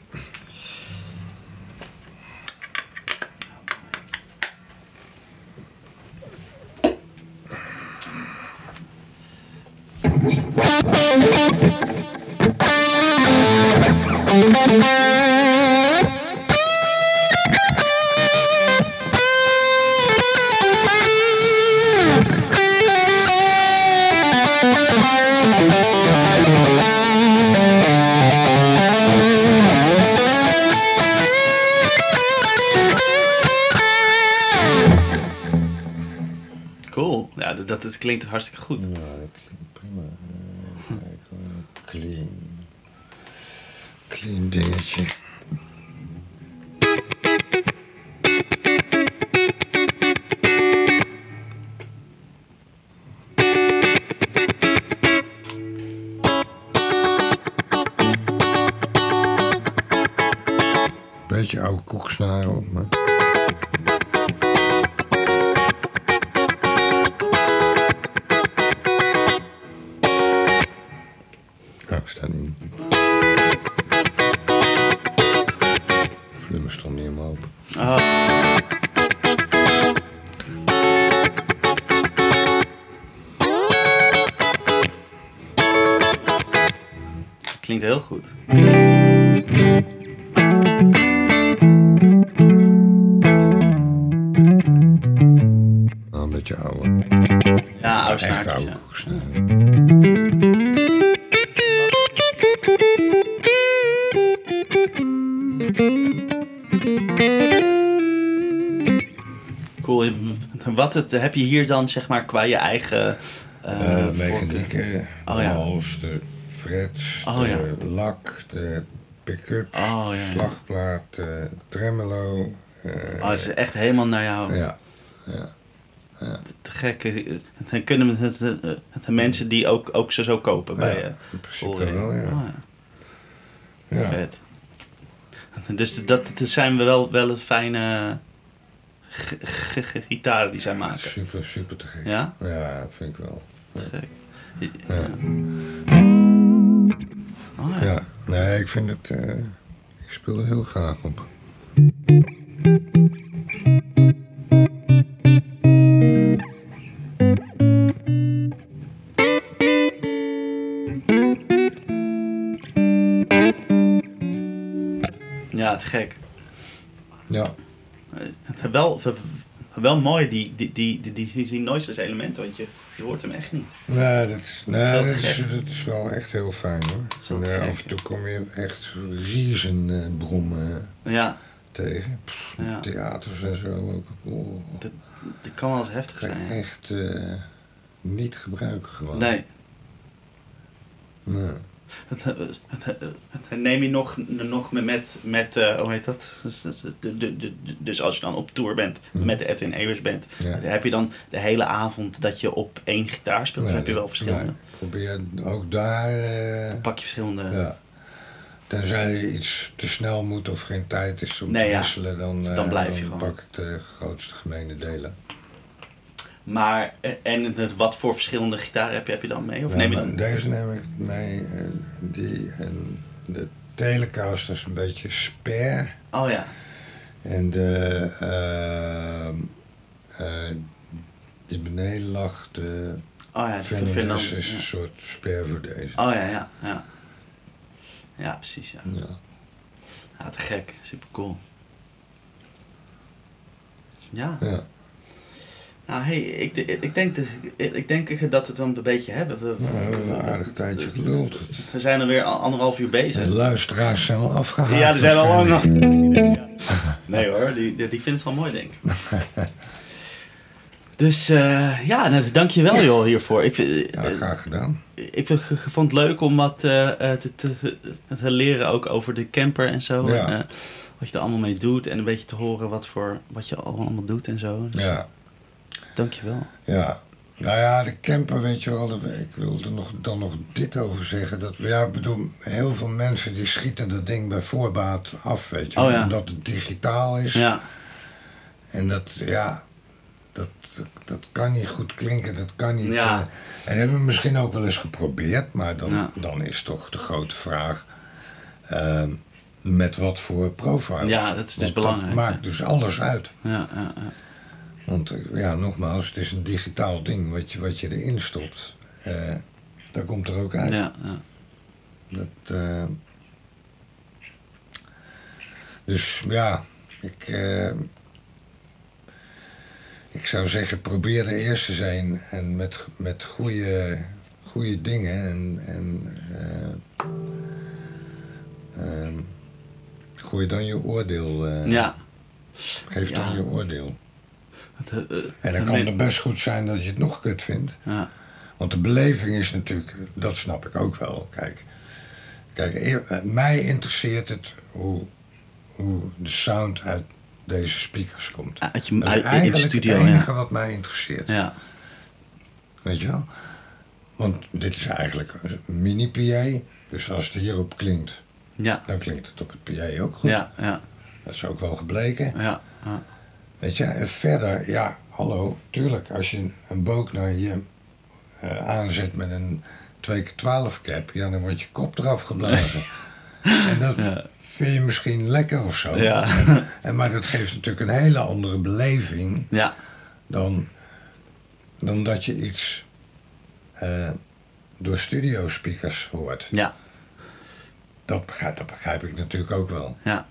Speaker 1: Dat, dat, klinkt hartstikke goed.
Speaker 2: Ja, dat klinkt prima. Clean. Clean dingetje. Beetje oude koeksnaar op, maar...
Speaker 1: Klinkt heel goed. Het, heb je hier dan, zeg maar, qua je eigen... eh,
Speaker 2: Eh,
Speaker 1: voorkeur?
Speaker 2: mechaniek, eh,
Speaker 1: Oh,
Speaker 2: de
Speaker 1: ja.
Speaker 2: hals, de frets,
Speaker 1: Oh,
Speaker 2: de
Speaker 1: ja.
Speaker 2: lak, de pick-up,
Speaker 1: Oh, ja, ja.
Speaker 2: slagplaat, de tremolo. eh,
Speaker 1: Oh, het is echt helemaal naar jou.
Speaker 2: ja,
Speaker 1: Te gek. Dan kunnen we het, het, het- de mensen die ook, ook zo, zo kopen bij
Speaker 2: Ja,
Speaker 1: je.
Speaker 2: in principe wel, ja.
Speaker 1: Oh, ja.
Speaker 2: ja.
Speaker 1: Vet. Dus dat, dat zijn wel, wel een fijne gitaren die zij maken.
Speaker 2: Super, super te gek.
Speaker 1: Ja?
Speaker 2: Ja, dat vind ik wel.
Speaker 1: Te gek.
Speaker 2: Ja.
Speaker 1: Oh, ja.
Speaker 2: Ja, nee, ik vind het. eh, ik speel er heel graag op.
Speaker 1: ja, te gek.
Speaker 2: Ja,
Speaker 1: Wel, wel mooi, die, die, die, die, die, noiseless elementen, want je, je hoort hem echt niet.
Speaker 2: nee, dat is,
Speaker 1: Dat is
Speaker 2: dat is,
Speaker 1: gek.
Speaker 2: dat is wel echt heel fijn hoor. En, eh, af en toe kom je echt riezenbrommen
Speaker 1: Ja,
Speaker 2: tegen. Pff,
Speaker 1: ja.
Speaker 2: Theaters en zo ook. Oh.
Speaker 1: Dat- dat kan wel eens heftig
Speaker 2: Kan
Speaker 1: zijn.
Speaker 2: echt eh, niet gebruiken gewoon.
Speaker 1: Nee.
Speaker 2: Nee.
Speaker 1: Neem je nog, nog met, met, eh, hoe heet dat? De- de- de- Dus als je dan op tour bent
Speaker 2: Mhm.
Speaker 1: met de Edwin Evers band,
Speaker 2: Ja.
Speaker 1: heb je dan de hele avond dat je op één gitaar speelt?
Speaker 2: Nee,
Speaker 1: heb je wel verschillende?
Speaker 2: nee. Probeer ook daar. eh,
Speaker 1: Pak je verschillende...
Speaker 2: ja. Tenzij je iets te snel moet of geen tijd is om
Speaker 1: Nee,
Speaker 2: te wisselen, dan, eh,
Speaker 1: Dan blijf je
Speaker 2: dan
Speaker 1: gewoon.
Speaker 2: pak ik de grootste gemene delen.
Speaker 1: Maar, eh, en wat voor verschillende gitaren heb je, heb je dan mee? Of
Speaker 2: Ja,
Speaker 1: neem je dan...
Speaker 2: Deze neem ik mee. eh, die en de Telecaster is een beetje spare.
Speaker 1: Oh ja.
Speaker 2: En de. ehm, eh, die beneden lag, de
Speaker 1: Oh ja,
Speaker 2: Fernandez
Speaker 1: Fernandez,
Speaker 2: is
Speaker 1: ja.
Speaker 2: een soort spare voor deze.
Speaker 1: Oh ja, ja, ja. Ja, precies, ja.
Speaker 2: Ja.
Speaker 1: Ja, te gek. Super cool. Ja.
Speaker 2: Ja.
Speaker 1: Nou, hey, ik, ik, denk de, ik denk dat we het wel een beetje hebben. We,
Speaker 2: een aardig tijdje geluld.
Speaker 1: we zijn er weer anderhalf uur
Speaker 2: De
Speaker 1: bezig.
Speaker 2: luisteraars zijn al afgehaald.
Speaker 1: Ja, die zijn al lang. Nee hoor, die, die, vindt het wel mooi, denk ik. Dus eh, ja, nou, dank je wel joh hiervoor. Ik,
Speaker 2: Ja, graag gedaan.
Speaker 1: ik vond het leuk om wat eh, eh, te, te, te leren ook over de camper en zo.
Speaker 2: Ja.
Speaker 1: En, wat je er allemaal mee doet en een beetje te horen wat, voor, wat je allemaal doet en zo. Dus
Speaker 2: Ja,
Speaker 1: Dank je wel.
Speaker 2: ja. Nou ja, de camper, weet je wel, ik wilde nog, dan nog dit over zeggen. Dat, ja, ik bedoel, heel veel mensen die schieten dat ding bij voorbaat af, weet je
Speaker 1: Oh ja.
Speaker 2: Omdat het digitaal is.
Speaker 1: Ja,
Speaker 2: En dat, ja, dat, dat, dat kan niet goed klinken, dat kan niet.
Speaker 1: Ja.
Speaker 2: eh, en hebben we misschien ook wel eens geprobeerd, maar dan,
Speaker 1: Ja.
Speaker 2: dan is toch de grote vraag. ehm, met wat voor profile.
Speaker 1: Ja, dat is dus
Speaker 2: Want
Speaker 1: belangrijk,
Speaker 2: Dat maakt dus alles uit.
Speaker 1: ja, ja, ja.
Speaker 2: Want eh, ja, nogmaals, het is een digitaal ding wat je, wat je erin stopt. eh daar komt er ook uit.
Speaker 1: ja, ja.
Speaker 2: Dat, eh, dus ja, ik, ik zou zeggen, probeer de eerste zijn en met, met goede, goede dingen. En, en eh, ehm, gooi dan je oordeel.
Speaker 1: ja.
Speaker 2: Geef dan
Speaker 1: Ja.
Speaker 2: je oordeel.
Speaker 1: Het, eh, eh,
Speaker 2: En dan kan het best goed zijn dat je het nog kut vindt.
Speaker 1: ja.
Speaker 2: Want de beleving is natuurlijk, dat snap ik ook wel. Kijk, kijk eer- eh, mij interesseert het hoe, hoe de sound uit deze speakers komt.
Speaker 1: Uit je,
Speaker 2: Dat is
Speaker 1: uit, in de
Speaker 2: eigenlijk
Speaker 1: studio,
Speaker 2: het enige
Speaker 1: ja.
Speaker 2: wat mij interesseert.
Speaker 1: ja.
Speaker 2: Weet je wel? Want dit is eigenlijk een mini-PA. Dus als het hierop klinkt,
Speaker 1: Ja,
Speaker 2: dan klinkt het op het PA ook goed.
Speaker 1: ja, ja,
Speaker 2: Dat is ook wel gebleken.
Speaker 1: ja, ja.
Speaker 2: Weet je, en verder, ja, hallo, tuurlijk, als je een book naar je eh, aanzet met een 2x12 cap, ja, dan wordt je kop eraf geblazen. en dat
Speaker 1: Ja.
Speaker 2: vind je misschien lekker of zo.
Speaker 1: Ja.
Speaker 2: En, maar dat geeft natuurlijk een hele andere beleving
Speaker 1: ja.
Speaker 2: dan, dan dat je iets eh, door studio speakers hoort.
Speaker 1: ja.
Speaker 2: Dat begrijp, dat begrijp ik natuurlijk ook wel.
Speaker 1: Ja,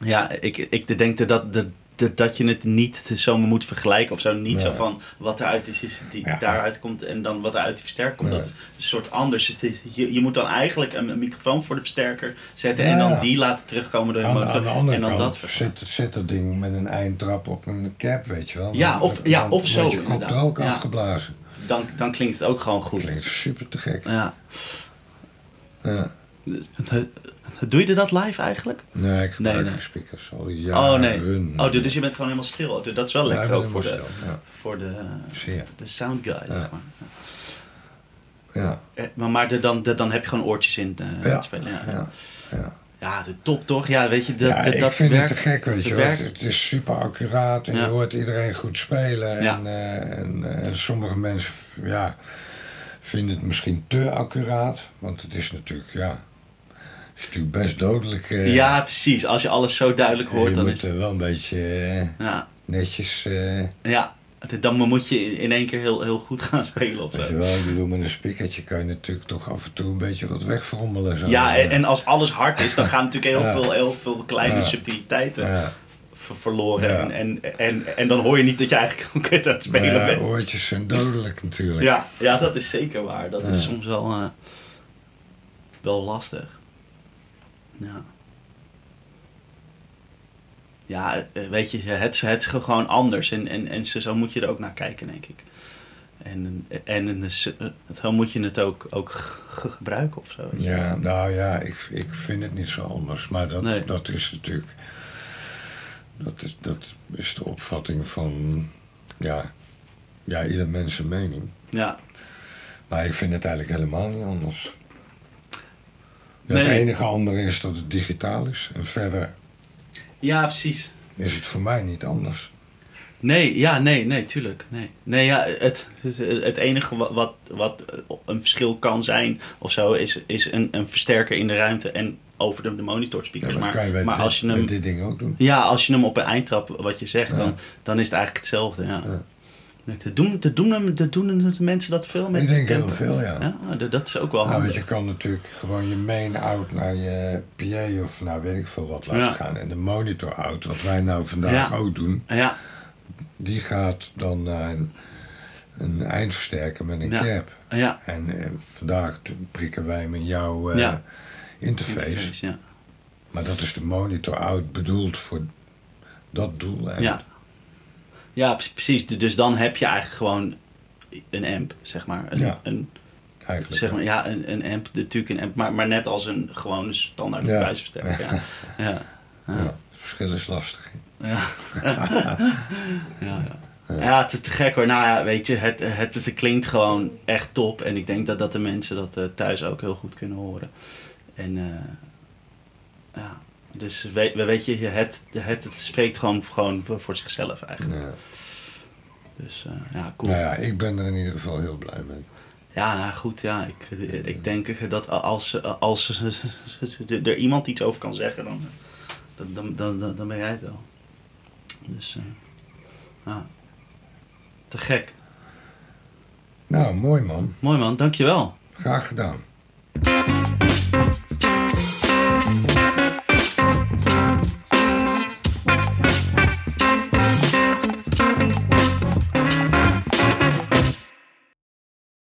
Speaker 1: ja ik, ik denk dat, dat, dat, dat je het niet zo moet vergelijken of zo. Niet zo van wat eruit is, is die
Speaker 2: Ja.
Speaker 1: daaruit komt en dan wat eruit die versterker komt.
Speaker 2: Nee.
Speaker 1: Dat is een soort anders. Je, je moet dan eigenlijk een, een microfoon voor de versterker zetten en dan die laten terugkomen door je motor.
Speaker 2: aan de andere
Speaker 1: en dan
Speaker 2: kant
Speaker 1: dat
Speaker 2: zit, zit dat ding met een eindtrap op een cap, weet je wel.
Speaker 1: Ja,
Speaker 2: Dan-
Speaker 1: of-
Speaker 2: dan-
Speaker 1: ja, of zo,
Speaker 2: je kop er ook
Speaker 1: Ja.
Speaker 2: afgeblazen.
Speaker 1: Dan, dan klinkt het ook gewoon goed.
Speaker 2: Klinkt super te gek.
Speaker 1: Ja.
Speaker 2: Ja.
Speaker 1: Dus, Doe je dat live eigenlijk?
Speaker 2: Nee, ik gebruik
Speaker 1: Nee, nee.
Speaker 2: geen speakers al jaren.
Speaker 1: oh nee. Oh, dus je bent gewoon helemaal stil. Dat is wel lekker ook voor de,
Speaker 2: stil, Ja,
Speaker 1: voor de,
Speaker 2: zeer.
Speaker 1: de sound guy.
Speaker 2: Ja.
Speaker 1: Zeg maar.
Speaker 2: Ja,
Speaker 1: Eh, Maar, maar de- dan, de- dan heb je gewoon oortjes in eh,
Speaker 2: Ja.
Speaker 1: het spelen. Ja,
Speaker 2: ja, ja.
Speaker 1: Ja, de top toch? Ja, weet je, dat,
Speaker 2: ja,
Speaker 1: dat,
Speaker 2: ik
Speaker 1: dat
Speaker 2: vind
Speaker 1: werkt,
Speaker 2: het te gek, weet je
Speaker 1: werkt.
Speaker 2: Het is super accuraat en
Speaker 1: Ja.
Speaker 2: je hoort iedereen goed spelen.
Speaker 1: Ja.
Speaker 2: En, eh, en, en sommige mensen ja, vinden het misschien te accuraat. Want het is natuurlijk, ja... Het is natuurlijk best dodelijk. eh,
Speaker 1: Ja, precies. Als je alles zo duidelijk hoort,
Speaker 2: je
Speaker 1: dan
Speaker 2: moet
Speaker 1: is het...
Speaker 2: wel een beetje eh,
Speaker 1: Ja,
Speaker 2: netjes... eh,
Speaker 1: ja. Dan moet je in één keer heel, heel goed gaan spelen of
Speaker 2: Weet je
Speaker 1: zo.
Speaker 2: wel, ik bedoel, met een speakertje kan je natuurlijk toch af en toe een beetje wat wegfrommelen. Zo.
Speaker 1: Ja, en, en als alles hard is, dan gaan natuurlijk heel,
Speaker 2: Ja.
Speaker 1: veel, heel veel kleine
Speaker 2: Ja.
Speaker 1: subtiliteiten verloren.
Speaker 2: Ja.
Speaker 1: En, en, en, en dan hoor je niet dat je eigenlijk een kut aan het spelen
Speaker 2: ja,
Speaker 1: bent.
Speaker 2: oortjes zijn dodelijk natuurlijk.
Speaker 1: Ja, ja, dat is zeker waar. Dat is soms wel, wel lastig. Ja. ja, eh, weet je, het, het is gewoon anders. En, en, en zo moet je er ook naar kijken, denk ik. En, en, en dus, eh, zo moet je het ook, ook ge- gebruiken of zo.
Speaker 2: Ja, nou ja, ik, ik vind het niet zo anders. Maar dat,
Speaker 1: Nee.
Speaker 2: dat is natuurlijk. Dat is, dat is de opvatting van. Ja, ja, ieder mens zijn mening.
Speaker 1: Ja,
Speaker 2: Maar ik vind het eigenlijk helemaal niet anders. Ja,
Speaker 1: Nee,
Speaker 2: het enige andere is dat het digitaal is. En verder
Speaker 1: ja precies.
Speaker 2: is het voor mij niet anders.
Speaker 1: Nee, ja, nee, nee, tuurlijk. Nee, nee ja, het, het enige wat, wat, wat een verschil kan zijn of zo, is, is een, een versterker in de ruimte en over de, de
Speaker 2: kan je
Speaker 1: maar
Speaker 2: bij,
Speaker 1: maar
Speaker 2: dit,
Speaker 1: als je hem
Speaker 2: dit ding ook doen.
Speaker 1: Ja, als je hem op een eindtrap, wat je zegt,
Speaker 2: Ja.
Speaker 1: dan, dan is het eigenlijk hetzelfde. Ja. Dat, doen, dat, doen, dat doen de mensen dat veel met
Speaker 2: Ik denk heel veel, ja.
Speaker 1: Ja, dat, is ook wel
Speaker 2: Nou,
Speaker 1: handig.
Speaker 2: je, kan natuurlijk gewoon je main out naar je PA of nou weet ik veel wat laten
Speaker 1: Ja.
Speaker 2: gaan. En de monitor out, wat wij nou vandaag
Speaker 1: Ja.
Speaker 2: ook doen,
Speaker 1: Ja,
Speaker 2: die gaat dan naar een, een eindversterker met een
Speaker 1: Ja.
Speaker 2: cap.
Speaker 1: ja.
Speaker 2: En eh, vandaag prikken wij in jouw
Speaker 1: Ja.
Speaker 2: interface.
Speaker 1: Interface, ja.
Speaker 2: Maar dat is de monitor out bedoeld voor dat doel.
Speaker 1: Ja. Ja, pre- precies. Dus dan heb je eigenlijk gewoon een amp, zeg maar. Een,
Speaker 2: Ja.
Speaker 1: een,
Speaker 2: Eigenlijk
Speaker 1: zeg maar ja, een, een amp, natuurlijk een amp, maar, maar net als een gewone standaard
Speaker 2: Ja.
Speaker 1: Ja. Ja. Ja.
Speaker 2: Ja, het verschil is lastig.
Speaker 1: Ja. ja, ja. Ja, te, te gek hoor. Nou ja, weet je, het, het, het klinkt gewoon echt top. En ik denk dat, dat de mensen dat eh, thuis ook heel goed kunnen horen. En eh, ja, dus weet, weet je, het, het, het spreekt gewoon, gewoon voor zichzelf eigenlijk.
Speaker 2: Ja.
Speaker 1: Dus eh, ja, cool.
Speaker 2: Nou ja, ik ben er in ieder geval heel blij mee.
Speaker 1: Ja, nou goed, ja. Ik, ik denk dat als, als er iemand iets over kan zeggen, dan, dan, dan, dan, dan ben jij het wel. Dus, eh, ja. Te gek.
Speaker 2: Nou, mooi man.
Speaker 1: Mooi man, dankjewel.
Speaker 2: Graag gedaan.